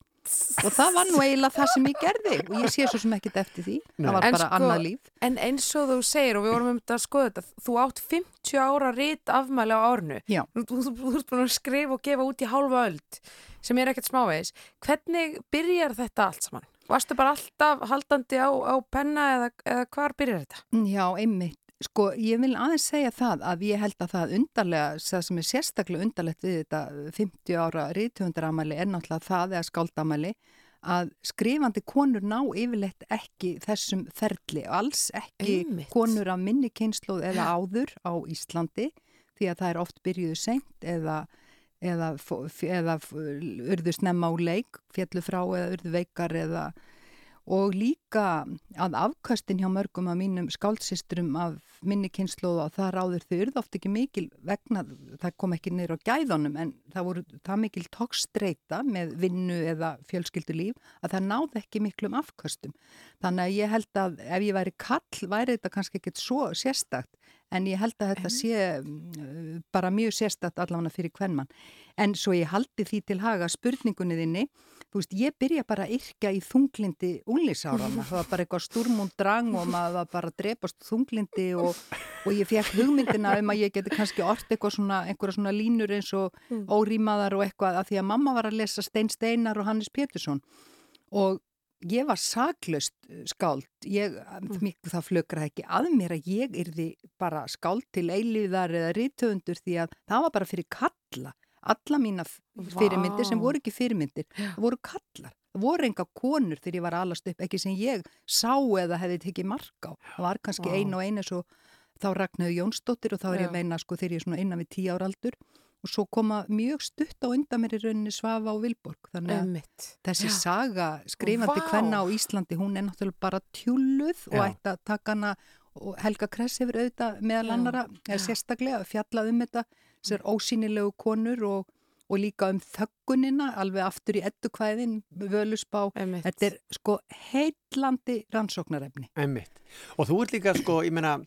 Og það var nú eiginlega það sem ég gerði og ég sé svo sem ekkert eftir því. Það var En bara sko, annað líf. En eins og þú segir og við vorum um þetta að skoða þetta þú átt 50 ára rít afmæli á árnu Já. Þú, þú, þú, þú ert búin að skrifa og gefa út í hálfa öld sem er ekkert smávegis Hvernig byrjar þetta allt saman? Varstu bara alltaf haldandi á, á penna eða, eða hvar byrjar þetta? Já, einmitt. Sko, ég vil aðeins segja það að ég held að það undarlega, það sem er sérstaklega undarlegt við þetta 50 ára rítufundaramæli er náttúrulega það eða skáldamæli að skrifandi konur ná yfirleitt ekki þessum ferli, alls ekki Einmitt. konur af minni kynnslóð eða áður á Íslandi því að það er oft byrjuðu seint eða, eða, eða f- urðu snemma á leik, fjallu frá eða urðu veikar eða og líka að afkastin hjá mörgum af mínum skáldsýsturum af minni kynnslóð og það ráður þau urðu oft ekki mikil vegna, það kom ekki niður á gæðunum en það voru það mikil tókstreita með vinnu eða fjölskyldulíf að það náði ekki miklum afkastum. Þannig að ég held að ef ég væri kall væri þetta kannski ekkert svo sérstakt en ég held að þetta sé mm, bara mjög sérstakt allavega fyrir hvernmann. En svo ég haldi því til haga spurningunni þinni, þú veist, ég byrja bara að yrkja í þunglindi úlísárana. Það var bara eitthvað sturm og drang og maður var bara að drepast þunglindi og, og ég fekk hugmyndina um að ég geti kannski ort eitthvað svona, einhverja svona línur eins og órímaðar og eitthvað að því að mamma var að lesa Stein Steinar og Hannes Pétursson og ég var saklaust eh, skáld, ég, mm. það flökra ekki að mér að ég yrði bara skáld til eilíðar eða rítöfundur því að það var bara fyrir kalla, alla mína fyrirmyndir sem voru ekki fyrirmyndir, það voru kallar, það voru enga konur þegar ég var alast upp, ekki sem ég sá eða hefði tekið mark á, það var kannski Vá. ein og einu svo þá Ragnhauð Jónsdóttir og þá er ég Já. að meina sko þegar ég er svona innan við tíu ára aldur og svo koma mjög stutt á undan mér í rauninni Svafa og Vilborg þannig að Einmitt. þessi Já. saga skrifandi Vá. kvenna á Íslandi hún er náttúrulega bara tjúluð og Já. ætti að taka hana og Helga Kress hefur auðvitað meðal annara eða já. sérstaklega fjallað um þetta þessar ósýnilegu konur og, og líka um þöggunina alveg aftur í eddukvæðin völusbá, Einmitt. þetta er sko heitlandi rannsóknarefni Einmitt. Og þú ert líka, sko, ég meina,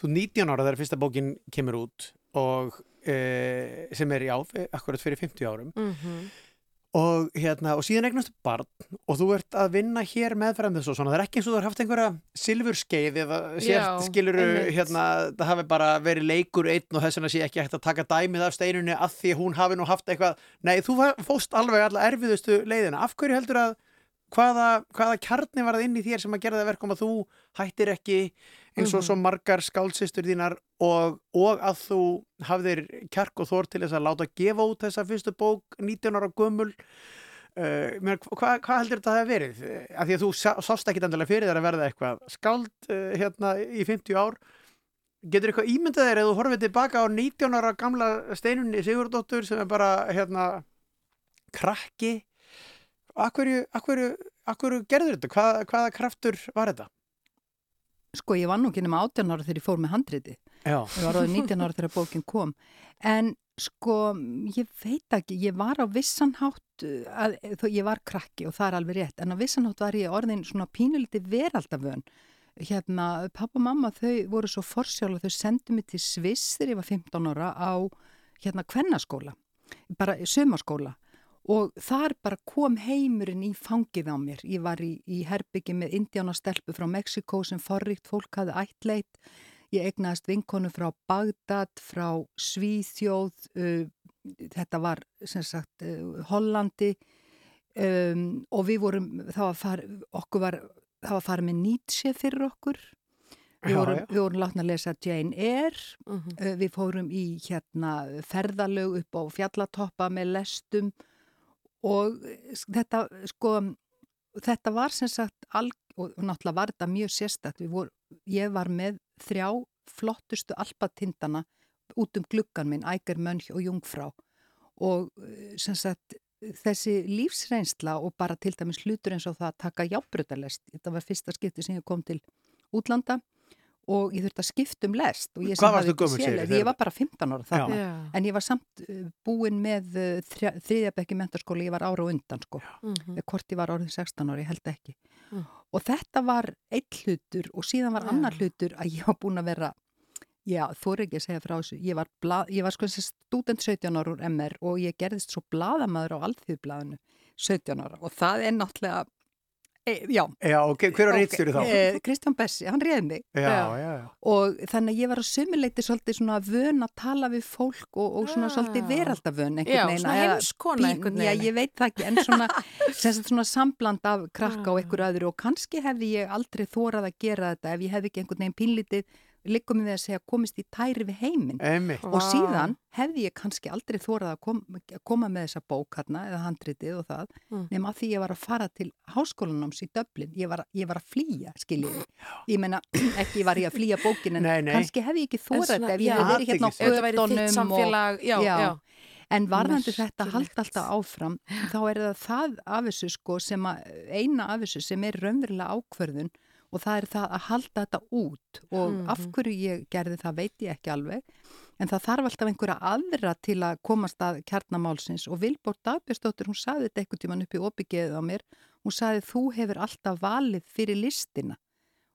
þú er 19 ára þegar fyrsta bókin kemur út og e, sem er, já, akkurat fyrir 50 árum Mhm. Og hérna, og síðan eignastu barn og þú ert að vinna hér meðfram þessu og svona, það er ekki eins og þú har haft einhverja silfurskeið eða sért, skiluru, hérna, það hafi bara verið leikur einn og þess vegna sé ekki hægt að taka dæmið af steinunni að því hún hafi nú haft eitthvað, nei, þú fóst alveg alla erfiðustu leiðina, af hverju heldur að hvaða, hvaða kjarni var það inn í þér sem að gera það verkum að þú hættir ekki eins og Mhm. svo margar skálsistur þínar og, og að þú hafðir kjark og þór til þess að láta gefa út þessa fyrstu bók 19 ára gömul uh, meina, hvað hva heldur þetta að hafa verið? Eh, Af því að þú sá, sást ekki endilega fyrir þér að verða eitthvað skáld uh, hérna í 50 ár getur eitthvað ímyndað þér eða þú horfið tilbaka á 19 ára gamla steinunni Sigurdóttur sem er bara hérna krakki Akkurju, akkurju, akkurju gerður þetta? Hvað, hvaða kraftur var þetta? Sko ég var nú ekki nema 18 ára þegar ég fór með handriti ég var áður 19 ára þegar bókin kom. En sko ég veit ekki, ég var á vissanhátt að, þó ég var krakki og það er alveg rétt, en á vissanhátt var ég orðin svona pínuliti veraldavön. Hérna, pappa og mamma þau voru svo forsjálf og þau sendu mig til Sviss þegar ég var 15 ára á hérna kvennaskóla bara sömaskóla og þar bara kom heimurinn í fangið á mér. Ég var í, í herbyggi með indjánastelpu frá Mexiko sem forríkt fólk hafði ættleit. Ég egnaðist vinkonu frá Bagdad, frá Svíþjóð, uh, þetta var sem sagt uh, Hollandi um, og við vorum, það var far, okkur var, það var farið með Nietzsche fyrir okkur. Við vorum, já. við vorum látna að lesa Jane Eyre, Mhm. uh, við fórum í hérna ferðalög upp á fjallatoppa með lestum og þetta sko þetta var sem sagt alg, og náttúrulega var þetta mjög sérstætt vor, ég var með þrjá flottustu alpatindana út um gluggan minn, Æger Mönch og Jungfrá. Og eh, sem sagt þessi lífsreynsla og bara til dæmis hlutur eins og það að taka jábrutalest þetta var fyrsta skipti sem ég kom til útlanda og ég þurfti að skipta um lest og ég gömul, þegar- ég var bara 15 ára Já. en ég var samt uh, búin með þrjá, þriðjabekki mentarskóla, ég var ára og undan sko, Mhm. eða hvort ég var orðin 16 ára, ég held ekki Mm. og þetta var einn hlutur og síðan var Já. annar hlutur að ég var búin að vera já, þú er ekki að segja frá þessu ég var, blað, ég var sko student 17 ára úr MR og ég gerðist svo bladamaður á alþjóðblaðinu 17 ára og það er náttúrulega E, já. Já, ok, hver var reitstjóri þá? E, Kristján Bessi, hann réði mig. Já, já, já. Og þannig að ég var að sumuleiti svolítið svona vön að tala við fólk og, og svona Já. svolítið veraldavön Já, svona heimskona einhvern Já, veginn. ég veit það ekki, en svona, sem sagt svona sambland af krakka og einhverju öðru og kannski hefði ég aldrei þórað að gera þetta ef ég hefði ekki einhvern veginn pínlítið liggum við að segja komist í tæri við heiminn Einmitt. og síðan hefði ég kannski aldrei þórað að kom, koma með þessa bók hérna eða handritið og það Mm. nema því ég var að fara til háskólanáms í Dublin, ég var, ég var að flýja skiljiði, ég meina ekki var ég að flýja bókin en Nei, nei. kannski hefði ég ekki þórað ef ég já. hefði verið hérna á þitt gödunum samfélag, já, já. En varðandi þetta halda alltaf áfram, þá er það það af þessu sko sem að, eina af þessu sem er raunverulega ákvörðun og það er það að halda þetta út. Og Mhm. af hverju ég gerði það veit ég ekki alveg en það þarf alltaf einhverja aðra til að komast að kjarnamálsins og Vilbór Dagbjörnsdóttir hún saði þetta einhvern tíman upp í opigeðið á mér. Hún saði þú hefur alltaf valið fyrir listina.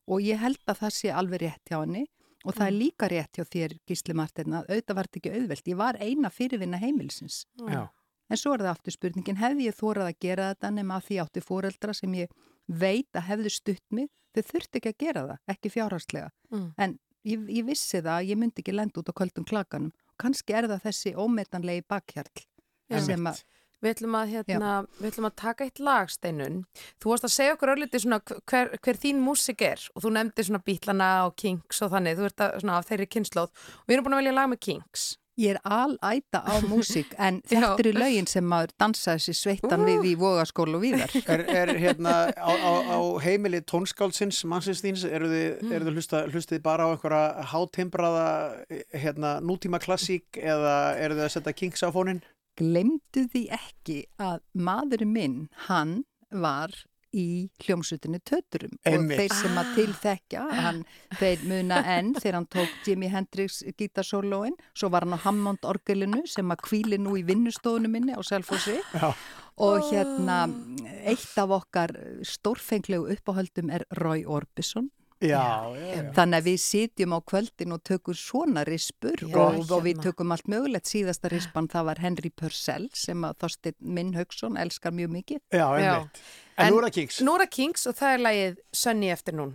Og ég held að það sé alveg rétt hjá henni. Og það er líka rétt hjá þér Gísli Martin að auðvitað var þetta ekki auðvelt. Ég var eina fyrirvinna heimilsins Já. En svo er það aftur spurningin, hefði ég þórað að gera þetta nema að því átti fóreldra sem ég veit að hefðu stutt mig, þau þurfti ekki að gera það, ekki fjárhagslega. Mm. En ég, ég vissi það að ég myndi ekki lenda út á köldum klakanum. Kannski er það þessi ómetanlegi bakhjarl Já. sem að, Við ætlum að, hérna, við ætlum að taka eitt lag, Steinun. Þú varst að segja okkur svona hver, hver þín músik er og þú nefndi svona Bítlana og Kinks og þannig, þú ert að, svona af þeirri kynnslóð og við erum búin að velja lag með Kinks. Ég er alæta á músík en þetta eru lögin sem maður dansaði sér sveittan við í vogaskólu og víðar. Er, er hérna á, á, á heimili tónskáldsins mannsins eru þið, Mm. þið hlusta, hlustið bara á einhverja hátimbraða hérna, nútíma klassík eða eru þið að setja Kings á fónin? Glemdu því ekki að maðurinn minn, hann var í hljómsutinu Töturum Einmitt. og þeir sem að tilþekja hann, þeir muna enn þegar hann tók Jimi Hendrix gítarsólóin. Svo var hann á Hammond orgelinu sem að kvíli nú í vinnustofunum minni á Selfossi. Og hérna eitt af okkar stórfenglegu uppáhöldum er Roy Orbison Já, já, já. Þannig að við sitjum á kvöldin og tökum svona rispur Já, og, og við hérna. tökum allt mögulegt síðasta rispan það var Henry Purcell sem að Þorstein Minn Haugsson elskar mjög mikið. Já, einmitt. En, En- nú það Kings. Nú það Kinks og það er lagið Sunny eftir nún.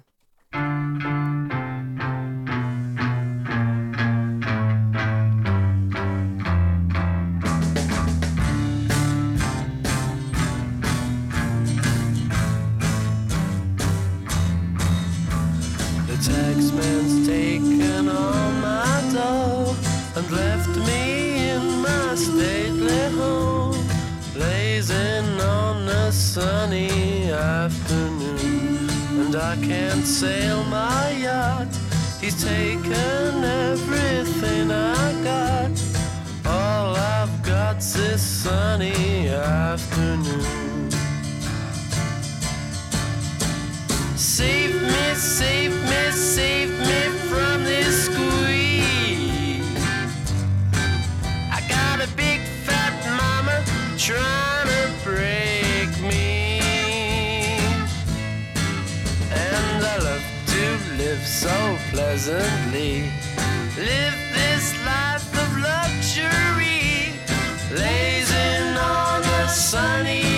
Stately home, blazing on a sunny afternoon. And I can't sail my yacht, he's taken everything I got. All I've got's this sunny afternoon. Save me, save me, save me trying to break me. And I love to live so pleasantly. Live this life of luxury. Blazing on a sunny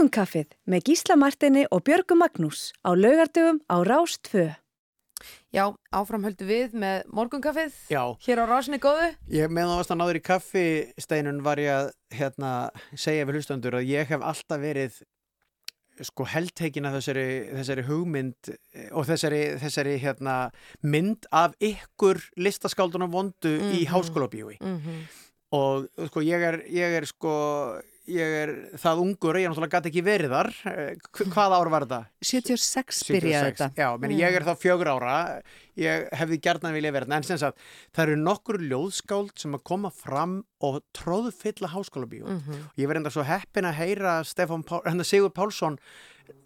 Morgunkaffið með Gísla Martini og Björgu Magnús á laugardögum á Rás 2. Já, áfram höldum við með morgunkaffið Já. hér á rásinni góðu. Ég meðan það varst að náður í kaffi steinun var ég að hérna, segja við hlustandur að ég hef alltaf verið sko heldtekin af þessari, þessari hugmynd eh, og þessari, þessari hérna, mynd af ykkur listaskáldunum vondu í Mhm. háskólabíói Mhm. og sko ég er, ég er sko ég er það ungur, ég er náttúrulega gæti ekki verið þar Eh, hv- hvaða ár var þetta? 76 byrjaði 76, þetta. Já, meni, ég er þá fjögur ára ég hefði gjarnan vilja verið en sem sagt, það eru nokkur ljóðskáld sem að koma fram og tróðfylla háskólabíó Mhm. og ég verði enda svo heppin að heyra Pál, hérna Sigur Pálsson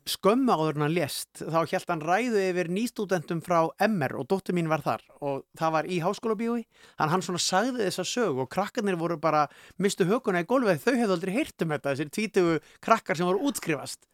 skömmu áður en hann lést þá held hann ræðu yfir nýstúdentum frá MR og dóttur mín var þar og það var í háskólabíói. Þannig að hann svona sagði þessa sög og krakkarnir voru bara mistu hökuna í gólfið þau hefðu aldrei heyrt um þetta þessir tvítugu krakkar sem voru útskrifast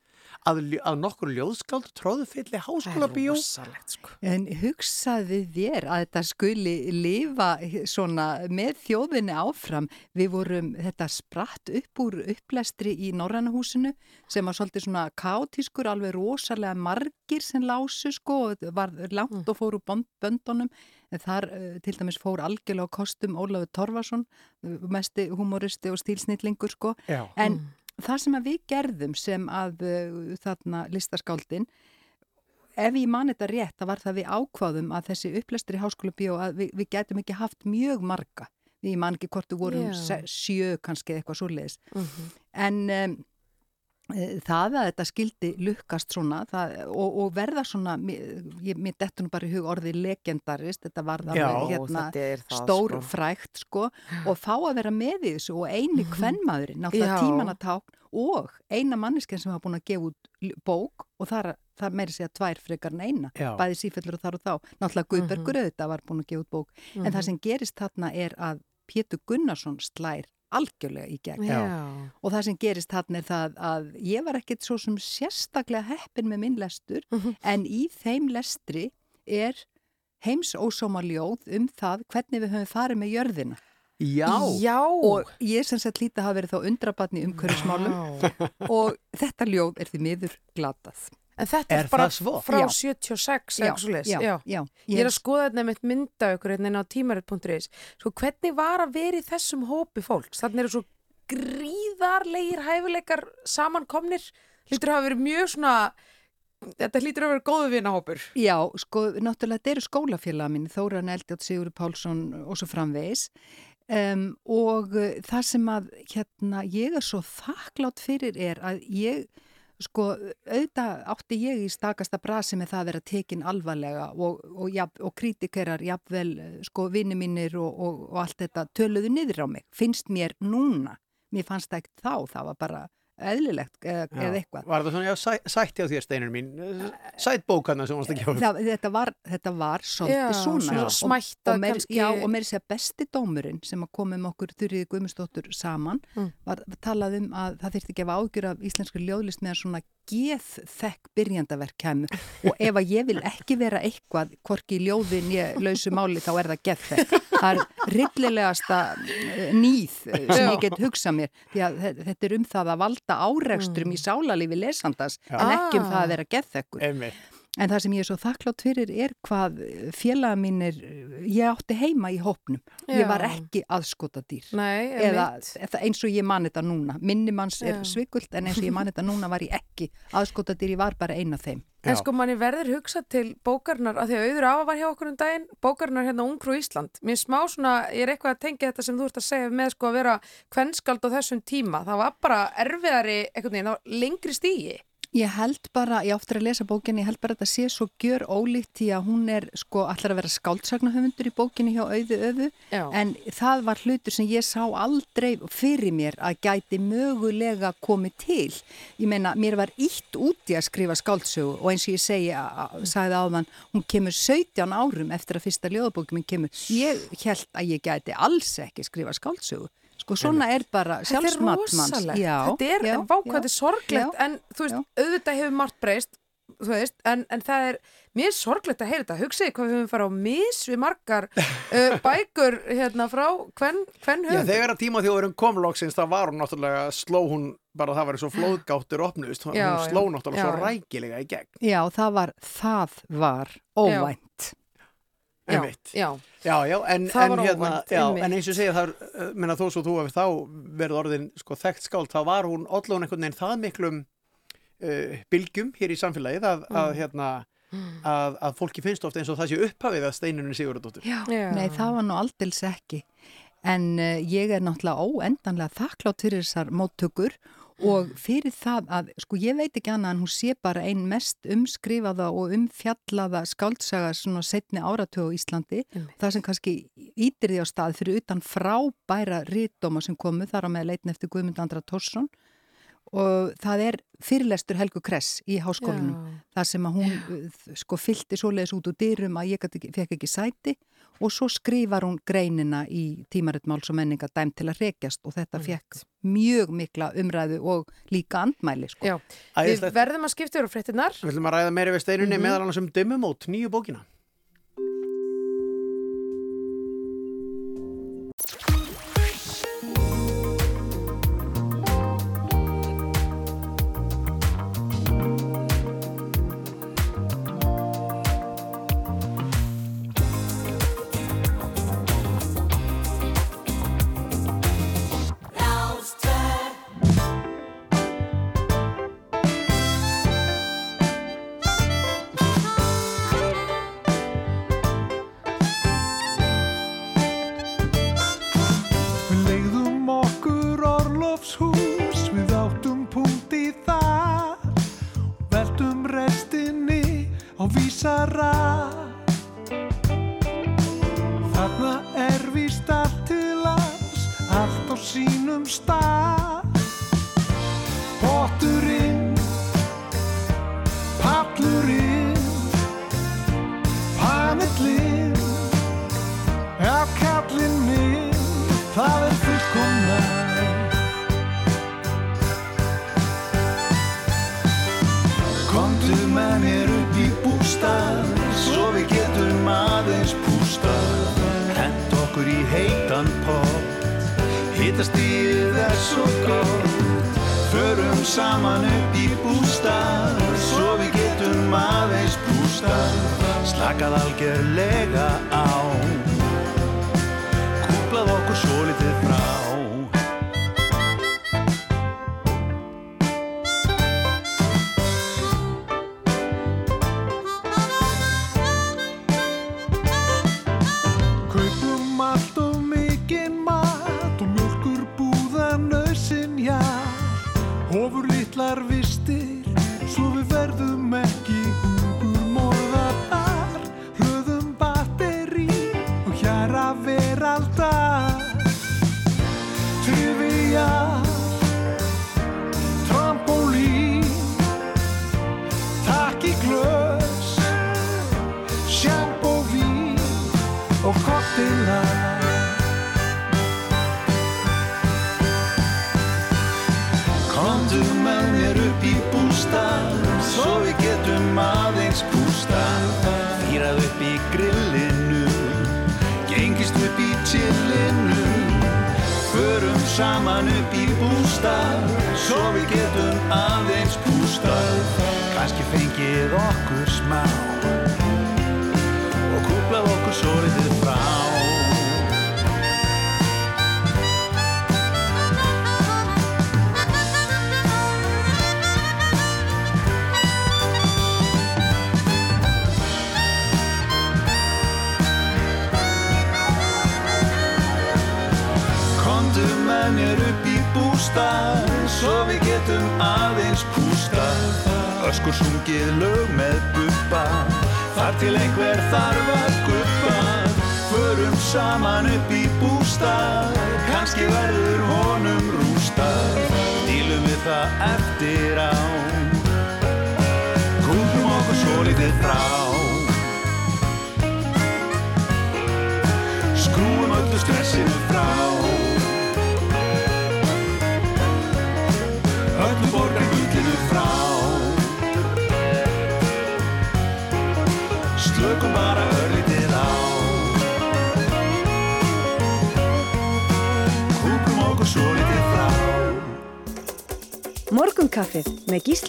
að, að nokkur ljóðskáld tróðu fylli háskólabíó Rosalegt, sko. En hugsaði þér að þetta skuli lifa svona með þjóðinni áfram. Við vorum, þetta spratt upp úr upplestri í Norrannahúsinu sem var svolítið svona kátískur, alveg rosalega margir sem lásu sko og var langt og fór úr bond- böndunum. En þar uh, til dæmis fór algjörlega á kostum Ólafur Torfarsson, uh, mesti humoristi og stílsnillingur sko. Já. En það sem við gerðum sem að uh, þarna listaskáldin ef ég man þetta rétt, það var það við ákváðum að þessi upplestri háskóla bíó að við, við getum ekki haft mjög marga. Við man ekki hvort við vorum se- sjö kannski eitthvað svoleiðis. Mhm. en um, það að þetta skildi lukkast svona það, og, og verða svona mér, dettur nú bara í hug orði legendarist, þetta var það Já, hérna, það, stór sko. frækt sko og fá að vera með í þessu og eini kvennmaðurinn, náttúrulega Já. tímanatákn og eina manneskjan sem hafa búin að gefa út bók og það, það meiri segja tvær frekar en eina, Já. bæði sífellur og þar og þá náttúrulega Guðbergur Mhm. auðvitað var búin að gefa út bók en Mhm. það sem gerist þarna er að Pétur Gunnarsson slær algjörlega í gegn Já. og það sem gerist þarna er það að ég var ekkert svo sem sérstaklega heppin með minn lestur Mhm. en í þeim lestri er heims ósóma ljóð um það hvernig við höfum farið með jörðina Já, Já. og ég sem sagt lítið hafa verið þá undrabatni um umhverfismálum og þetta ljóð er því miður glatað. En þetta Er er, bara svo? frá Já. 76 Já, já, Já. já. Ég er að skoða þetta með mynda ykkur hérna inn á tímarit.is. Sko hvernig var að vera í þessum hópi fólks? Þannig eru svo gríðarlegir hæfileikar samankomnir. Lítur að hafa verið mjög svona, þetta hlýtur að vera góðu vinahópur. Já, sko, náttúrulega þetta eru skólafélaga mín, Þóran Eldjátt, Sigur Pálsson og svo framvegis um, og uh, það sem að hérna, ég er svo þakklátt fyrir er að ég, sko, auðvitað átti ég í stakasta brasi með það að vera tekin alvarlega og, og, jafn, og kritikerar, jafnvel, sko, vinni mínir og, og, og allt þetta töluðu niður á mig, finnst mér núna, mér fannst það ekki þá, það var bara eðlilegt eða, Já. eða eitthvað. Var það svona, já, sæ, sætti á þér steinur mín Sætt bókarna sem varst að gefa þetta, var, þetta var svolítið Já, svona, svona Og- smættað og meir, kannski. Já, og meiri segja besti dómurinn sem að komum okkur Þurriði Guðmundsdóttur saman Mm. var talað um að það þyrfti ekki að ágjur af íslenskri ljóðlist meðan svona geðþekk byrjandaverk kemur og ef að ég vil ekki vera eitthvað hvorki í ljóðin ég lausu máli þá er það geðþekk það er rillilegasta eh, nýð eh, sem ég get hugsað mér því að þe- þetta er um það að valda árekstrum í sálalífi lesandans Já. en ekki um Ah. það að vera geðþekkur Einmitt. En það sem ég er svo þakklátt fyrir er hvað félaga mínir, ég átti heima í hópnum. Ég var Já. ekki aðskotadýr. Nei, Eða, eða eins og ég man þetta núna. Minnimanns er Já. svikult en eins og ég man þetta núna var ég ekki aðskotadýr, ég var bara eina af þeim. En Já. sko manni verður hugsað til bókarnar að því að auður afa var hjá okkur um daginn bókarnar hérna Ungfrú Ísland mér smá svona, ég er eitthvað að tengja þetta sem þú ert að segja með sko að vera kvennskald á þessum tíma það var bara erfiðari var lengri stígi Ég held bara, ég áttur að lesa bókinni, ég held bara að þetta sé svo gjör ólíkt því að hún er sko allar að vera skáltsagnahöfundur í bókinni hjá auðu öfu Já. en það var hlutur sem ég sá aldrei fyrir mér að gæti mögulega komið til. Ég meina, mér var ítt úti að skrifa skáltsögu og eins og ég segi, sagði áðan, hún kemur 17 árum eftir að fyrsta ljóðabókin minn kemur. Ég held að ég gæti alls ekki skrifa skáltsögu. Sko svona er bara Þetta er sjálfsmat manns. rosalegt. Já, þetta er, já, vá, hvað já, þetta er sorglegt, já. en þú veist, auðvitað hefur margt breyst, þú veist, en, en það er mér sorglegt að heyra þetta. Hugsiði hvað við höfum farið á mis við margar uh, bækur hérna frá hvern, hvern Já, höfum. þegar að tíma þjóðurinn kom loksins það var hún náttúrulega, sló hún bara það var svo flóðgáttur opnust hún Já, sló já. náttúrulega svo Já, já. rækilega í gegn Já, það var, það var óvænt. Já, Einmitt. já. Já, já, en, Það en, var hérna, óvænt, já, einmitt. en eins og segja það, er, minna, þó svo þú hefur þá verið orðin sko, þekkt skáld, þá var hún allan einhvern veginn það miklum uh, bylgjum hér í samfélagið að, að, Mm. hérna, að, að fólki finnst ofta eins og það sé upphafið að steinunni Sigurðardóttur. Já, nei það var nú aldils ekki en uh, ég er náttúrulega óendanlega þakklátt fyrir þessar móttökur og fyrir það að, sko ég veit ekki annað en hún sé bara ein mest umskrifaða og umfjallaða skáldsaga svona setni áratögu á Íslandi. Það sem kannski ítir því á stað fyrir utan frábæra rítdóma sem komu þar á með leitin eftir Guðmund Andra Tórsson og það er fyrirlestur Helgu Kress í háskólanum. Já. þar sem að hún uh, sko fylgti svoleiðis út úr dyrum að ég fekk ekki sæti og svo skrifar hún greinina í tímaritt máls og menninga dæm til að rekjast og þetta fekk mjög mikla umræðu og líka andmæli sko. Já, við verðum að skipta yfir á fréttinnar. Við ætlum að ræða meiri við steinunni Mhm. meðal annars um Dimmumót, nýju bókina.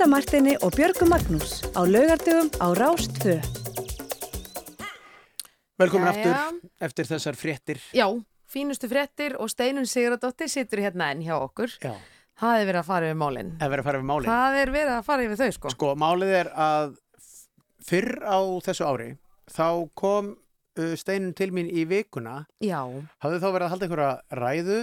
Gísla Martini og Björgu Magnús á laugardögum á Rást 2. Velkomin Jæja. aftur eftir þessar fréttir. Já, fínustu fréttir og Steinun Sigradóttir situr hérna enn hjá okkur. Já. Það er verið að fara yfir málinn. Það er verið að fara við málinn. Það er verið að fara yfir þau, sko. Sko, málið er að fyrr á þessu ári þá kom uh, Steinun til mín í vikuna Já. hafði þá verið að halda einhverja ræðu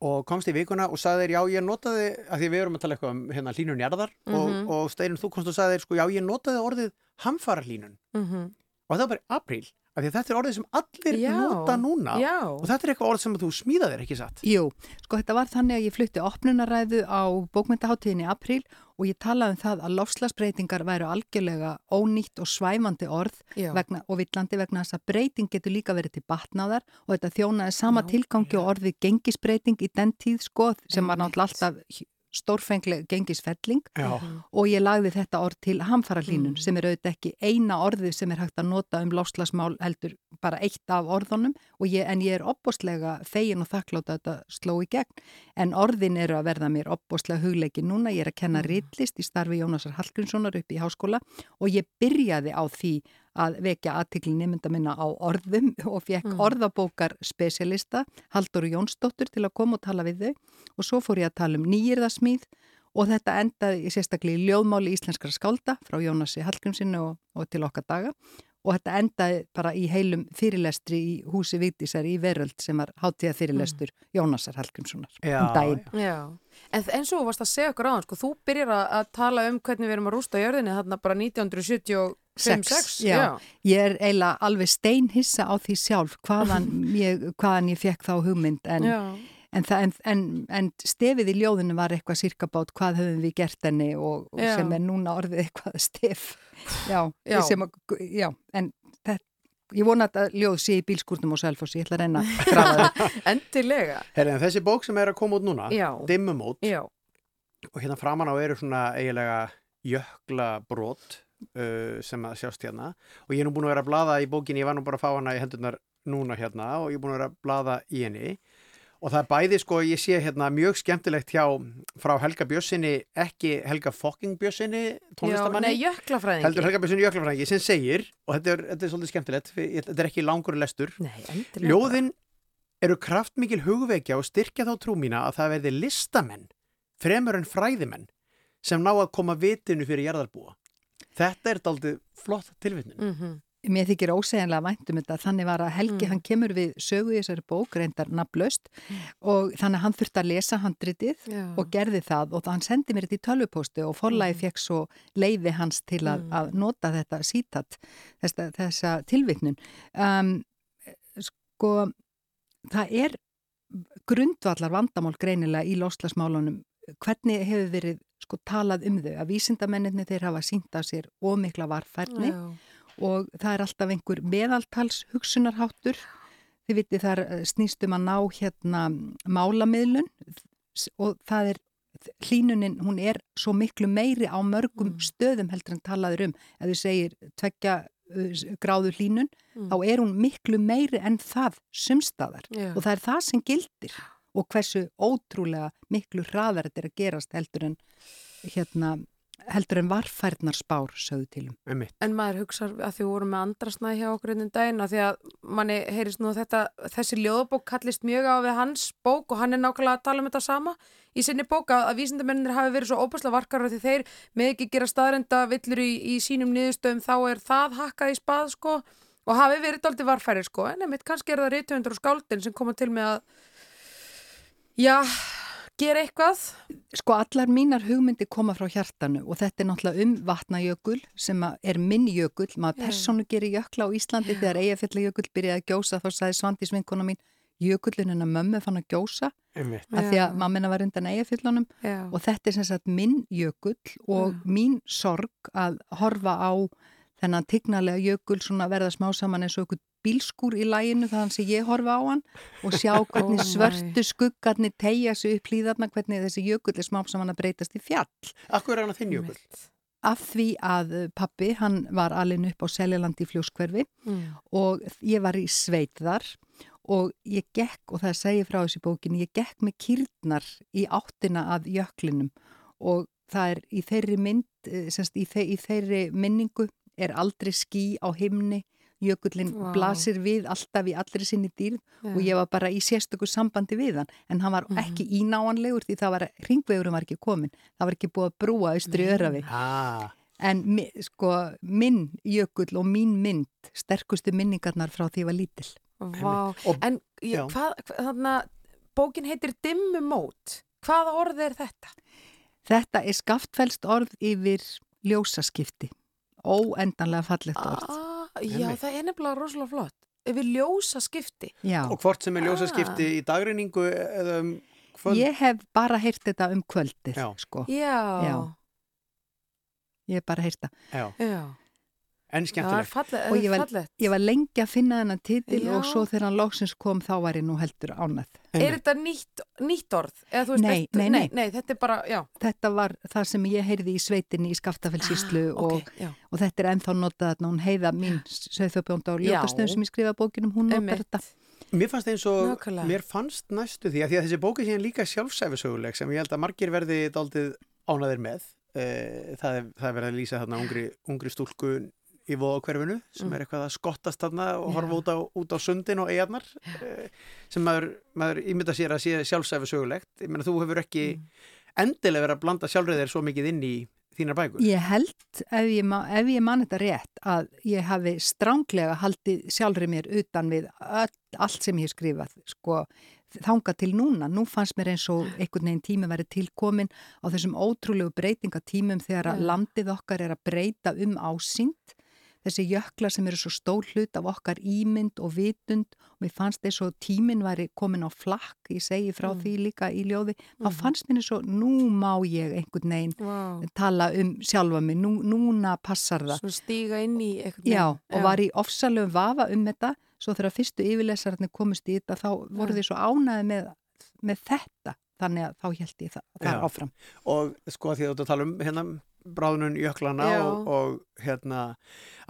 og komst í vikuna og sagði þér já ég notaði, að því við erum að tala eitthvað um hérna hlínun jarðar Mhm. og, og Steinun þú komst og sagði þér sko já ég notaði orðið hamfara hlínun Mm og það var bara í apríl af því að þetta er orðið sem allir Já, nota núna já. og þetta er eitthvað orð sem þú smíðaðir ekki satt Jú, sko þetta var þannig að ég flutti opnunaræðu á bókmyndaháttíðinni í apríl og ég talaði um það að lofslagsbreytingar væru algjörlega ónýtt og svæmandi orð Já. vegna, og villandi vegna þess að breyting getur líka verið til batnaðar og þetta þjónaði sama tilgangi og orðið gengisbreyting í den tíð sko sem var náttúrulega alltaf stórfengleg gengisfelling Já. og ég lagði þetta orð til hamfaralínun sem er auðvitað ekki eina orðið sem er hægt að nota um lofslagsmál heldur bara eitt af orðunum og ég, en ég er opbóstlega fegin og þakkláta að þetta sló í gegn. En orðin eru að verða mér opbóstlega hugleiki núna, ég er að kenna ritlist í starfi Jónasar Hallgrímssonar upp í háskóla og ég byrjaði á því að vekja aðtikli nemynda minna á orðum og fekk mm. orðabókar spesialista Haldur Jónsdóttur til að koma og tala við þau og svo fór ég að tala um nýjirðasmýð og þetta endaði í sérstaklega í ljóðmáli íslenskara skálda frá Jónasi Hallgrímsinnu og, og til okkar daga og þetta endaði bara í heilum fyrirlestri í húsi Vítisar í veröld sem var hátíða fyrirlestur mm. Jónasar Hallgrímssonar um dæin. Já. En eins og þú varst að segja okkur á hann, sko, þú byrjar að tala um hvernig við erum að rústa jörðinni þarna bara 1970 og 5-6 ég er eiginlega alveg steinhissa á því sjálf hvaðan ég, hvaðan ég fekk þá hugmynd en, en, það, en, en stefið í ljóðinu var eitthvað sirkabátt hvað höfum við gert enni og, og sem er núna orðið eitthvað stef. Já, já. Að, já en þetta ég vona að ljóð sé í bílskurnum og selfos ég ætla að reyna að grafa það endilega. Heri, en þessi bók sem er að koma út núna já. dimmumót já. og hérna framann á eru svona eiginlega jökla brot uh, sem að sjást hérna og ég er nú búin að vera að blaða í bókinni, ég var nú bara að fá hana í hendurnar núna hérna og ég er búin að vera að blaða í henni og það er bæði sko, ég sé hérna mjög skemmtilegt hjá frá Helga Bjössinni, ekki Helga Fokking Bjössinni, tónlistamanni Já, nei, jöklafræðingi. heldur Helga Bjössinni jöklafræðingi sem segir, og þetta er, þetta er svolítið skemmtilegt þetta er ekki langur lestur Nei. Ljóðin eru kraftmikil hugvekja og styrkja þá trú mína að það verði listamenn fremur en fræðimenn sem ná að koma vitinu fyrir jarðarbúa. Þetta er daldið flott tilvittnin. Mm Mér þykir óseginlega væntum þetta. Þannig var að Helgi hann kemur við sögu í þessari bók reyndar nafnlaust og þannig að hann þurfti að lesa handritið Já. og gerði það og hann sendi mér þetta í tölvupóstu og forlægi fekk svo leiði hans til að, Mm. að nota þetta sítat þessa, þessa tilvitnun. Um, sko það er grundvallar vandamál greinilega í loslasmálunum hvernig hefur verið sko talað um þau að vísindamenninni þeir hafa sínt af sér ómikla varfærni Já. og það er alltaf einhver meðaltals hugsunarháttur. Þið vitið þar eh, snýst um að ná hérna málamiðlun og það er hlínunin, hún er svo miklu meiri á mörgum stöðum heldur en talaður um. Ef þú segir tveggja uh, s- gráðu hlínun, Mm. þá er hún miklu meiri en það sumstaðar og það er það sem gildir og hversu ótrúlega miklu hraðar þetta er að gerast heldur en hérna heldur en varfærnar spár sögðu til um. Einmitt. En maður hugsa að því við vorum með andrasnæði hjá okkur einn daginn að því að manni heyrist nú að þetta, þessi ljóðabók kallist mjög á við hans bók og hann er nákvæmlega að tala um þetta sama í sinni bók að, að vísindamennir hafi verið svo óbærslega varkar því þeir með ekki gera staðrenda villur í, í sínum niðurstöðum þá er það hakkað í spað sko og hafi verið dálítið varfæri sko en einmitt kannski er það reytuvendur og skáldin sem koma til með að já, gera eitthvað Sko allar mínar hugmyndi koma frá hjartanu og þetta er náttúrulega um vatnajökul sem að er minn jökul, maður Já. persónu gerir jökla á Íslandi þegar Eyjafjallajökul byrjaði að gjósa þá sagði Svandís vinkona mín að mömmu fann að gjósa Einmitt. af því Já. að mammina var undan Eyjafjallunum Já. og þetta er sem sagt minn jökull og mín sorg að horfa á þennan tignalega jökul svona verða smá saman eins og einhvern bílskúr í læginu þannig sem ég horfa á hann og sjá hvernig Oh svörtu skuggarnir tegja sig upp hlýðarna hvernig þessi jökull er smá saman að breytast í fjall. Akkur er hann að þinn jökull? Af því að uh, pappi, hann var alin upp á Seljalandi í fljóskverfi Mm. og ég var í sveit þar og ég gekk, og það segi frá þessi bókinni, ég gekk með kýrnar í áttina að jöklinum og það er í þeirri mynd, eh, semst í, þe í þeirri minningu er aldrei ský á himni, jökullin Vá. blasir við alltaf í allri sinni dýrð Já. og ég var bara í sérstöku sambandi við hann en hann var ekki ínáanlegur því það var, ringvegurum var ekki komin, það var ekki búið að brúa austri örafi Ah, En sko, minn jökull og mín mynd, sterkustu minningarnar frá því ég var lítil. Vá, Og- en ég, hvað, hvað, þarna, bókin heitir Dimmumót. Hvaða orð er þetta? Þetta er skaftfælst orð yfir ljósaskipti. Óendanlega fallegt orð. Ah, já, Einmitt. það er nefnilega rosalega flott. Yfir ljósa skipti. Já. Og hvort sem er ljósaskipti í dagreiningu eða um kvöld? Ég hef bara heyrt þetta um kvöldið, Já. sko. Já. Já. Ég hef bara heyrt það. Já. Já. En Það skemmtilegt. fallegt. Og ég var, ég var lengi að finna þennan titil Já. og svo þegar hann loksins kom þá var ég nú heldur ánað. Er þetta nýtt, nýtt orð? Eða, þú veist, Nei, nei, nei, nei. þetta er bara, já. Þetta var það sem ég heyrði í sveitinni í Skaftafellsíslu Ah, ok, og, og þetta er ennþá notað þarna, hún heiða mín söðþjóðbjónda og Já. ljótastöðum sem ég skrifa bókinum, hún notar þetta. Mér fannst eins og, Nákvæmlega. mér fannst næstu því að því að þessi bóki síðan líka sjálfsæfisöguleg sem ég held að margir verði daldið ánaðir með. Eh, Það er, það er verið að lýsa þarna ungri, ungri stúlku í voðakverfinu sem Mm. er eitthvað að skottast þarna og horfa út á, út á sundin og eigarnar sem maður, maður ímynda sér að sé sjálfsæfisögulegt. Ég meina þú hefur ekki Mm. endilega verið að blanda sjálfrið þér svo mikið inn í þínar bækur. Ég held, ef ég, ef ég man þetta rétt, að ég hafi stránglega haldið sjálfri mér utan við öll, allt sem ég hef skrifað, sko, þanga til núna. Nú fannst mér eins og einhvern veginn tími verið tilkomin á þessum ótrúlegu breytingatímum þegar að landið okkar er að breyta um ásýnd. Þessi jökla sem eru svo stór hlut af okkar ímynd og vitund og mér fannst eins og tíminn væri komin á flakk, ég segi frá Mm. því líka í ljóði, þá Mhm. fannst mér eins og nú má ég einhvern veginn Vá. tala um sjálfa mig, Nú, núna passar það. Svona stíga inn í eitthvað. Já, og var í ofsalöfum vafa um þetta, svo þegar fyrstu yfirlesararnir komist í þetta, þá voru Já. þið svo ánæði með, með þetta, þannig að þá held ég það, það Já. áfram. og sko að því að þú að tala um hérna bráðunum jöklana og, og hérna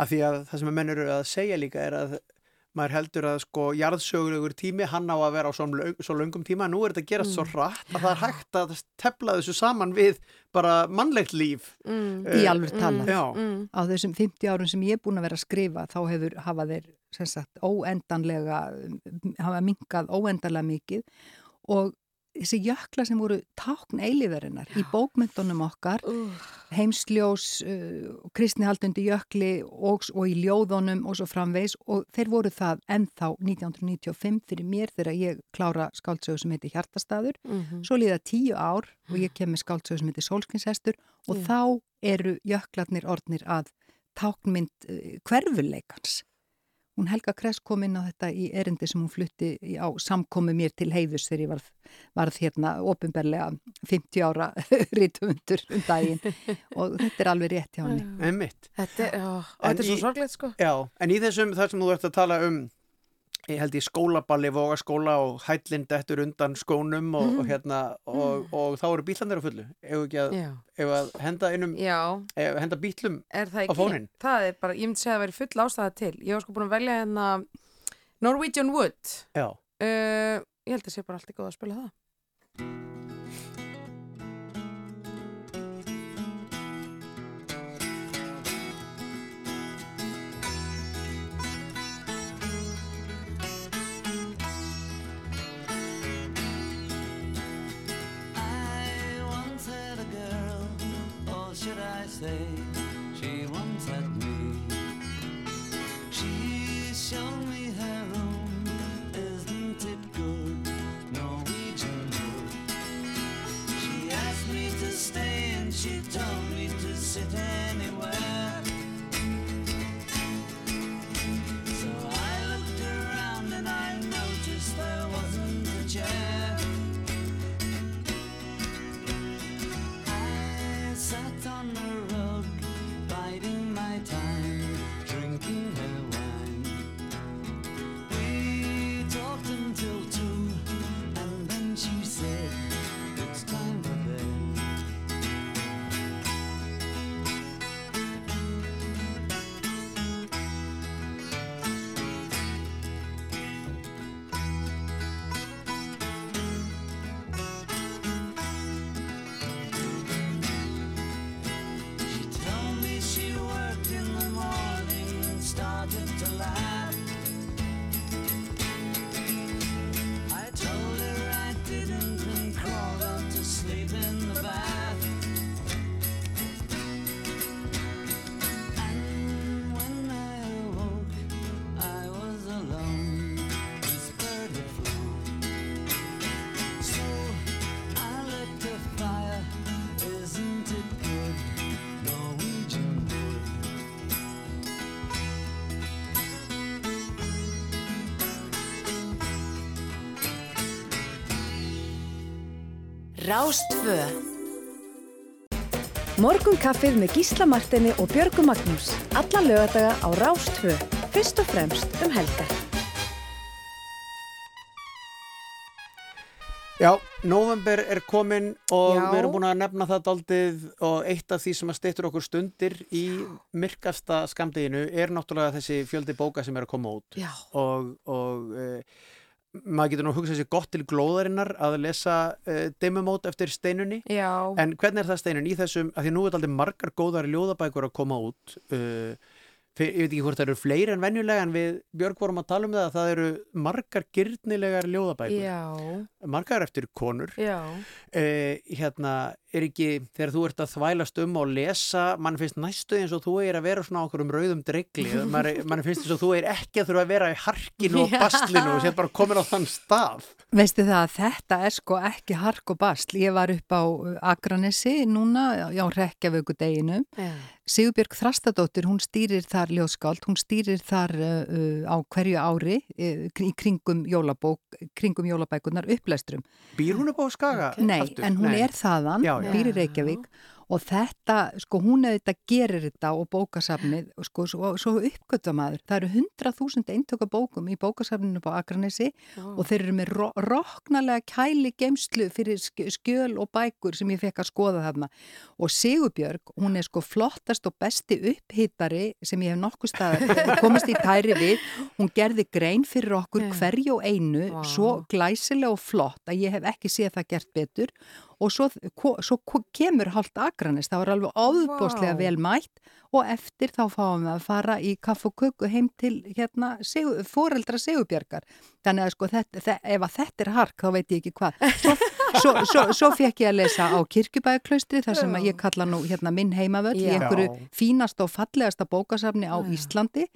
að því að það sem að menn eru að segja líka er að maður heldur að sko jarðsögulegur tími hann á að vera á svo, löng, svo löngum tíma nú er þetta að gerast svo hratt að það er hægt að tefla þessu saman við bara mannlegt líf Mm. Í Eh, alveg talað. Mm. Á þessum 50 árum sem ég er búin að vera að skrifa, þá hefur hafa þeir sem sagt óendanlega, hafa minkað óendanlega mikið og þessi jökla sem voru tákn eilíðarinnar í bókmyndunum okkar Uh, heimsljós, uh, kristnihaldundi jökli og, og í ljóðunum og svo framvegs og þeir voru það ennþá 1995 fyrir mér þegar ég klára skáldsögu sem heitir Hjartastaður. mhm. Svo líða tíu ár og ég kem með skáldsögu sem heitir Sólskinshestur og Já. þá eru jöklarnir orðnir að táknmynd uh, hverfuleikans. Hún Helga Kress kom inn á þetta í erindi sem hún flutti á samkomi mér til heiðus þegar ég varð, varð hérna ofinberlega 50 ára rítumundur um daginn og þetta er alveg rétt hjá henni. einmitt Þetta er, já, þetta er svo sorglegt sko. Já, en í þessum þar sem þú ert að tala um ég held í skólaballi, vogaskóla og hællin dettur undan skónum og, og hérna og, og þá eru bílandir á fullu ef ekki að, ef að henda einum ef, henda bílum það á ekki? fóninn Það er bara, ég myndi segja að það væri full ástæða til. Ég var sko búin að velja hérna Norwegian Wood. Já, Uh, ég held að sé bara allt í góð að spila það. Say, Rástfö Morgun kaffið með Gísla Martini og Björgu Magnús. Alla lögadaga á Rástfö. Fyrst og fremst um helgar. Já, november er komin og Já. við erum búin að nefna það daldið og eitt af því sem að steyttur okkur stundir í myrkasta skamdeginu er náttúrulega þessi fjöldi bóka sem er að koma út Já. og, og e, maður getur nú hugsað sér gott til glóðarinnar að lesa e, demumót eftir steinunni Já. en hvernig er það steinun í þessum, að því nú er aldrei margar góðar ljóðabækur að koma út uh, ég veit ekki hvort það eru fleiri en venjulega en við Björg vorum að tala um það að það eru margar gyrnilegar ljóðabækur Já. margar eftir konur Já. uh, hérna er ekki þegar þú ert að þvælast um og lesa mann finnst næstu eins og þú er að vera svona á okkur um rauðum dregli mann, finnst eins og þú er ekki að þurfa að vera í harkinu og Já. bastlinu og sér bara komin á þann stað Veistu það að þetta er sko ekki hark og bastl. Ég var upp á Akranesi núna á Rekkjavöku deginu. Já. Sigurbjörg Þrastadóttir, hún stýrir þar ljóskáld, hún stýrir þar uh, uh, á hverju ári uh, í kringum, jólabók, kringum jólabækunar upplæstrum. Býr hún upp á Skaga? Nei, aftur? en hún Nei. er þaðan, Já, já. býr í Reykjavík og þetta, sko, hún auðvitað gerir þetta og bókasafnið, sko, svo, svo uppgötta maður. Það eru 100.000 eintöka bókum í bókasafninu á Akranesi og þeir eru með ro roknalega kæli geimslu fyrir sk- skjöl og bækur sem ég fekk að skoða þarna. Og Sigurbjörg, hún er sko flottast og besti upphittari sem ég hef nokkuð stað komist í tæri við. Hún gerði grein fyrir okkur hverju og einu, Vá. svo glæsilega og flott að ég hef ekki séð það gert betur og svo, svo kemur hálft akranis, það var alveg áðbóðslega Vá. vel mætt. Og eftir þá fáum við að fara í kaff og köku heim til hérna, sigur, foreldra Sigurbjörgar þannig að sko þetta, þe ef að þetta er hark þá veit ég ekki hvað. Svo, svo, svo, svo fekk ég að lesa á kirkjubæðaklaustri þar sem ég kalla nú hérna minn heimavöll í einhverju fínasta og fallegasta bókasafni á Íslandi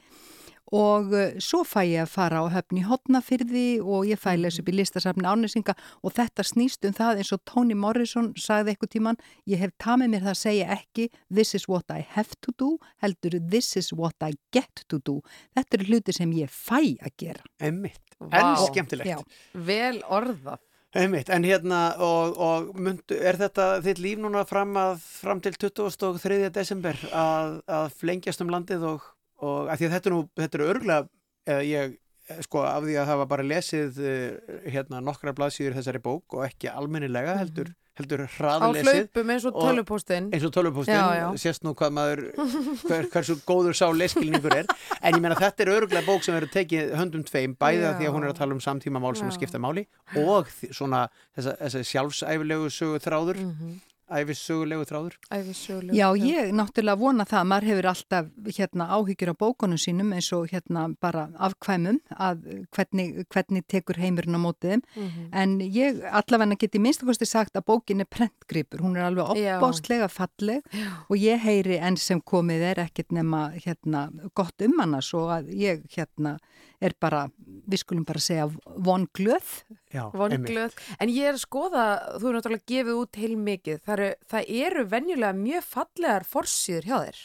og uh, svo fæ ég að fara á höfn í hotnafyrði og ég fæ að lesa upp í listasafni ánæsinga og þetta snýst um það eins og Toni Morrison sagði eitthvað tíman, ég hef tamið mér það að segja ekki this is what I have to do, heldur this is what I get to do. Þetta eru hluti sem ég fæ að gera. Emmitt, Vá. en skemmtilegt Já. Vel orðað. Einmitt, en hérna og, og myndu, er þetta þitt líf núna fram, að, fram til 23. desember að, að flengjast um landið og, og að því að þetta er nú, þetta er örgulega, eða ég eh, sko af því að hafa bara lesið eh, hérna nokkra blaðsýður þessari bók og ekki almennilega heldur, heldur Á hraðlesið. hlaupum eins og tölvupóstinn. eins og tölvupóstinn, Já, já. sést nú hvað maður hver, hversu góður sá leskilningur er en ég meina þetta er öruglega bók sem verður tekið höndum tveim, bæði að því að hún er að tala um samtíma mál sem Já. skipta máli og svona þessa, þessa sjálfsæfilegu sögu þráður Mhm. Æfissögulegu þráður Æfisöguleg. Já, ég náttúrulega vona það, maður hefur alltaf hérna áhyggjur á bókunum sínum eins og hérna bara afkvæmum að hvernig, hvernig tekur heimurinn á mótið þeim, Mhm. en ég allavega geti minnstakosti sagt að bókin er prentgripur, hún er alveg Já. opbáslega falleg og ég heyri enn sem komið er ekkert nema hérna gott um hana svo að ég hérna er bara, við skulum bara segja von glöð. Já, vonglöð, en ég er að skoða þú er náttúrulega gefið út heil mikið það eru, það eru venjulega mjög fallegar forsýður hjá þér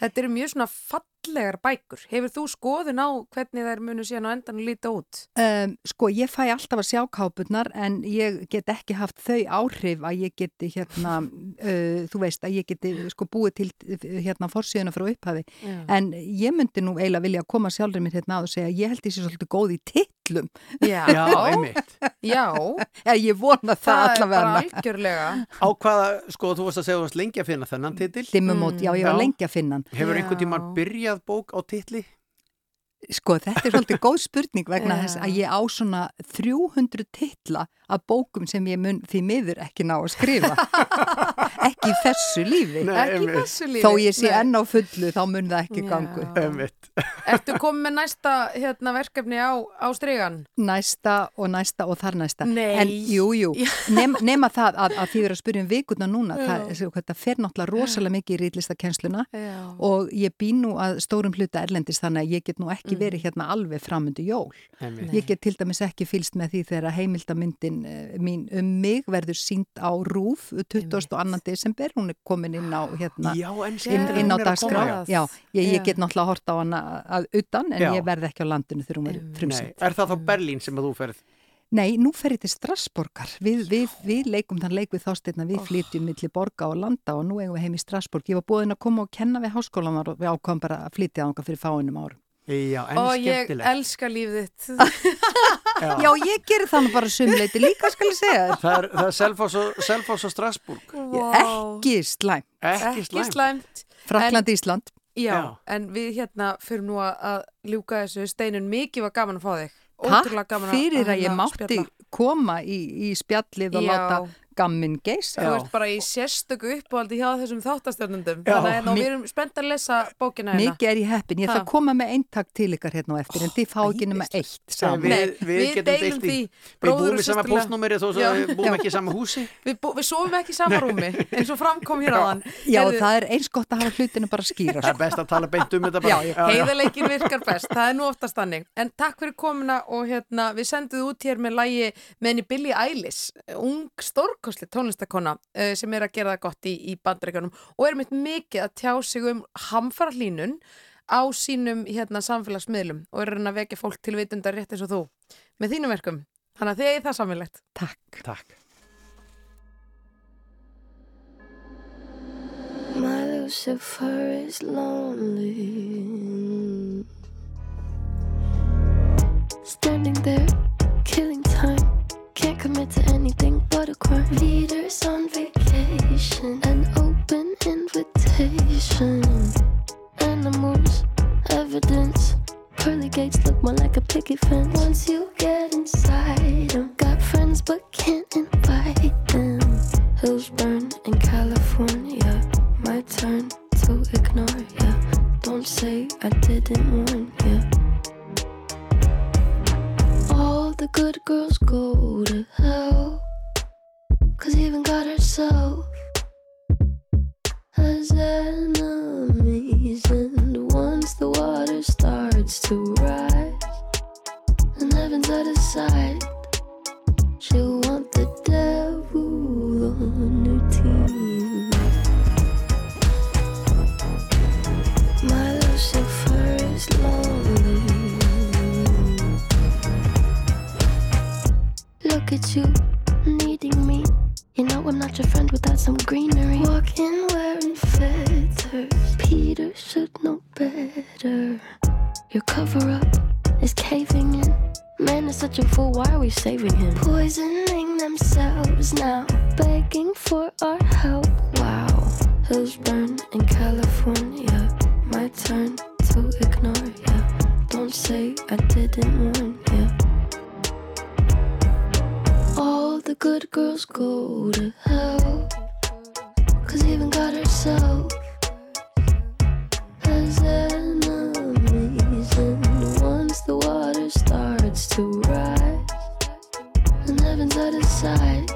þetta eru mjög svona fallegar bækur hefur þú skoðun á hvernig þær munu síðan á endan líta út Um, sko, ég fæ alltaf að sjá kápurnar en ég get ekki haft þau áhrif að ég geti hérna, uh, þú veist, að ég geti sko búið til hérna forsíðuna frá upphafi. Já. En ég myndi nú eiginlega vilja koma sjálfur mér hérna að og segja ég held ég sé svolítið góð í tillum. Já, Já, einmitt. Já, Eða ég vona það, það er allavega. bara algjörlega Á hvaða, sko, þú varst að segja þú varst lengi að finna þennan titil Dimmumót, já, ég var lengi að finna hann. Hefur einhvern tímann byrjað bók á titli? Sko, þetta er svolítið góð spurning vegna þess að ég á svona 300 titla af bókum sem ég mun því miður ekki ná að skrifa. ekki í þessu lífi. Nei, ekki í þessu lífi Þó ég sé Nei. enn á fullu, þá mun það ekki gangu. Ertu komið með næsta hérna, verkefni á, á stregan? Næsta og næsta og þar næsta. Nei. En jú, jú, Nem, nema það að, að því við erum að spyrja um vikuna núna, það, þessi- þetta fer náttúrulega rosalega mikið í rýtlistakennsluna Já. og ég bý nú að stórum hluta erlendis þannig að ég get nú ekki Mhm. verið hérna alveg framundu jól. Einmitt. Ég get til dæmis ekki fylst með því þegar heimildamyndin eh, mín um mig verður sínt á RÚF 22. desember, hún er komin inn á hérna Já, inn, inn á dagskrá. já. Ég, ég get náttúrulega horta á hana að utan en Já. ég verð ekki á landinu þegar hún verður Nei, frumsýnd. er það þá Berlín sem að þú ferð? Nei, nú fer ég til Strasborgar. Við, við, við leikum þann leik við þástirna, við flytjum milli borga og landa og nú eigum við heim í Strasborg. Ég var búin að koma og kenna við háskólan og við ákvæmum bara að flytja þanga fyrir fáinum árum. Já, en Og ég elska lífið þitt. Já, ég gerir þannig bara sumleiti líka, skal ég segja þér. Það er, það er Selfoss og, Selfoss og Strasbourg. Ekki slæm. Ekki Ekki slæmt. Frakland, Ísland. Já, Já. en við hérna fyrir nú að- að ljúka þessu steinun mikið var gaman að fá þig. Takk Ótrúlega gaman fyrir að ég hérna mátti spjalla. koma í, í spjallið og Já. láta gammin geisa. Þú ert bara í sérstöku uppáhaldi hjá þessum þáttastjörnundum. Já. Þannig að hérna, við erum spennt að lesa bókina hérna. Mikið er ég heppin. Ég ætla að koma með eintak til ykkar hérna á eftir en þið fá ekki nema eitt saman. Við, við, við getum deilum í- því, Við búum og í sama postnúmeri þó að við búum Já. ekki í sama húsi. Við, bú, við sofum ekki í sama rúmi eins og framkom hér á hann. Já, það er eins gott að hafa hlutinu bara skýra. Það er best að tala beint um þetta bara. Heiðaleikin virkar best, það er nú oftast þannig En takk fyrir komuna og hérna við sendum stórkostli tónlistakona uh, sem er að gera það gott í, í bandaríkjunum og er mitt mikið að tjá sig um hamfara hlínun á sínum hérna samfélagsmiðlum og er að vekja fólk til vitundar rétt eins og þú með þínum verkum, þannig að þið er það samfélagt Takk Takk My Lucifer is lonely. Standing there. Can't commit to anything but a crime. Leaders on vacation, an open invitation. Animals, evidence. Pearly gates look more like a picket fence. Once you get inside them, got friends but can't invite them. Hills burn in California. My turn to ignore ya. Don't say I didn't warn ya. The good girls go to hell. Cause even God herself has enemies. And once the water starts to rise, and heaven's out of sight, she'll want the at you, needing me. You know I'm not your friend without some greenery. Walking wearing feathers. Peter should know better. Your cover up is caving in. Man is such a fool, why are we saving him? Poisoning themselves now, begging for our help. Wow. Hills burn in California. My turn to ignore ya. Don't say I didn't warn ya. The good girls go to hell. Cause even God herself has enemies. And once the water starts to rise, and heaven's out of sight,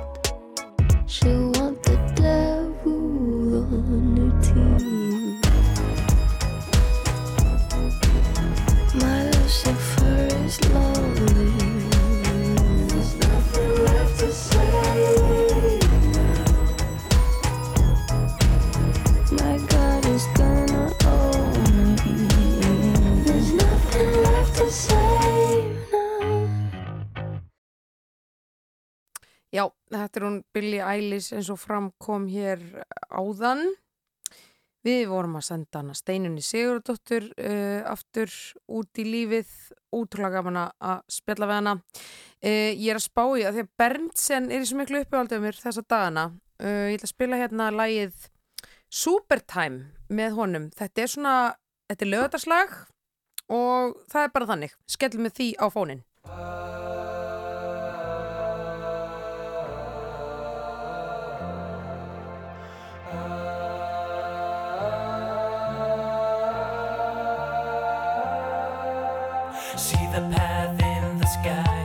þetta er hún Billie Eilish eins og fram kom hér áðan. Við vorum að senda hana Steinunni Sigurdóttur uh, aftur út í lífið, útrúlega gaman að spjalla við hana. Uh, ég er að spá í að því að Berntsen er í svo miklu uppáhaldið mér þessa dagana. Uh, ég ætla að spila hérna lagið Supertime með honum. Þetta er svona, þetta er lögataslag og það er bara þannig. Skellum við því á fónin. The path in the sky.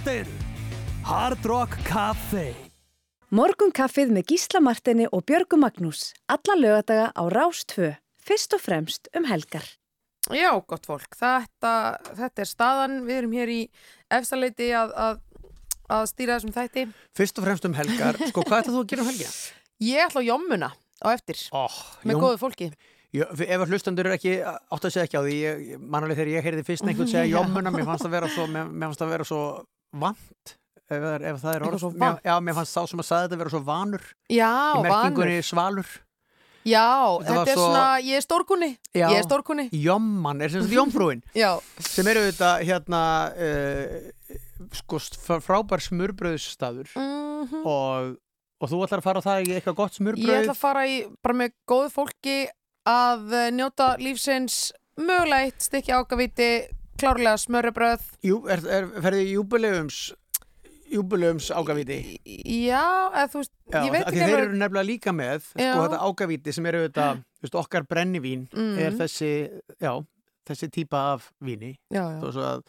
Hátteginu? Hard Rock Café. Morgunkaffið með Gísla Martini og Björgu Magnús. Alla lögadaga á Rástvö. Fyrst og fremst um helgar. Já, gott fólk, þetta, þetta er staðan, við erum hér í efstaleiti að, að, að stýra þessum þætti. Fyrst og fremst um helgar, sko hvað ætlað þú að gera um helgina? Ég ætla á jommuna á eftir, oh, með góðu fólki. Jú, ef að hlustandur eru ekki átt að segja ekki á því mannalega þegar ég heyrði fyrst einhvern segja Já. jommuna, mér fannst það vera svo mér, mér fannst það vera svo vant ef, ef það er orð. mér, já, mér fannst þá sem að sagði þetta vera svo vanur. Já, í merkingunni vanur. svalur. Já, Þetta þetta er svo- svona, ég er stórkunni, Já. ég er stórkunni. Jomman er sem sagt jómfrúin? Sem eru þetta hérna uh, sko frábær smurbröðsstaður Mhm. og, og þú ætlar að fara á það í eitthvað gott Ég smurbröð ætla að fara í, bara með góðu fólki að eh, njóta lífsins mögulega eitt stykki ágaviti, klárlega smörrebröð. Jú, er, er, ferði júbilegums júbilegums ágavíti Já, eða þú veist, Já, ég veit ekki þeir eru nefnilega líka með sko, þetta ágavíti sem eru þetta, veist, okkar brennivín Mm. er þessi, já, þessi típa af víni Já, já. þó að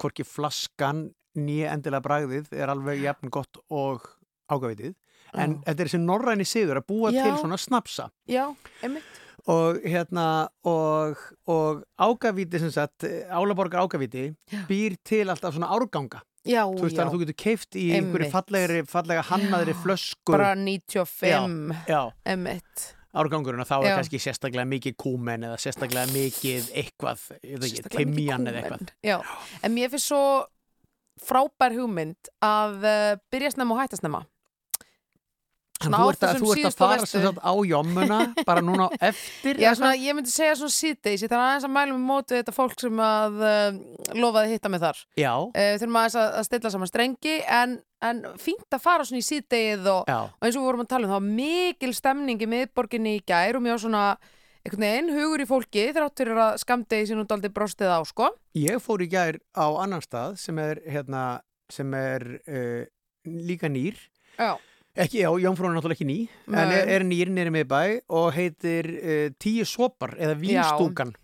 hvorki flaskan nýja endilega bragðið er alveg jafn gott og ágavítið en þetta er þessi norræni siður að búa til svona snapsa Já, einmitt. Og hérna og, og ágavíti sem sagt Álaborgar ágavíti býr til alltaf svona árganga Já, þú veist já. þannig að þú getur keift í einhverju fallegri, fallega hannaðri flösku Bara 95, já, já. einmitt. árgangurinn og þá er Já. kannski sérstaklega mikið kúmen eða sérstaklega mikið eitthvað, timjan eða eitthvað Já, en mér finnst svo frábær hugmynd að uh, byrja snemma og hætta snemma. Þú ert að, þú ert að fara sem sagt á jommuna bara núna eftir Já, svona, ég myndi segja svona síðdeis, ég þarf aðeins að mæla með mótu þetta fólk sem að uh, lofaði hitta mig þar. Uh, þurfum aðeins að, að stilla saman strengi en, en fínt að fara svona í síðdegið og, og eins og við vorum að tala um þá var mikil stemning í miðborginni í gær og mjög svona einhvern veginn hugur í fólki þrátt fyrir að skamdegi sín út aldrei brostið á sko. ég fór í gær á annan stað sem er hérna, sem er uh, líka nýr Já. Ekki, já, Jónfrún er náttúrulega ekki ný en Nei. er, er nýr nýri miðbæ og heitir uh, Tíu sopar eða Vínstúkan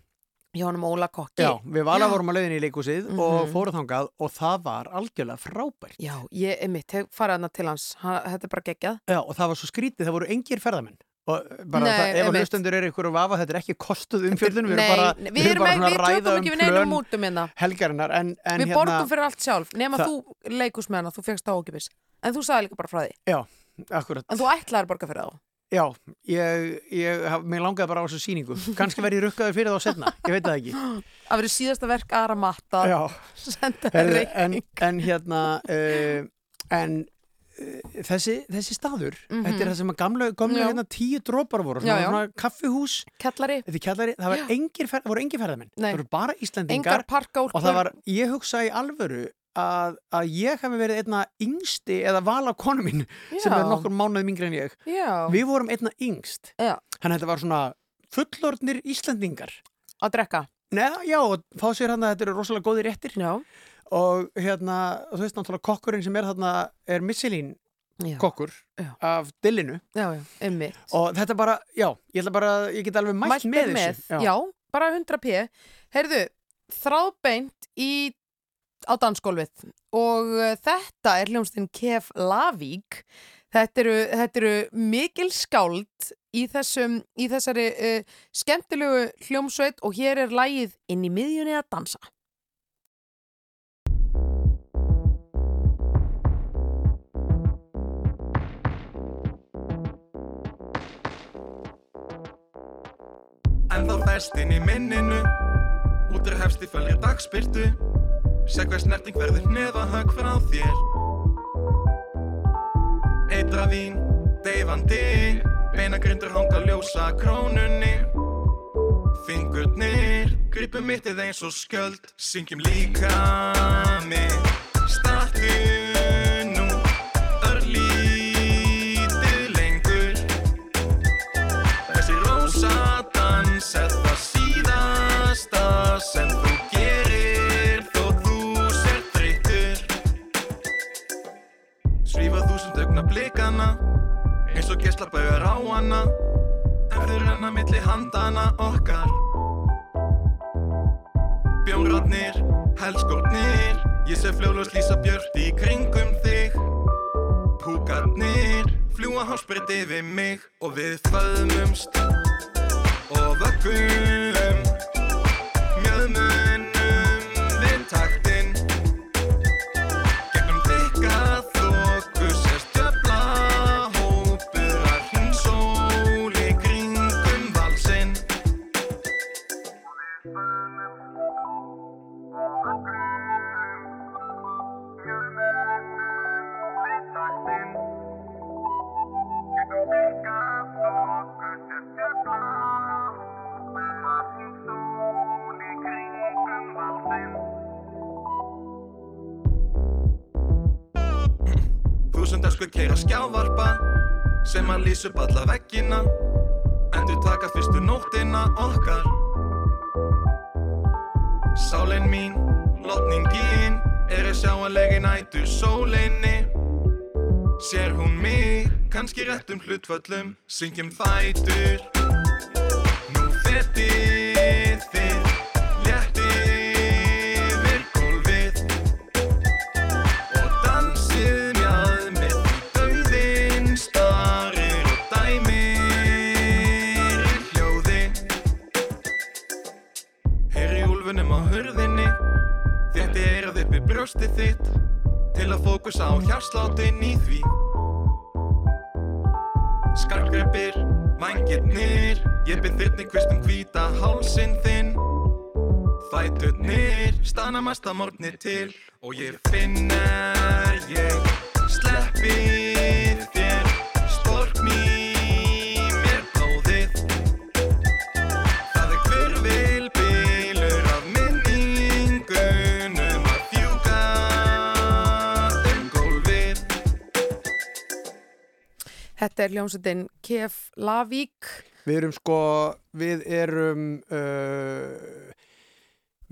Jónum Óla kokki. Já, við vala vorum að leiðin í leikúsið Mhm. og fóruð þangað og það var algjörlega frábært Já, ég er mitt, hana til hans, ha, þetta er bara geggjað. Já, og það var svo skrítið, það voru engir ferðamenn og bara Nei, það, ef að hlustendur er ykkur að vafa, þetta er ekki kostuð umfjöldun, við Nei, erum bara, nei, við erum bara að við ræða um við plön hérna. helgarinnar en, en Við hérna, borgum fyrir allt sjálf, nema þú leikus með hana, þú fegst það ókipis. En þú sagði líka bara frá því. Já, akkurat En þú ætlaðir að borga fyrir þá. Já, ég, ég mér langaði bara á þessu sýningu kannski verði rukkaður fyrir þá setna, ég veit það ekki Það verður síðasta verk Ara Matta Já. Senda þér Herðu, reikning. en, en hérna uh, en uh, þessi, þessi staður Mhm. þetta er það sem að gamla, gamla hérna tíu drópar voru, Já, svona, já. svona kaffihús Kjallari Þetta er kjallari, það var engir, fer, voru engir ferðamenn Nei. það voru bara Íslendingar Engar parkálkur og það var, ég hugsa í alvöru að, að ég hef verið einna yngsti eða val af konu mín sem Já. er nokkur mánuð mingri en ég Já. við vorum einna yngst Já. þannig að þetta var svona fullorðnir Íslendingar að drekka Neða, já, og fá sér hann að þetta eru rosalega góði réttir já. og hérna, þú veist náttúrulega kokkurinn sem er þarna er Já. kokkur af dillinu Já, já, og þetta bara, já, ég ætla bara ég get alveg mælt, Mælt með, með, þessu já. bara 100p Heyrðu, þráðbeint í á dansgólfið. Og uh, þetta er hljómsdinn Kef Lavík þetta eru, þetta eru mikil skáld í, þessum, í þessari uh, skemmtilegu hljómsveit og hér er lægið inn í miðjunni að dansa. En þá fest inn í minninu. Útur hefst í fölgri dagspyrtu Sér hver snerting verður neðahögg frá þér. Eitra vín, deyfandi. Beinagrindur hanga ljósa krónunni. Fingurnir Gripum mittið eins og skjöld. Syngjum líka mig Startu blikana eins og geislabaugar á hana ef þau renna milli handana okkar. Bjónrotnir, helskotnir ég sé fljóðlust lýsa björt í kringum þig. Púkarnir fljúa hásbreytt yfir mig og við föðmumst og vöggum skjávarpa sem að lýsa upp alla veggina. Endur taka fyrstu nóttina okkar. Sálin mín, lotningin er að sjá að legi nætu sólinni. Sér hún mig, kannski réttum hlutföllum syngjum fætur. Nú fetið brjóstið þitt Til að fókusa á hjarsláttinn í því. Skarkreppir, vangirnir Ég byrð þyrni kvistum hvíta hálsinn þinn. Fæturnir, stana mesta morgnir til Og ég finn er ég sleppi þér Þetta er hljómsveitin Kef Lavík Við erum sko, við erum uh,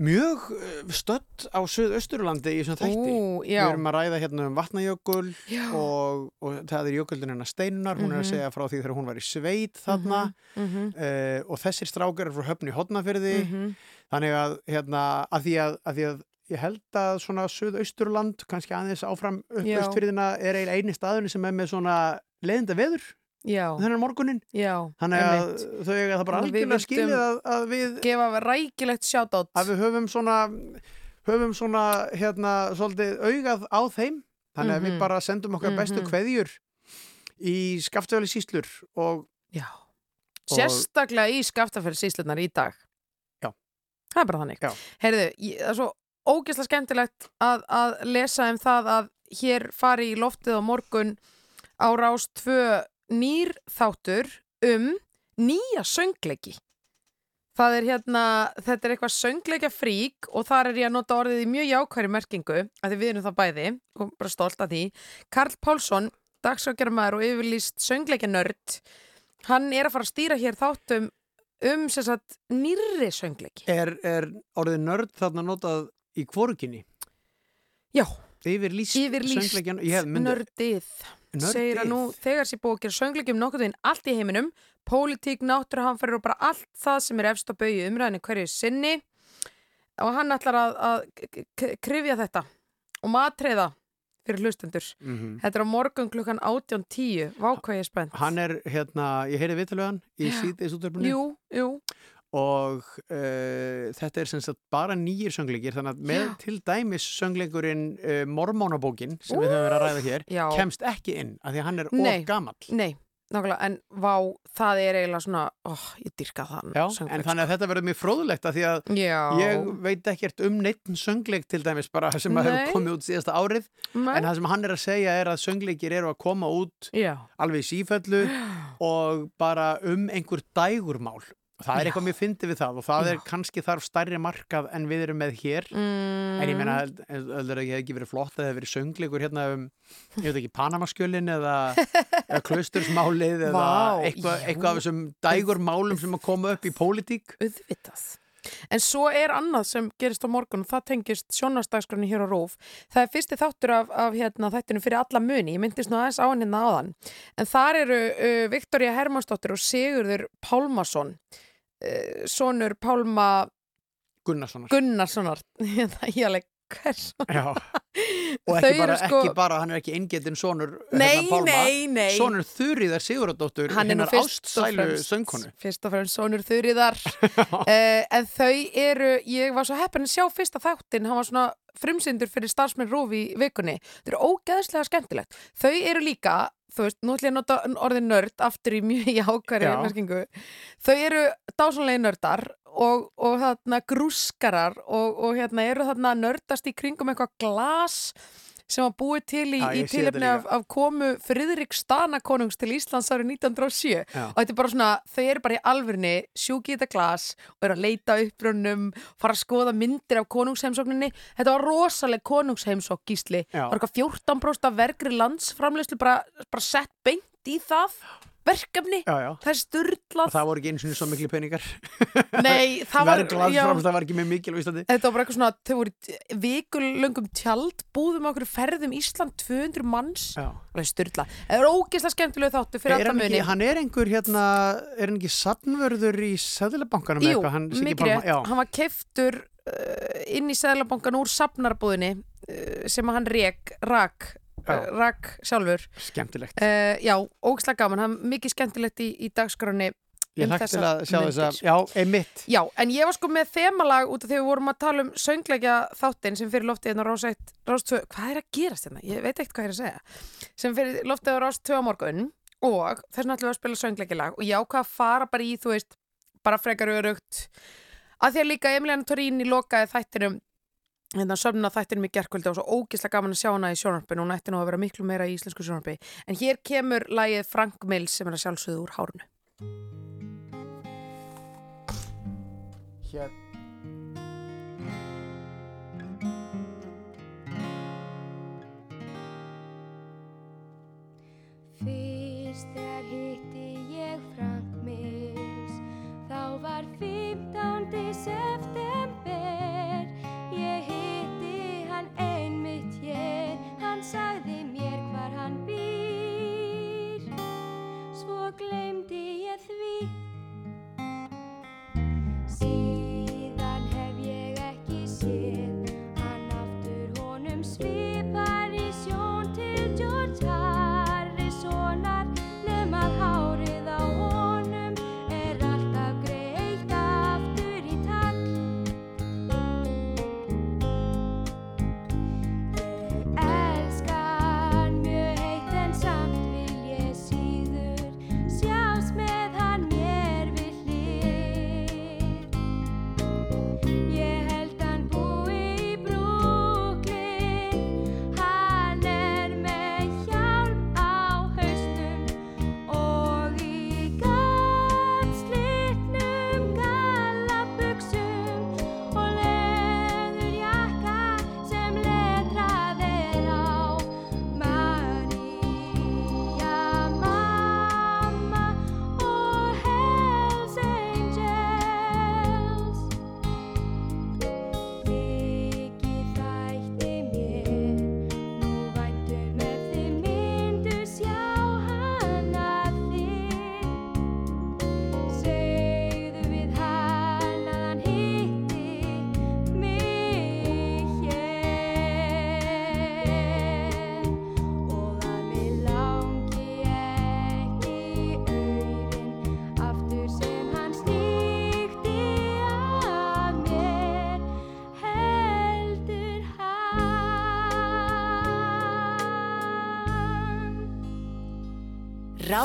mjög uh, stödd á Suðausturlandi í þessum þætti. Já. Við erum að ræða hérna um vatnajökul og, og það er jökuldin hennar Steinunar, hún er að Mhm. segja frá því þegar hún var í sveit þarna Mhm, mhm. uh, og þessir strákar eru frá höfni hodnafyrði Mhm. þannig að, hérna, að því að, að því að ég held að svona Suðausturland, kannski aðeins áfram upp austfyrðina er eiginlega eini staðunni sem er með svona leiðinda veður Já. þennan morgunin Já, Þannig að einmitt. þau eiga það bara Þannig að við algjörlega skilið að, vildum að við gefa rækilegt sjátátt að við höfum svona höfum svona hérna svolítið augað á þeim þannig að Mhm. við bara sendum okkar bestu Mhm. kveðjur í skaftöfali síslur og Já. Og- Sérstaklega í skaftafæri síslunar í dag. Já. Það er bara þannig. Já. Heyrðu, ég- það er svo ógeðslega skemmtilegt að, að lesa um það að hér fari í loftið á morgun á rás tvö nýr þáttur um nýja söngleiki. Það er hérna, þetta er eitthvað söngleikja frík og þar er ég að nota orðið í mjög jákværi merkingu, að því við erum það bæði og bara stolt af því. Karl Pálsson, dagsrákjörmaður og yfirlýst söngleikja nörd, hann er að fara að stýra hér þáttum um sagt nýrri söngleiki. Er, er orðið nörd þarna notað í kvoruginni? Já. Yfirlýst, Yfirlýst myndi- nördið. Nördið. Segir að nú þegar sé búið að gera söngleikjum nokkuð veginn allt í heiminum, pólitík, náttúruhamfærir og bara allt það sem er efst á baui umræðinu hverju sinni og hann ætlar að, að krifja þetta og matreiða fyrir hlustendur. Mhm. Þetta er á morgun klukkan 18.10 Vákvað ég er spennt. Hann er, hérna, ég heyri viðtöluðan í Já. síðdeis útverfinu Jú, jú. Og uh, þetta er sem sagt bara nýjir söngleikir þannig að með Já. til dæmis söngleikurinn uh, Mormónabókin sem við höfum verið að ræða hér Já. kemst ekki inn af því að hann er of gamall Nei, nákvæmlega, en vá, það er eiginlega svona, óh, ég dyrka það. Já, en þannig að þetta verður mjög fróðlegt af því að Já. ég veit ekkert um neitt söngleik til dæmis bara sem að hefur komið út síðasta árið Nei. en það sem hann er að segja er að söngleikir eru að koma út alveg í sífellu og bara um einhver dægurmál það er eitthvað mjög fyndið við það og það er kannski þarf stærri markað en við erum með hér Mm. en ég meina, heldur ekki hefði ekki verið flott að það hefði verið söngleikur hérna um ég veit ekki, Panamaskjölin eða, eða klaustursmálið eða Vá, eitthvað, eitthvað af þessum dægurmálum sem að koma upp í pólitík Auðvitað. En svo er annað sem gerist á morgun og það tengist sjónvarsdagskrani hér á Róf. Það er fyrsti þáttur af, af hérna, þættinu fyrir alla muni. Ég myndist nú aðeins á hann hérna áðan. En þar eru uh, Viktoria Hermannsdóttir og Sigurður Pálmason, uh, sonur Pálma Gunnarssonar. Gunnarssonar. ég alveg og ekki bara, sko- ekki bara, hann er ekki eingetinn sonur Nei, hérna, Pálma, nei, nei. sonur Þuríðar Sigurðardóttur og ástsælu söngkonu. Fyrst og fremst sonur þurriðar uh, En þau eru Ég var svo heppin að sjá fyrsta þáttin Hann var svona frumsyndur fyrir starfsmenn Rúf í vikunni. Þau eru ógeðslega skemmtilegt. Þau eru líka Þú veist, nú ætlum ég að nota orðið nörd aftur í mjög jákværi Já. merkingu. Þau eru dásanlega nördar og, og þarna grúskarar og, og hérna eru þarna nördast í kringum eitthvað glas sem var búið til í, í tilefni af, af komu Friðrik Stanakonungs til Íslands árið 1907 Já. og þetta er bara svona, þau eru bara í alvörni sjúki í þetta glas og eru að leita upprönnum fara að skoða myndir af konungsheimsókninni. Þetta var rosaleg konungsheimsók gísli, Já. var eitthvað 14% af vergri landsframleyslu bara, bara sett beint í það verkefni, Já, já. það er og styrlað það voru ekki eins og svo miklu peningar Nei, það var, verð já, það var ekki með mikil á Íslandi Þetta var bara eitthvað svona, þau voru vikulöngum tjald, búðum okkur ferðum Ísland 200 manns. Það er styrla. Það er ógeðslega skemmtilega þáttu fyrir hann, muni hann er einhver hérna er hann ekki sannvörður í Sæðlabankanum Jú, Pálma- rétt, já. hann var keiftur uh, inn í Sæðlabankan úr safnarbúðinni uh, sem hann rek, rak, Já. uh, rak sjálfur skemmtilegt uh, Já, ógeðslega gaman, hann er mikið skemmtilegt í, í dagskráni ég um hlakka til að sjá þess að já, einmitt Já, en ég var sko með þemalag út af því við vorum að tala um söngleikja þáttinn sem fyrir loftið hérna á Rás 1, Rás 2, hvað er að gerast hérna? Ég veit ekkert hvað er að segja. Sem fyrir loftið á Rás 2 á morgun og þess vegna ætlum við að spila söngleikjalag og ég ákvað að fara bara í, þú veist, bara frekar örugt. Að því að líka Emiliana Torini lokaði þættinum hérna sömna þættinum í gerkvöldi og svo ógislega gaman að sjá hana í sjónarpinu hún ætti nú að vera miklu meira í íslensku sjónarpi en hér kemur lagið Frank Mills sem er að sjálfsögðu úr hárunu Hér. Fyrst þegar hitti ég Frank Mills Þá var 15. september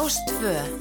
Rástfö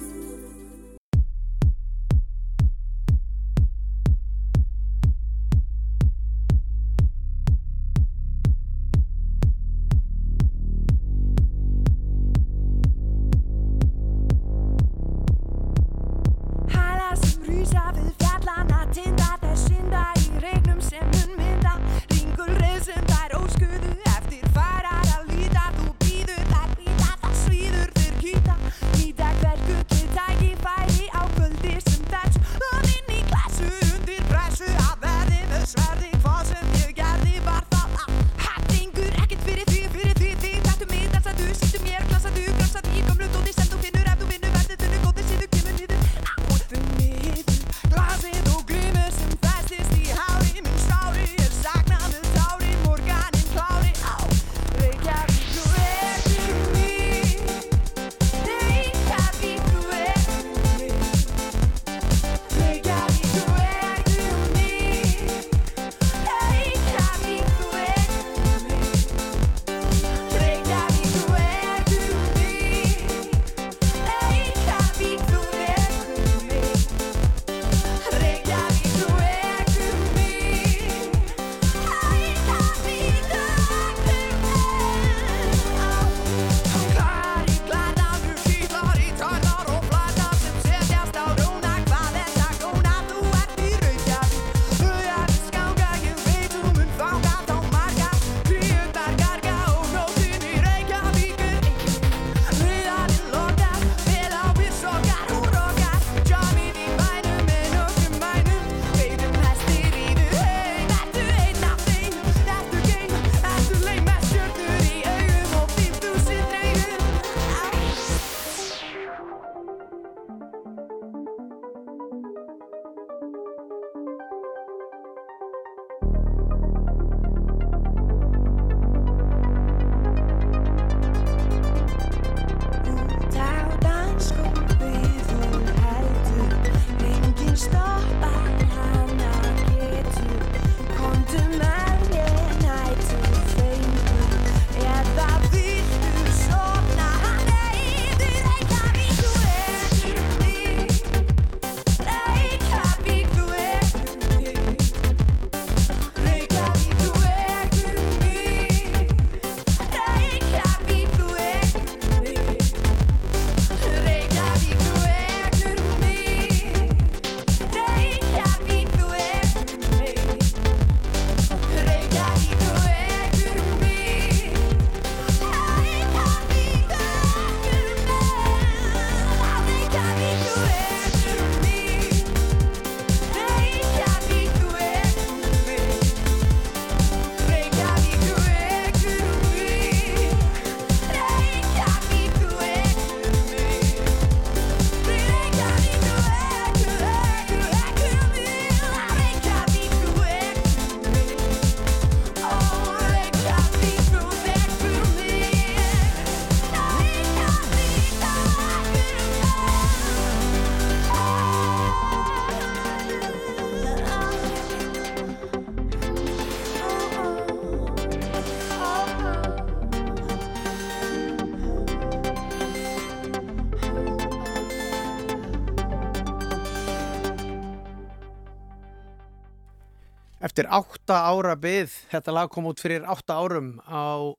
átta ára byð, þetta lag kom út fyrir átta árum á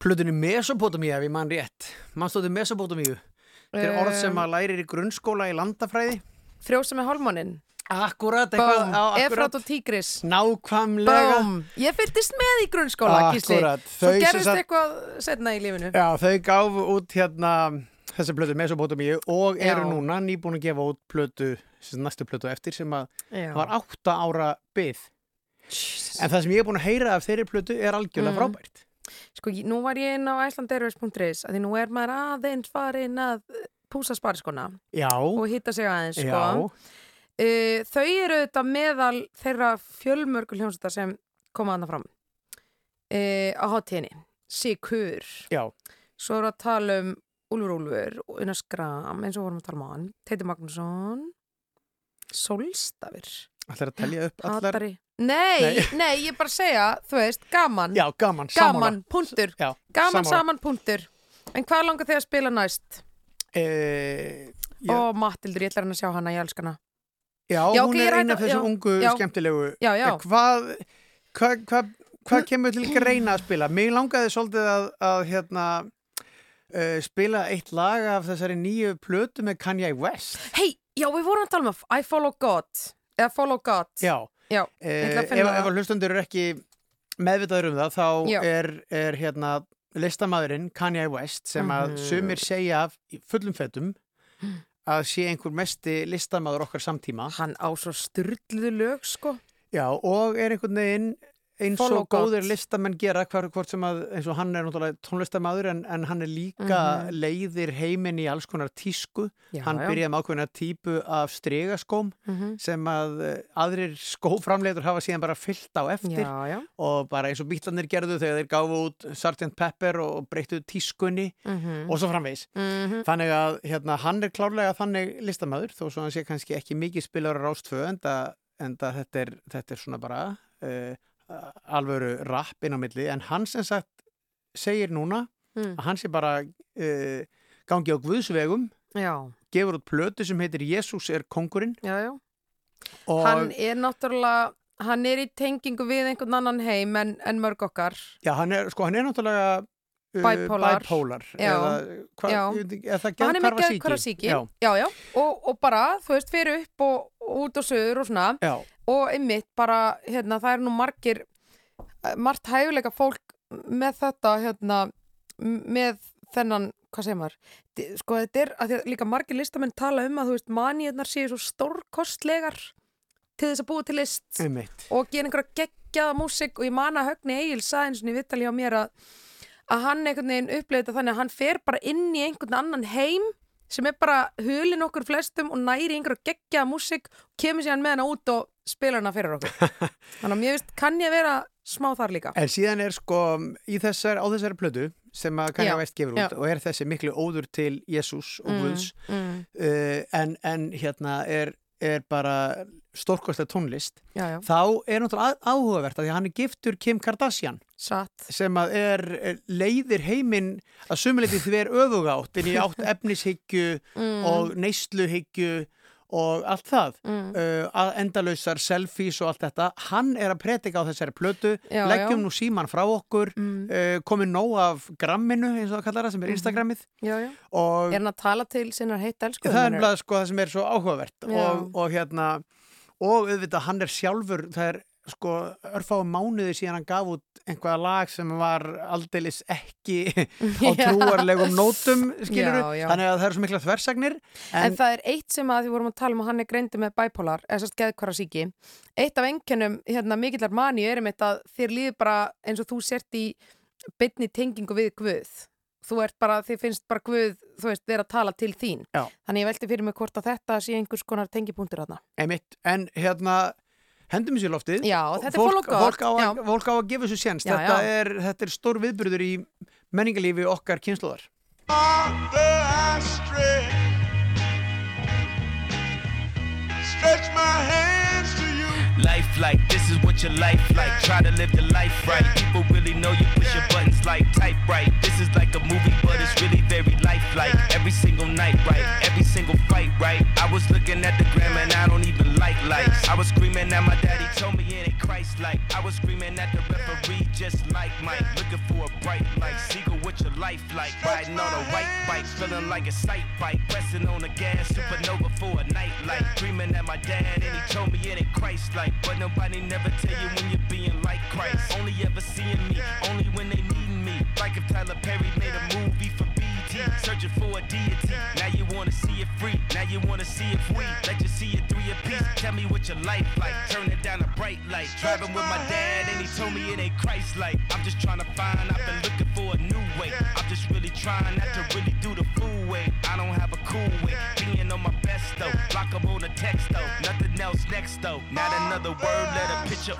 plötunni Mesopotamíu ef ég mann rétt. Mannstóttir Mesopotamíu. Þetta er orð sem að lærir í grunnskóla í landafræði. Frjósa með hálmónin. Akkurat, eitthvað. á, akkurat. Efrat og Tígris. Nákvæmlega. Bóm, ég fylgdist með í grunnskóla. Akkurat, Svo gerist sagt- eitthvað setna í lífinu. Já, þau gáfu út hérna þessi plötu Mesopotamíu og eru Já. núna nýbúin að gefa út plötu, næstu plötu eftir sem að Já. var átta ára byð. En það sem ég er búin að heyra af þeirri plötu er algjörlega Mm. frábært. Sko, nú var ég inn á icelandairways.is að því nú er maður aðeins farin að púsa spariskona og hitta sig aðeins, sko. Uh, þau eru þetta meðal þeirra fjölmörgu hljómsveitar sem koma aðna fram uh, á hátíðinni. Sikur. Já. Svo eru að tala um Úlfur Úlfur og Una Skram eins og vorum að tala um hann. Teiti Magnússon. Solstafir. Ætlar að telja upp allar. Hatari. Nei, Nei. nei, ég er bara að segja, þú veist, gaman. Já, gaman, Gaman, sammála. punktur. Já, Gaman sammála. saman, punktur. En hvað langar þið að spila næst? e, já, og Matildur, ég ætla hann að sjá hana, ég elska hana já, Já, hún er eina af að- þessum ungu skemmtilegu Já, já. Eh, hvað hvað hva, hva kemur til greina að spila? Mér langaði svolítið að, að hérna uh, spila eitt lag af þessari nýju plötu með Kanye West Hei, já, við vorum að tala um að I follow God eða follow God Já, já Eh, ég ætla að ef, ef að hlustundur eru ekki meðvitaður um það þá er, er hérna listamæðurinn Kanye West sem að Mhm. sumir segja af í fullum fettum að sé einhver mesti listamæður okkar samtíma. Hann á svo styrluðu lög sko. Já og er einhvern veginn eins og góðir listamenn gera hvar, hvort sem að eins og hann er náttúrulega tónlistamæður en, en hann er líka Mhm. leiðir heiminn í alls konar tísku Já, hann byrjaði með ákveðna típu af stregaskóm Mhm. sem að eh, aðrir skóframleitur hafa síðan bara fyllt á eftir Já, já. og bara eins og bítlanir gerðu þegar þeir gáfu út Sgt. Pepper og breyttu tískunni Mhm. og svo framvegis Mhm. þannig að hérna, hann er klárlega þannig listamæður þó svo hann sé kannski ekki mikið spilar á rástfö en það þetta er, þetta er svona bara uh, alvöru rapp inn á milli en hann sem sagt segir núna Mm. að hann sé bara uh, gangi á guðsvegum Já. gefur út plötu sem heitir Jésús er kongurinn Já, já. og Hann er náttúrulega hann er í tengingu við einhvern annan heim en, en mörg okkar já, hann er, sko, hann er náttúrulega uh, Bipolar. bipolar eða er það Og hann er með já. Og, og bara, þú veist, fyrir upp og, og út og söður og svona Já. Og einmitt bara, hérna, það er nú margir eh, margt hæfuleika fólk með þetta, hérna með þennan, hvað segir maður sko, þetta er, að því að líka margir listamenn tala um að, þú veist, maníunar séu svo stórkostlegar til þess að búa til list Einmitt. og gera einhverja geggjaða músík og ég man að Högni Egil og í vittali á mér að, að hann einhvern veginn uppleiði þetta þannig að hann fer bara inn í einhvern annan heim sem er bara hulin okkur flestum og næri einhverja geggjaða músík og kemur sér hann með hana út og spila hana fyrir okkur þannig að mér veist kann ég vera smá þar líka En síðan er sko þessar, á þessari plötu sem að Kanye Já, West gefur út já. og er þessi miklu óður til Jésús og Mm, Guðs mm. uh, en, en hérna er, er bara stórkostlega tónlist Já, já. þá er náttúrulega áhugavert að því að hann er giftur Kim Kardashian Satt. sem að er er- leiðir heiminn að sumuleiti því er öfugátt inn í átt efnishyggju Mm. og neysluhyggju og allt það Mm. uh, að endalausar selfies og allt þetta hann er að predika á þessari plötu Já, leggjum já. nú síman frá okkur Mm. uh, komið nóg af gramminu eins og það kallar það sem er Mhm. Instagramið Já, og Er hann að tala til sinnar heitt elsku? það er nefnilega sko það sem er svo áhugavert og, og hérna og auðvitað hann er sjálfur það er sko örfáum mánuði síðan hann gaf út einhverja lag sem var aldeilis ekki á trúarlegum nótum skiluru, Já, já. þannig að það eru svo mikla þversagnar En, en, það er eitt sem að því vorum að tala um að hann er greindu með bipolar, eða sérst geðkvara síki. Eitt af engjönum hérna, mikillar mani er um þetta að þér líður bara eins og þú sért í bytni tengingu við Guð. Þú ert bara, þið finnst bara Guð, þú veist, vera að tala til þín. Já. Þannig ég velti fyrir mig hvort að þetta sé einhvers konar tengipunktur hendum sér loftið. Já, þetta fólk, fólk, á að, fólk á að gefa þessu séns. Já, þetta. Er, þetta er stór viðburður í menningalífi okkar kynsluðar Stretch my you. Life like, this is what your life like. Try to live the life right. People really know you push your buttons like type right. This is like a movie, but it's really very lifelike. Every single night, right? Every single fight, right? I was looking at the gram and I don't even like lights. I was screaming at my daddy, told me it ain't Christ like. I was screaming at the referee, just like Mike. Looking for a bright light. Seagull, what your life like? Riding on a white bike, feeling like a sight bike. Pressing on the gas, supernova for a night light. Dreaming at my dad, and he told me it ain't Christ like. But nobody never tell you when you're being like Christ. Only ever seeing me, only when they need me. Like if Tyler Perry made a movie for BT, searching for a deity. Now you wanna see it free, now you wanna see it free. Let you see it three apiece. Tell me what your life like. Turn it down a bright light. Driving with my dad, and he told me it ain't Christ like. I'm just trying to find, I've been looking for a new way. I'm just really trying not to really do the fool way. I don't have a cool way. Though. Up on the text though. Nothing else next though. Not another word, let a picture